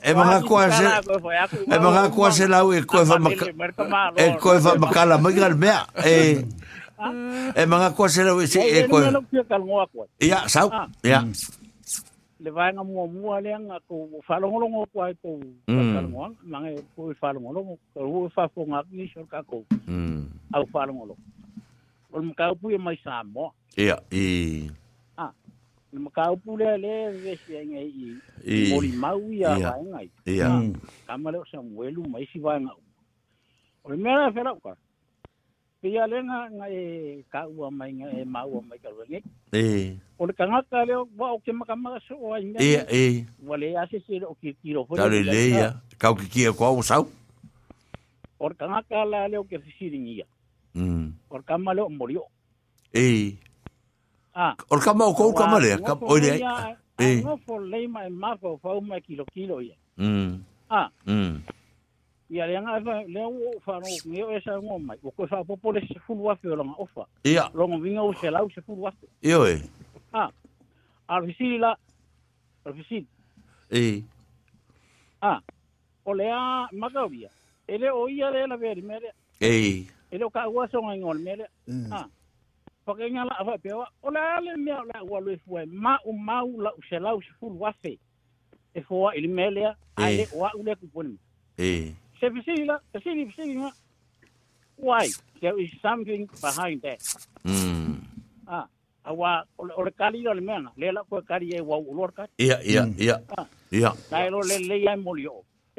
Speaker 13: e mga kuase e mga kuase lau e koe fa ah, e koe fa makala mai gal mea e ah. e mga kuase lau e e
Speaker 15: koe
Speaker 13: ia sau ah. ia mm.
Speaker 15: le vai nga mua mua le nga ko falongolongo ko mm. ai ko e mange ko falongolongo ko fa fo nga ni shor ka ko mm. au falongolongo ol mka pu e mai samo ia e makau pule le vesi ai ngai i mori mau ia yeah. vai ngai
Speaker 13: ia
Speaker 15: kama le sa muelu mai si vai ngai o le mera fera ka pia le nga ngai ka ua mai ngai mau mai ka ngai
Speaker 13: e o le
Speaker 15: kanga ka le wa o ke makama so o ai ngai
Speaker 13: e e
Speaker 15: wale ase se o ki ki ro ho
Speaker 13: le le ia ka ki ki ko o sau
Speaker 15: o le kanga ka la le o ke fisiringia
Speaker 13: mm o
Speaker 15: kama le o morio e
Speaker 13: Ah. O kama o kou kama lea. Ka, o
Speaker 15: lea. Eh. Ano for leima e mako fau mai kilo kilo ia.
Speaker 13: Mm.
Speaker 15: Ah.
Speaker 13: Mm.
Speaker 15: Ia lea ngā ewa, lea o whanau, ngeo e sa ngō mai. O koe whapopole se fulu afe o langa ofa.
Speaker 13: Ia.
Speaker 15: Longo vinga o se lau se fulu afe.
Speaker 13: Ia e.
Speaker 15: Ah. Arfisiri ah. la. Arfisiri. Eh. Ah. O lea makau ia. Ele o ia lea la veri mere.
Speaker 13: Eh.
Speaker 15: Ele o ka uasonga ngol mere. Mm. Ah. Pakenga la fa pewa. Ola ale mea ua lue mau lau
Speaker 13: E Why? There is something
Speaker 15: behind that. Mm. Ah. Awa ole kari la le mea na. Le la kua kari e ua ulor kari. Ia, ia, mm. ia. Ah. Ia. Tae lo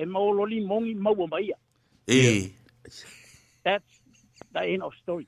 Speaker 15: maolo That's the end of story.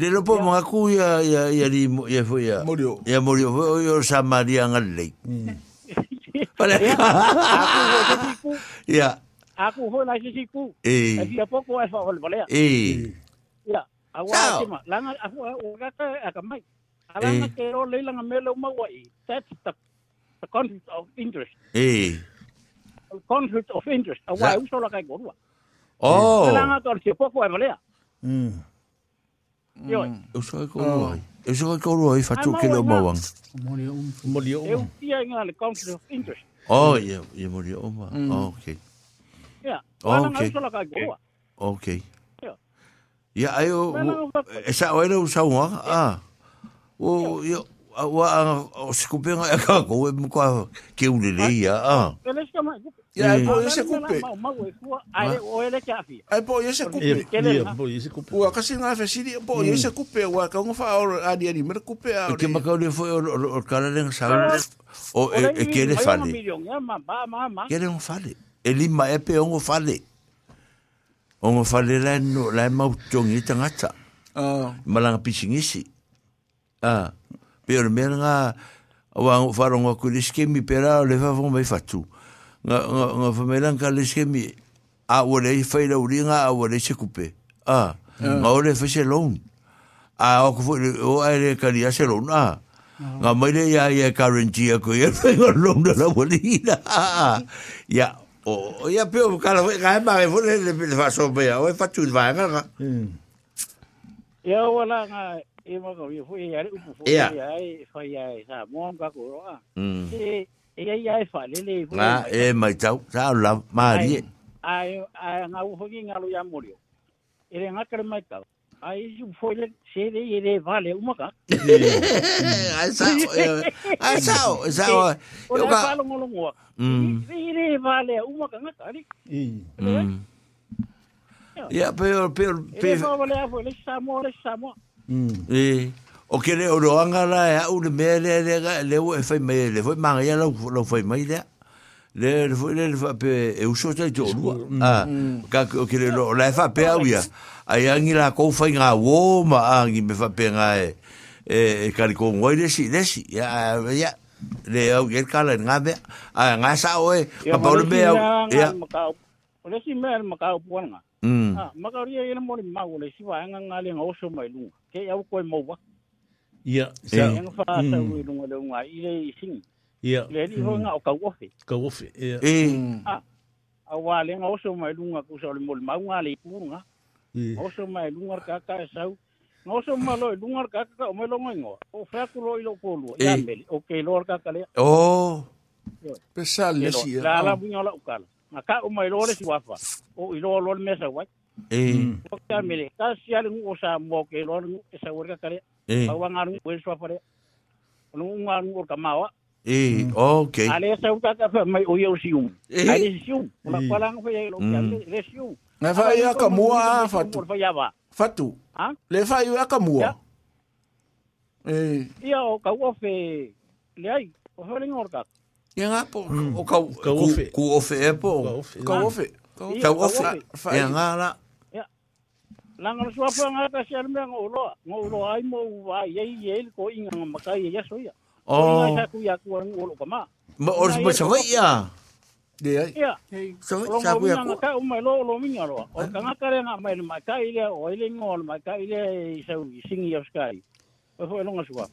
Speaker 13: Le lo po mga kuya ya ya di ya ya. murió Ya
Speaker 15: murió
Speaker 13: yo samaria Maria ngalei. vale
Speaker 15: Ya. Aku ho na sisiku. Eh. Dia poko alfa ol
Speaker 13: Eh. Ya. agua tima. Langa
Speaker 15: aku uga ka akamai. Alanga ke quiero le langa melo mawai. That's the the conflict of interest.
Speaker 13: Eh.
Speaker 15: Conflict of interest. Awa usola kai gorua.
Speaker 13: Oh.
Speaker 15: Langa tor si poko alfa lea. Mm. Mm. Ah. Ioi.
Speaker 13: Eu sou com um, ah. o Eu sou com o Ioi, fatu que no mawang. Mori o. Eu ia em ale conflict of interest. Oh, ia, ia mori o Oh, okay. Yeah. Oh, okay. Okay. Yeah. Yeah, ayo. Esa oira usau ah. O, yo. wa o se kupe nga ka ko e mo ya
Speaker 15: a
Speaker 13: ya
Speaker 15: po
Speaker 13: e se kupe ma
Speaker 15: o ele ka
Speaker 13: fi ai po e se kupe ya
Speaker 15: po e se kupe
Speaker 13: wa si po e se kupe wa ka nga fa o a di ni mer kupe a ke ma ka le fo o o ka le nga sa o e ke le fa le ke le nga fa le e li ma e pe o nga fa le o nga fa le la no la ah malanga pisingisi ah pia na mea ngā wāngu whāra ngā kui leskemi pērā le whāwha mai whatu. Ngā, ngā, ngā whamailang ka leskemi a wale i whaira uri a wale i sekupe. A, ngā ole whase loun. A, o kufu, o aere kari ase loun, a. Ngā maile ia ia karenji a kui ia whainga loun ala wale i na. Ia, o, ia pio kala wai ngā e mawe wale le whaso mea, o e whatu i whaenga
Speaker 15: ngā. wala nga e mo ko yo foi ya u foi ya foi ya sa mo ka ko ro a e ya ya fa le le na e
Speaker 13: mai tau sa la
Speaker 15: ma ri ai ai nga u foi nga lo ya mo ri e le nga ka mai tau ai ju foi
Speaker 13: le
Speaker 15: se le e le vale uma ka ai sa
Speaker 13: ai sa sa eu
Speaker 15: ka falo mo lo mo e le vale uma ka nga tari Ya,
Speaker 13: pero, pero,
Speaker 15: pero... Ele não, ele é, ele está morto, ele está morto.
Speaker 13: Mm. E, o ke re oro anga la e au le mea le le ga le o e fai mai le foi manga ya lau lau fai mai le le le foi le fa pe e uso te to lu a o ke re o le fa pe au ya ai angi la ko fai nga wo ma angi me fa pe nga e e ka ri kon le
Speaker 15: si
Speaker 13: le si ya ya le au ye ka le nga be a nga sa o e ka pa le au
Speaker 15: ya o le si me ma ka o makaria ina mo ma le si va nga nga so mai lu ke ya ko mo ba
Speaker 13: ya
Speaker 15: sa nga fa sa u lu le nga i le sing ya le ni ho eh. nga ka wofe
Speaker 13: ka wofe ya
Speaker 15: a a wa le nga o so mai lu ku so le mo ma nga ku nga
Speaker 13: o
Speaker 15: so mai lu ka ka sa nga so ma lo lu ka ka o me lo ngo
Speaker 13: o
Speaker 15: fa ku lo i lo ko lu eh. ya mele o ke lo ka ka
Speaker 13: le oh. o pesa le si la
Speaker 15: la bu nga la Maka o mai lore si wafa. O i lore lore mesa
Speaker 13: wai. Eh. Mm.
Speaker 15: O ka mele. Ka si ale o sa mo ke lore ngu e sa wurka kare. Eh. Ka wanga ngu o pare. E o ngu ngu ka mawa.
Speaker 13: Eh, mm. okay.
Speaker 15: Ale sa uta ka fa mai o ye si um. Ale si um. Eh. Ma pala ngu ye lo ka le si um. Eh. Na
Speaker 13: fa ya mm. ka mua fatu. Fatu. Ha? Le fa ya ka mua. Eh.
Speaker 15: Ia o ka
Speaker 13: uofe
Speaker 15: le ai. O fa le ngor
Speaker 13: Ia ngā po, hmm. o kau, kau ofe. Ku ofe e po, kau ofe. Kau ofe, ia ngā rā.
Speaker 15: Nanga no suapa ngā ta
Speaker 13: si
Speaker 15: arimea ngō uloa. Ngō uloa ai mō wā iei iei ko inga ngā makai e yaso
Speaker 13: ia. Oh. O. Ngā saku
Speaker 15: ia kua ngō ulo kama.
Speaker 13: Ma ori ma sa wai ia. Ia. Ia. Sa wai sa kua kua. Ngā
Speaker 15: umai lo ulo minga roa. O ka ngā kare ngā mai le makai ilea o ile ngō le makai ilea i sau i singi of sky. O hoi longa suapa.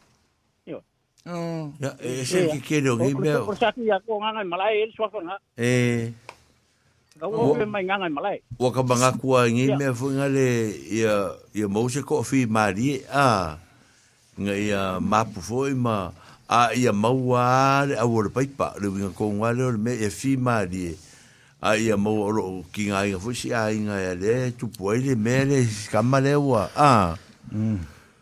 Speaker 13: Oh.
Speaker 15: Ya,
Speaker 13: eh, sé que quiere
Speaker 15: o game. Por si ya con ngai
Speaker 13: malay, el suafo na. Eh. Ngau
Speaker 15: ngai mai ngai malai. Wa
Speaker 13: ka
Speaker 15: banga kwa ngi me
Speaker 13: fu ngale ya ya mose ko fi mari a. Ngai ya mapu foi ma Ah, ya maua le a wor paipa le winga ko ngale le me fi e mari. A ia mau oro o ki ngai ngafusi a inga ya e le tupuai le mele Ah. Mm.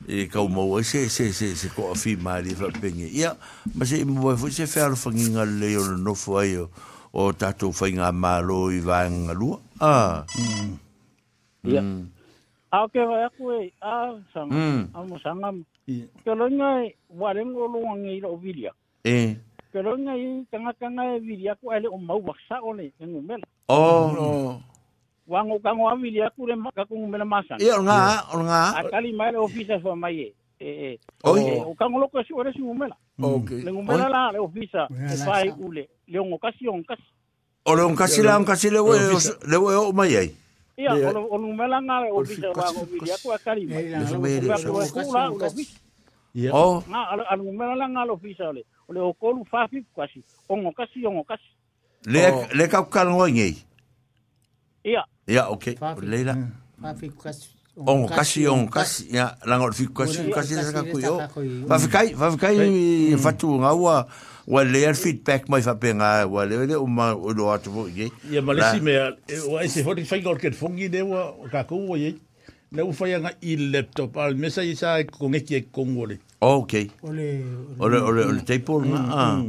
Speaker 13: e kau mau se se se se ko afi mari fa penge ia ma se mo fo se fer fa nginga le o no fo ai o tatu fa
Speaker 15: nga
Speaker 13: malo i va
Speaker 15: nga
Speaker 13: lu a
Speaker 15: ia a ke va ku e a sang a mo sangam ke lo nga wa le ngo lo ngi lo vilia
Speaker 13: e
Speaker 15: ke lo nga i tanga tanga e vilia ku ele o mau waksa ole ngumela
Speaker 13: oh
Speaker 15: wango kango avili akure kakumumena masana
Speaker 13: ia nga, olga
Speaker 15: akali mai le ofisa fa mai e eh, e eh, o oh. kango eh, loko si ore si mumela
Speaker 13: mm. okay
Speaker 15: le mumela la le ofisa e fai ule le ongo kasi ongo kasi
Speaker 13: o le ongo kasi la ongo kasi le we oh. le we o mai
Speaker 15: ai ia o le mumela nga le ofisa wango avili aku akali mai le ofisa le ofisa Yeah.
Speaker 13: Oh.
Speaker 15: Nga al al mumela la nga ofisa le. Ole o kolu fafi kasi. Ongo kasi ongo kasi. Le le ka
Speaker 13: kalngo ngei. Ia, Ya, ok. Leila. On kasi, on kasi. Ya, lango fi kasi, kasi sa kaku yo. Fafikai, fafikai fatu nga wa wa le feedback mai fa penga wa le le uma o do atu vo ye.
Speaker 15: Ya malesi me wa ese hori fai gol ket fongi de wa kaku wa ye. Le u fai nga i laptop al mesa isa con eki con wole. Okay. Ole ole ole
Speaker 13: ole table nga.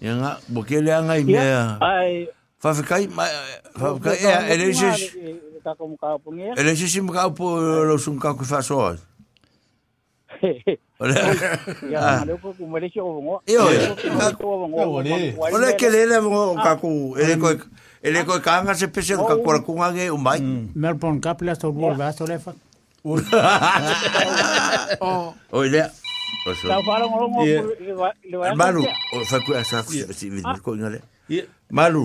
Speaker 13: Ya nga bokele nga i me. Ai fafikai fafikai e ele sis ele sis im ka po lo eu ka ku fa so ole
Speaker 15: ya le ko ku mele ki ovo
Speaker 13: yo ole ke le le mo ka ku ele ko ele ko ka nga se pese ka ku ku nga ge umbai
Speaker 15: melpon ka pla so bo va so le fa ole Oso. Tau parang orang mau Malu, fa ku é essa ku si vidi Malu.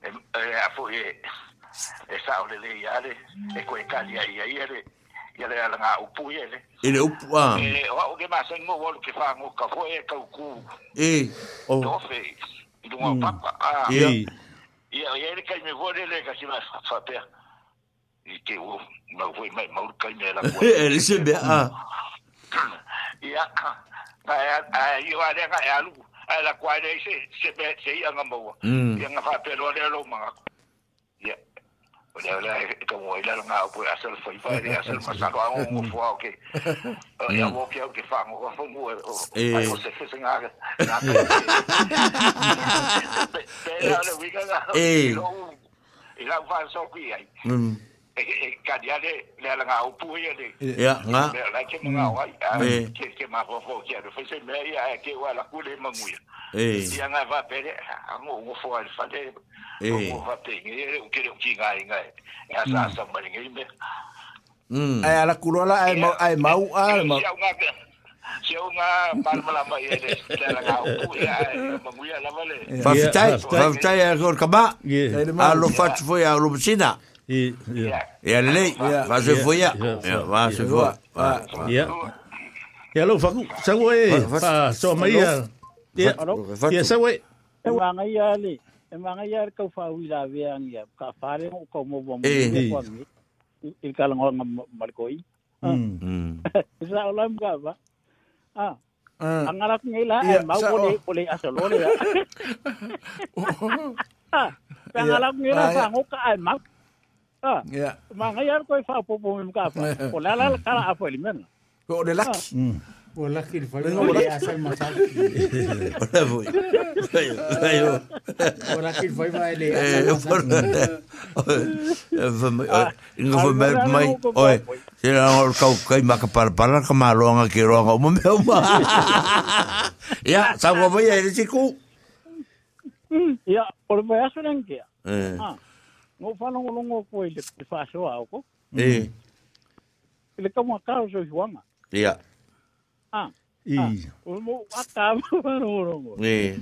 Speaker 15: e a fo e e sa o le le ia le e ko e ka ia ia ia le ia le ala nga upu ia le e le upu a e o o ke ma sa ngo wol ke fa ngo ka fo e ka uku e o to fe i do ma pa a e ia ia le ka me vole le ka si ma fa pe i ke o ma vo mai ma ka ni la ko e le se be a ia ka ba ia ia le ka ia lu ai la kwa dei se se be se ia nga mau mm. ia nga fa pero le lo ma ia ole ole to mo ile nga o e e pu e asel foi fa dei asel ma sa ka un mo fo ke ia mo mm. ke ke fa mo fo mo e o se se se nga nga e e la fa so qui ai mm. é ale le ala nga upu ia le ya nga la ke nga wa ke ke ma ho ho ke do fese me ia ke wa la kule ma mu eh ia nga va pere ngo ngo fo al fa de ngo va te ngi o ke o ki nga nga ya sa sa ma ngi me Mm. Ai ala kulola ai mau ai mau a ma. Se unha palma mai ele tela ga u ia manguia la vale. Fa fitai, fa fitai agora kaba. foi a Lubcina. Yeah. yeah. Yeah, lei. Fa se foia. Fa se foia. Yeah. Ya lo faku. Sa we. Fa so maia. Ya. Ya sa we. E wanga ia le. E wanga ia ka fa wi la ve ang ya. Ka fare mo ko mo bom. E ko mi. Il ka lango mar koi. Mm. Sa olam ka ba. Ah. Ang anak nila ay mau ko ni poli asolo ya. Ang anak nila sa ngok ay mau Ah. Yeah. Mangai ar koi fa popo me ka fa. O la la kala apo li men. Ko de lak. Mm. O lak il fali. O la sai ma sai. O la voi. Ai O lak il fai vai le. E va me. In go me mai. Oi. Se na or kau kai ma ka par par ka ma ro nga ki ro nga mo me ma. Ya, sa go voi ai de chiku. Ya, por me asuran ke. Eh. Ah. ngo falogologo ke e le fasoao ko e le kamuakao so hiuaga ia a mo akama falogologo e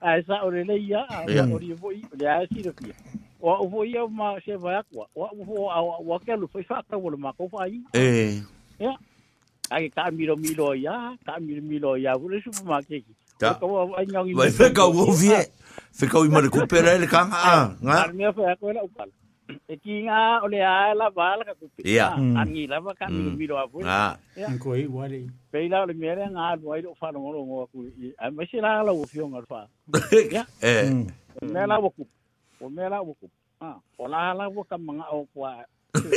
Speaker 15: ae sao lelei aa olie foʻi o le ae silafia o aʻu foʻi au ma sevae aku a o aʻu fo au aʻu ake alu fai faakau o le mākou faaiga e ia ake kaʻamilomilo ia kaʻamilomilo ia fo le supermakeki Ta. Vai fe ka wo vie. Fe ka i mare kupera ele kanga a. Nga. Mea fe ako ele upala. E ki nga ole a la bala ka kupera. Ia. Angi la ba ka mi miro a fu. Nga. Ko i wale. Pe la ole mere nga mo i fa no ngo ku. A me se la la wo fio nga fa. Ia. Eh. Me la wo ku. O me la wo ku. Ah. O la la wo ka manga o kwa.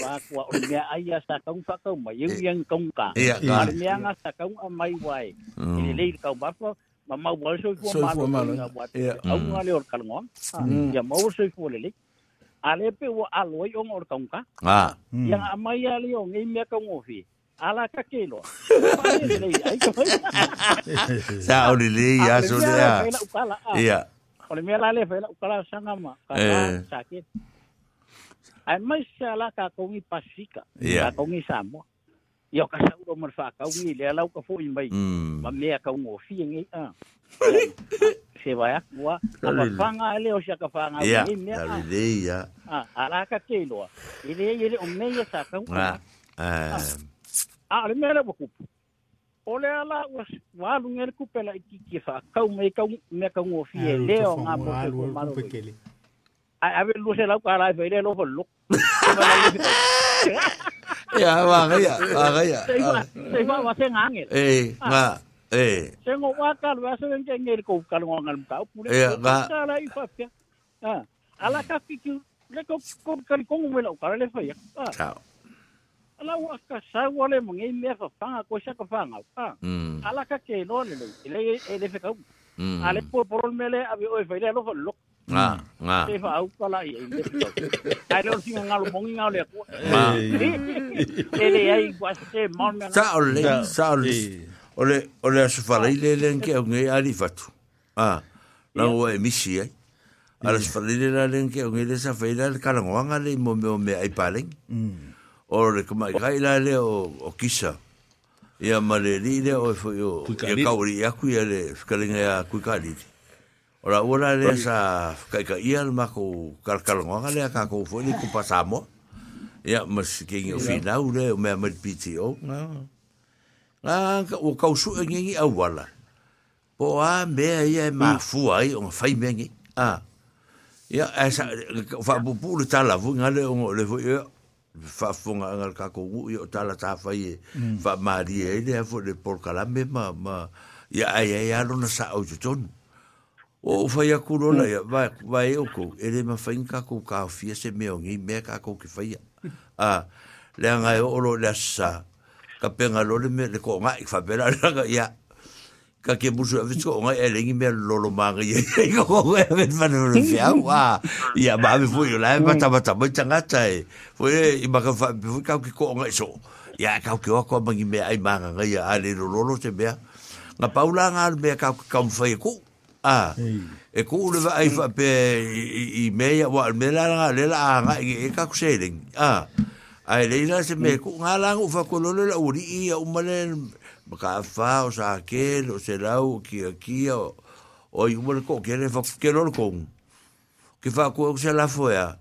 Speaker 15: wa kwa o mea ai a sa kaung fa kaung ma yung yang kaung ka. Ia. Ia nga sa kaung a mai wai. Ile le kaung ba ma ma wo so fu ma wo ma wo ya au ma le or kal ngon ya ma wo so fu le le ale pe wo al wo yong or kaung ka ha ya ma ya le yong ngi me ka ngo fi ala ka ke lo sa o le le ya so le ya ya o le me la le fe la ukala sanga ma ka sa ke ai ma sha ka ko ngi pasika ka ko ngi samo ya yo ka sa ro mar fa ka u ni le la ka fo in bai ma me ka ngo fi ngi a se va ya wa ma fa nga le o sha ka fa nga ni me a ri ya a ala ka ke lo i le i le o me ya sa ka u a a le me la ku o le ala wa wa lu ngel ku pela ki ki fa ka u me ka me ka ngo fi le o nga mo ko ma lo ai ave lu se la ka la ve le lo lo ya makanya makanya sebab wase ngangil eh ma eh saya ngok wakal wase ngengir ko kalau ngal tau pula ya ma ala ifaf ya ah ala kafi ki le ko ko kan ko ngumela ko le fa ya ah ala wa ka sa wale mengi me ka fanga ko sa ka fanga ah ala ka ke no le le le le fe ka ale por por mele abi o fe le lo lo nga hmm. nga e fa au kala i ai ai lo si nga lo mongi nga le ma e le ai kwa se mon nga sa ole sa ole ole ole a su fala ile le nke au ngai ali fatu a ah, na o e misi ai a mm. la le o me ai palen o le kuma i gai la Ia malerile o o... Kuikaliri? Ia kauri, ia kui ale, fikalinga ia kuikaliri. Ora ora le sa ka ka i al ma ko kar kar ngo ka le ka ko fo ni ku pasamo. Ya mas ke ngi fi na u le me me piti o. Na ka u ka su e ngi ngi a wala. Po a me e ai e ma fu ai on fai me ngi. A. Ya esa fa bu pu le tala vu nga le ngo le vu ye fa fu nga ngal ka ko u yo tala ta fa ye fa mm. ma di e le fo le por kala me ma ma ya ai ai ya lo na sa o tonu. o fai aku rona mm. ia vai vai o ko ele ma fai ka ko ka fia se me ngi me ka ko ki fai a le nga o lo le sa ka penga lo le me le ko nga i fa bela nga ia ka ke busu a vitsko nga ele ngi me lo lo ma nga ia ko ko e me fa no le fia wa ia ba me fu la ba ta ba ta ba tanga tai fu e ma ka fa fu ka ki ko nga so ia e ka ko ko ma ngi me ai ma nga ia ale lo lo se me nga paula nga me ka ka fai a ah. e ko le va ai fa pe i me wa me la la le la nga e ka ku a a ah. ai le la se me ku nga la u fa ko lo le uri i o male ka fa o sa ke lo se la u ki ki o o i mo ko ke le fa ke lo ko ke fa ko se la foa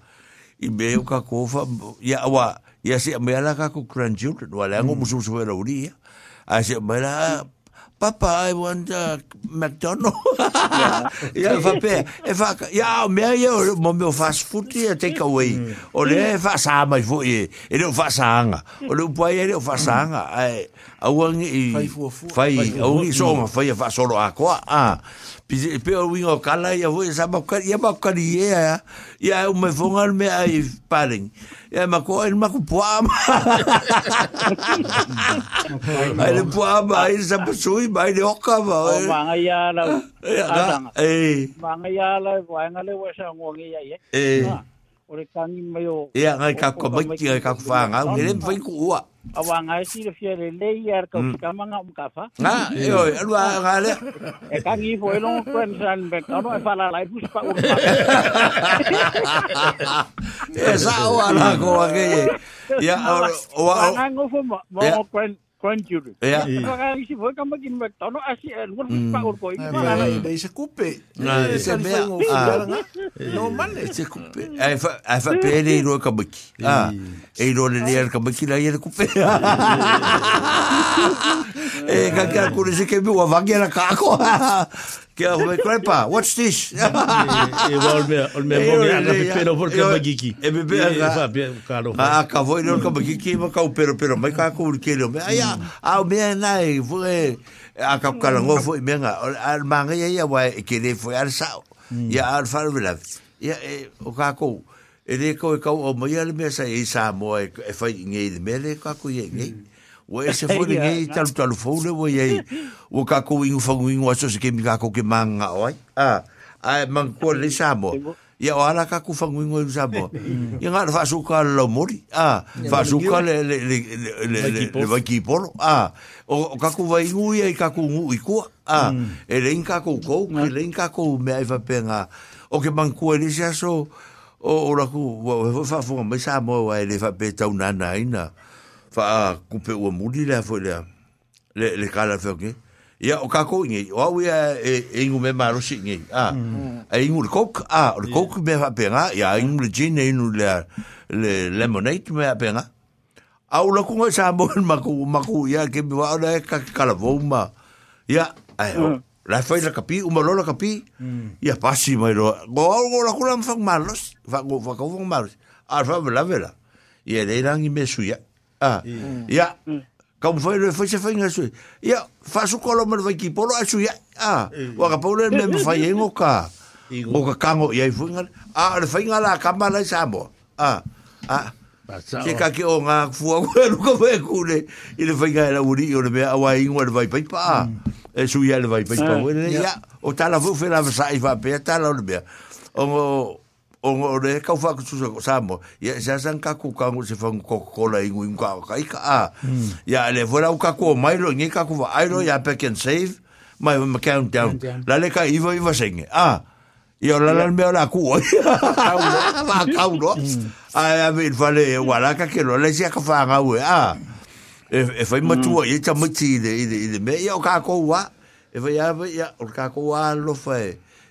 Speaker 15: i me o ka ko fa ya wa ya se me ala ka ko grandchildren wa la ngo musu so era uri a se me la Papa, I want uh, McDonald's. ja, whapea. E whaka, ia o mea eu o mo meo fast food ia que away. Hum. O le é, e whasa mai fo i, e leo whasa anga. O leo pai e é? eu whasa anga. Ai, auangi i... e fua vou Fai, uma so ma fai a whasoro a koa. Ah. Pise, pe o wingo kala ia fo i sa maukari, ia maukari ia. Ia o me vou mea i paring. Ia ya ma ko en ma ko pa ma ai le pa ma ai sa pa sui ma ai le oka ma o ma nga ya la ya ga eh ma nga ya la wa nga le wa sa ngo nge ya ye eh Ole tangi mayo. Ia ngai ka ko mai ki ka fa nga ngere mfai ku ua. Awa ngai si le fiere le yar ka ka manga um ka fa. Na e o alwa ngale. E ka ngi fo elon kwen san be ka no e fa la lai pus pa u. E sa o ala ko ake. Ia o o o. Ngai ngofo mo mo kwen kwanjuru. Ya. Kalau kami sih boleh kami kirim tahu asyik orang pak orang boleh. Nah, dari sekupe. Nah, dari sekupe. Normal lah sekupe. Eh, eh, apa ni dia orang kembali? Ah, ini orang dia orang kembali lagi sekupe. Eh, kaki aku ni sekebu, wajah nak aku. Que a hoi grandpa, what's this? E wā ol mea, ol mea mōmea ka pe pēro pōr ka magiki. E me pēra e, ka. E fā pēra ka aro. A ka pero, nōr ka magiki, ma ka upero pēro, mai mm. a o mea nai, vore, a ka kāra ngō fōi mm. mea ngā. A mānga e mm. ia ia e kērei fōi ar sāo. Ia ar whāra vila. e, o ka kōu. E re kau e kau o mai ale mea sa e sā mō e, e whai ngei de mea le e ngei. Wa e se fwere ngei talu talu fwole wa yei. Wa kako ingu fangu ingu aso se kemi kako ke manga oai. ah a e mang kua le sabo. Ia o ala kako fangu ingu ingu sabo. Mm. Ia nga le fasuka le lau mori. A, fasuka le le le le le le vaki polo. A, o kako vai ingu ia i kako ngu i kua. A, mm. e le inka kou kou, e le inka kou mea O que mang kua le se O, o raku, wa, wa, wa, wa, wa, wa, wa, wa, wa, wa, wa, wa, wa, wa, wa, wa, fa ah, kupe o muli lea foi lea le, le kala whauke ia o kako inge o au ia e, e ingu me marosi inge ah, mm. a mm. e ingu le coke a ah, o le coke me whapenga ia ingu le gin e ingu le, le lemonade me a au la kunga sa mon maku maku ia ke me wao lea ka kala vouma ia ai o mm. la fai la kapi umalo la kapi mm. ia pasi mai lo go au go la kula mfang malos fa go fa ko fang malos a fa vela vela ia le rangi me suia Ah. Ia. Ka mo fai fai se fai ngasui. Ia, fa su kolo mar fai ki polo asu ia. Ah. Wa ka polo me me fai engo ka. Mo ka kango ia i funga. Ah, le fai ngala ka mala sa mo. Ah. Ah. Ke ka ke o ngā fua koe luka koe kune. I le fai ngāra uri o le mea awa ingo le vai pai paa. E su ia le vai pai paa. Ia, o tala fu fe la vasai fa tala o le mea. O o ngore kau fa ku susa ko samo ya sa san ka ku ka se fa ko ko la ingu ingu ka ka a ya le vora u ka ko mai lo ngi ka ku va ai lo ya pack and save mai ma countdown la le ka iva iva senge ah Yo la la me la cuo. Va caulo. A a ver vale walaka que lo le sia ka fa nga we. Ah. E e foi matua e tama ti de de me yo ka ko wa. E vai ya ya o ka ko wa lo fai.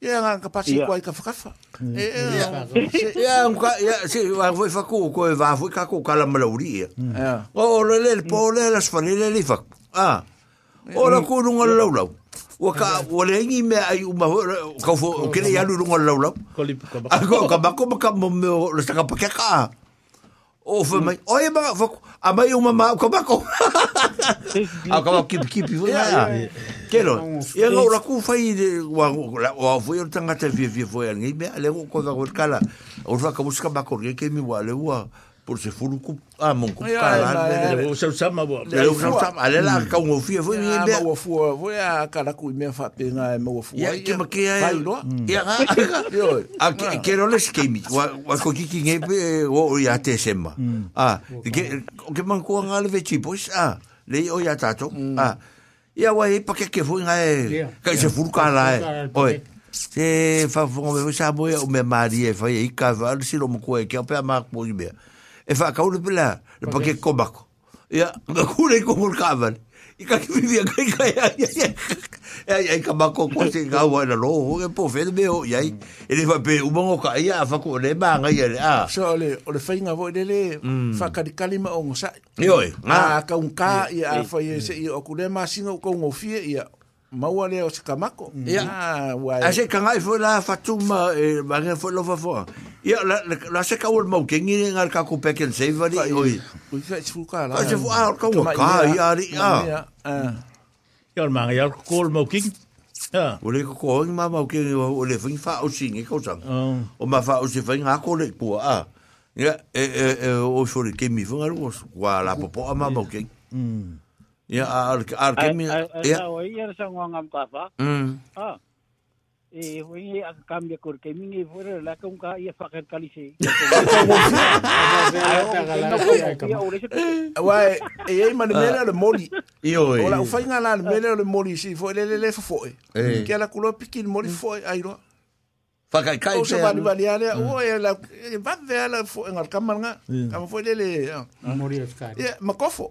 Speaker 15: ia nga ka pasi yeah. kuai ka fakafa. Ia nga ia si wa foi faku ko e va foi ka ko kala malauri. Ia. Mm. Yeah. O le le po le las fani le li fak. Ah. O la ku nga lau mm. lau. O ka o mm. le ngi me ai uma ka fo ke le ya lu nga lau lau. Ko li ka ba ko ka ba ko ka mo me o le ka pa ka. o fa mai o e ma a mai uma ma ko ma ko a Uma... ma eu kip ia ke lo ia lo la ku fai de wa wa foi te vi Uma... foi me ale ko ka kala o fa ka buska ma ko ke mi wa le wa por se furuku amon ku kala o se sama bo o se sama ale la ka un ofia foi bien le o fu não a kala ku me fa pe na me o fu ya que me que ai lo ya mm. a que quero ah. les que mi o ko ki ki nge o ya te sema mm. ah que que man ku ngale ve chi pues ah le o ya tato mm. ah ya wa e pa que que foi ngai ka se furu kala oi se fa fo me sa boia o me maria foi e cavalo se lo mo ko e que pe ma ko i e fa ka ulu pila le pa ke komako ya ga kule ko mul ka van i ka ki vi ka ka ya ya ya ka ma ko ko se ga wa la lo ho ke po fe de o ya i e le fa pe u mo ka ya fa ko le ba nga ya a so le mm. o le fa nga vo de le fa ka di kali ma o sa yo e ka un ka ya fa ye se o ku le ma sin o ko ngo fie ya maua leo mm-hmm. se kamako. Ia. Ah, wai. Ase kangai foi la fatuma e bange foi lo fafo. Ia la la se kaul mau kengi ngar ka ku peken se vari oi. Oi fa se fuka la. Ase fuka ka wa ka ia ri ia. Ia el manga ia kol mau kengi. Ya. Ole ko ko ma mau kengi ole fin fa o singi ko sang. Oh. O ma fa o se fin ha ko le pu a. Ia e e, e o so le kemi fo ngar ko la popo ma mau kengi. Mm. Ya, ar ar kemi. Ya, o ia sa ngam papa. Mm. Ah. E hui a cambia cor que min e fuera la con ca ia facer calice. Wai, e ei man mera le moli. Io e. Ola fai nga la mera le moli si foi le le fo. Ke eh. la culo pikin moli foi airo. Fakai kai. O se va vali ale o e la va de ala fo en al kamal nga. Kama foi le le. Moli e fkari. Ia makofo.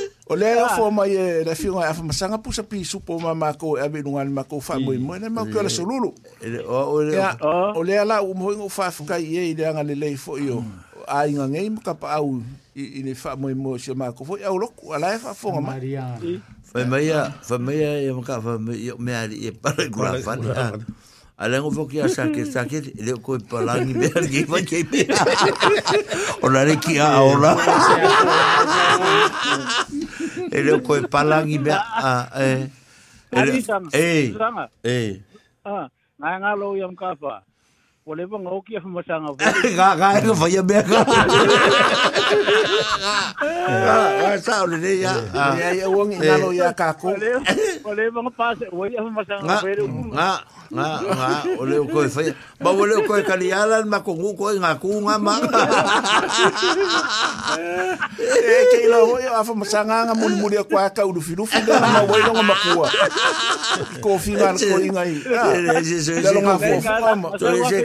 Speaker 15: O le o fo mai e na fiu ngai afa masanga pusa pisu po ma ma ko abe nungan ma ko fa moi mo na ma ko la solulu. O le ala o mo ngo fa fa kai e le anga le fo mm. A inga ngei mo ka pa au i le fa moi mo se ma ko fo ala fa fo ma. Fa mai a fa mai a e mo ka fa me ali e pa ko la fa ni. Ala ngo fo ki a sa ke sa ke le ko pa la ni me ki fa ke me. le ki a ora. e reo koe palangi mea. a eh. E reo, ei, ei. Ah, ngā ngā lau i kāwha o le vanga o kia fumasanga vo ga ga ga fa ya ah. be ga ga sa o le ya ya ya wong ina eh. lo eh, ya ka ko o le vanga pa se o ya fumasanga vo nga nga nga o le ko fa ba o le ko ka li ala ma ko ngu ko nga ku nga ma e ke lo o ya fumasanga nga mun mun ya kwa ka u firu fu ga na ma ko fi ko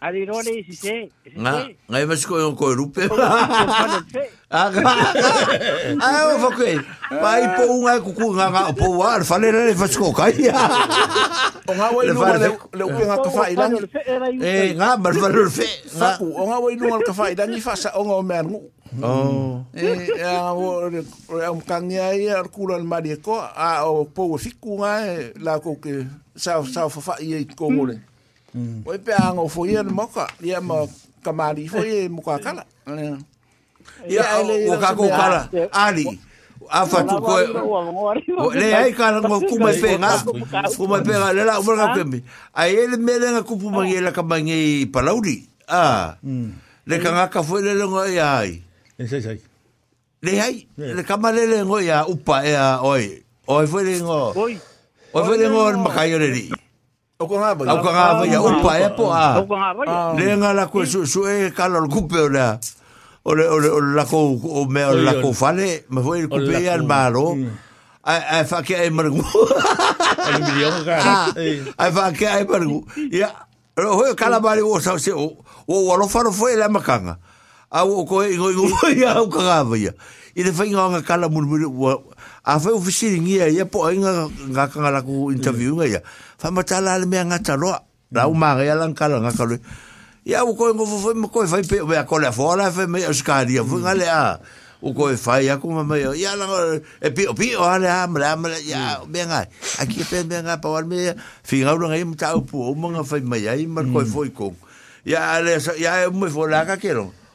Speaker 15: Ari rore si se. Nga, nga imas ko yung koi rupe. Aga, aga. Ayo, fa koi. Pa ipo unga kuku nga nga opo war. Fa le rere fas Eh, O nga wa ilunga le upe nga kafa ilang. E, nga, bar fa rere fe. Saku, o nga wa ilunga le kafa ilang. Ifa sa onga o mea ngu. Oh. Eh, ya, o re umkangi a ia, ar kula al madi eko. A, o po ue fiku nga, la koke. Sao, sao, fa fa iye kongole. Mm. Mm. Oi pe ango fo ye mo mm. ka, ye mo ka mari fo ye mo ka kala. Ya o ka ko kala. Ali. A fa tu ko. O le ai ka ngo ku me pe nga. Ku me pe le la mo ka pe mi. Ai ele me le ngo ku pu ma ye la ka mangi pa lauri. Ah. Mm. Le ka nga ka fo le le ngo ya e ai. Ese ese. Le ai, le ka ma le ngo ya e upa e oi. Oi foi le ngo. Oi. Oi fo le ngo ma ka yo Oi. Au ka ngāwa ia upa e po a. Au ka ngāwa ia. Ah. Nē ngā lako e su, su e kala o kupe o lea. O le, o le, o le lako o me o le lako fale. Ma fwoi le kupe ia l'maro. Ai, mm. ai e whake ai marangu. Ai mili o ka. Ai e whake ai marangu. Ia. Hoi o kala bari o sa o se o. O alofano fwoi le makanga. Ia au o koe ingo ingo ia au kagawa ia. I te whainga o ngā kala muru muru ua. A whai ufisiri ngia ia po a inga ngā kangaraku interview nga ia. Whai tala ale mea ngata roa. Rā u māga ia lang kala ngā kalui. Ia u koe ingo fufu ima koe whai pia. Mea kole a whuala a whai mea uskari a whai ngale a. U koe whai a kuma mea. Ia lang e pio pio ale a mele a mele. Ia mea ngai. A kia pia mea ngai pa wale mea. Whingau langa ima tāupu. Umanga whai mea ima koe mm. whoi kong. Ia ale, ia e mui fōlaka kērongi.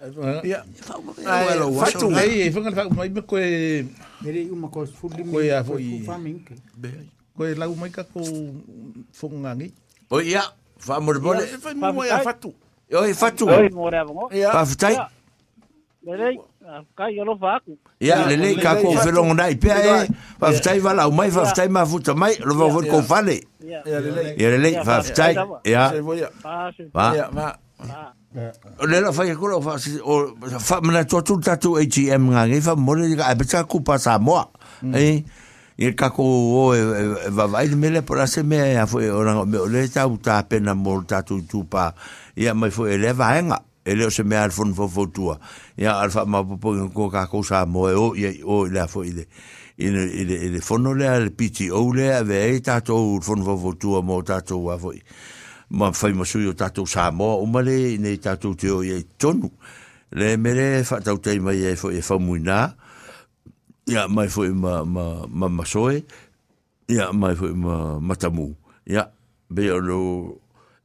Speaker 15: ia fatu ai e fanga fa mai ko e mere lau mai ka ko fongangi o ia fa mo bole fa mo ia fatu o e fatu ia fa futai Lelei, kai yo lo faku. Ia, lelei, ka ko felongo nai, pia e, whaftai eh, wala, umai whaftai ma futa mai, lo vau vod ko fale. Ia, lelei. Ia, lelei, whaftai, ia. Ia, va. Ia, va. Yeah. Le la fai kula fa si o fa mena to tu ta tu ATM e nga ngi fa mo le ga e pesa ku pa sa mo. E e ka ko o e, e, va vai de mele por ase me a foi ora o le ta uta pena mo ta tu tu pa. E a mai foi e leva nga. E le se me al fon fo fo tua. E a fa ma po ko ka ko sa mo e o e o la foi de. E le e le no le al pichi o le ave ta tu fon fo fo tua mo ta tu va foi ma fai ma sui o tatou sa moa o male nei tatou te o i ei tonu. Le mere fatau tei mai e fai e fai mui nā, ia mai fai ma, ma, ma, ma soe, ia mai fai ma, ma tamu. Ia, be o lo,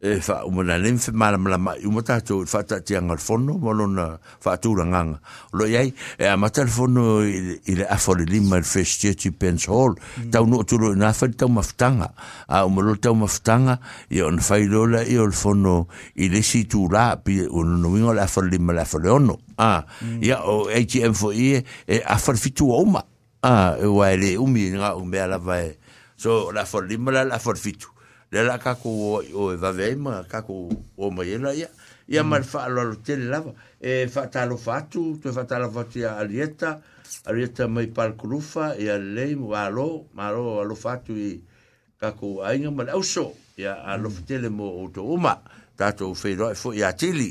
Speaker 15: e fa o mana nem mala mala ma o mata to fa ta ti ang fono molo na fa tu ranganga lo yai e a mata fono il a for le lima il festie ti pens hall mm. ta no tu lo na fa ta maftanga a o molo ta maftanga e on fa lo la e o fono il si tu la pi o no wingo la for lima la for ono a ya mm. o atm fo e a for fitu o ma a wa le umi nga o ala vai so la for lima la for fitu le la kako o o e va vei ma kako o ma ia ia mm. ma fa lo lo te lava e fa ta lo fa tu tu fa ta la fa ti a lieta a lieta mai par krufa e a lei mm. mo a lo ma lo a lo fa tu i kako a inga ma lau so ia a lo fa te le mo o to uma ta to fe lo e fo ia tili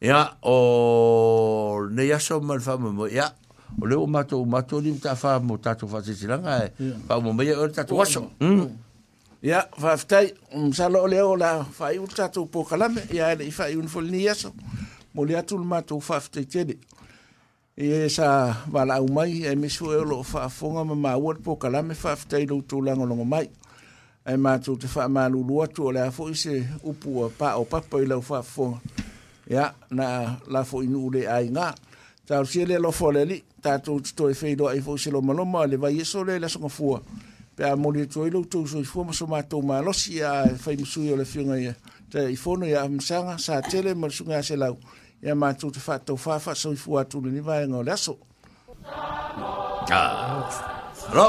Speaker 15: ia o ne ia so ma fa mo ia o e e le o mato o mato ni ta fa mo ta to fa si langa e fa mo me ia o ta to waso mm. Oh. Ya, whaftai, um o leo la whai un tātou pōkalame, ia ele i whai un foli aso, mo le atu lmatou whaftai tele. E sa wala au mai, e misu e olo whaafonga ma maua le pōkalame whaftai loutou langolongo mai. E mātou te wha mālulu atu o le afo i se upu a pā o papa i lau whaafonga. Ia, na la fo inu ule ai ngā. Tau siele lofo le li, tātou tuto e wheidoa i fo se lo maloma, le vai eso le la songa fua. Ia, pe e a mori tu ilo tu so fu ma so ma to ma lo si a fai msu yo le fiona ia te i fono ia msanga sa tele mo su nga se lau ia ma tu te fa to fa fa so fu atu ni vai e ngo leso ah ro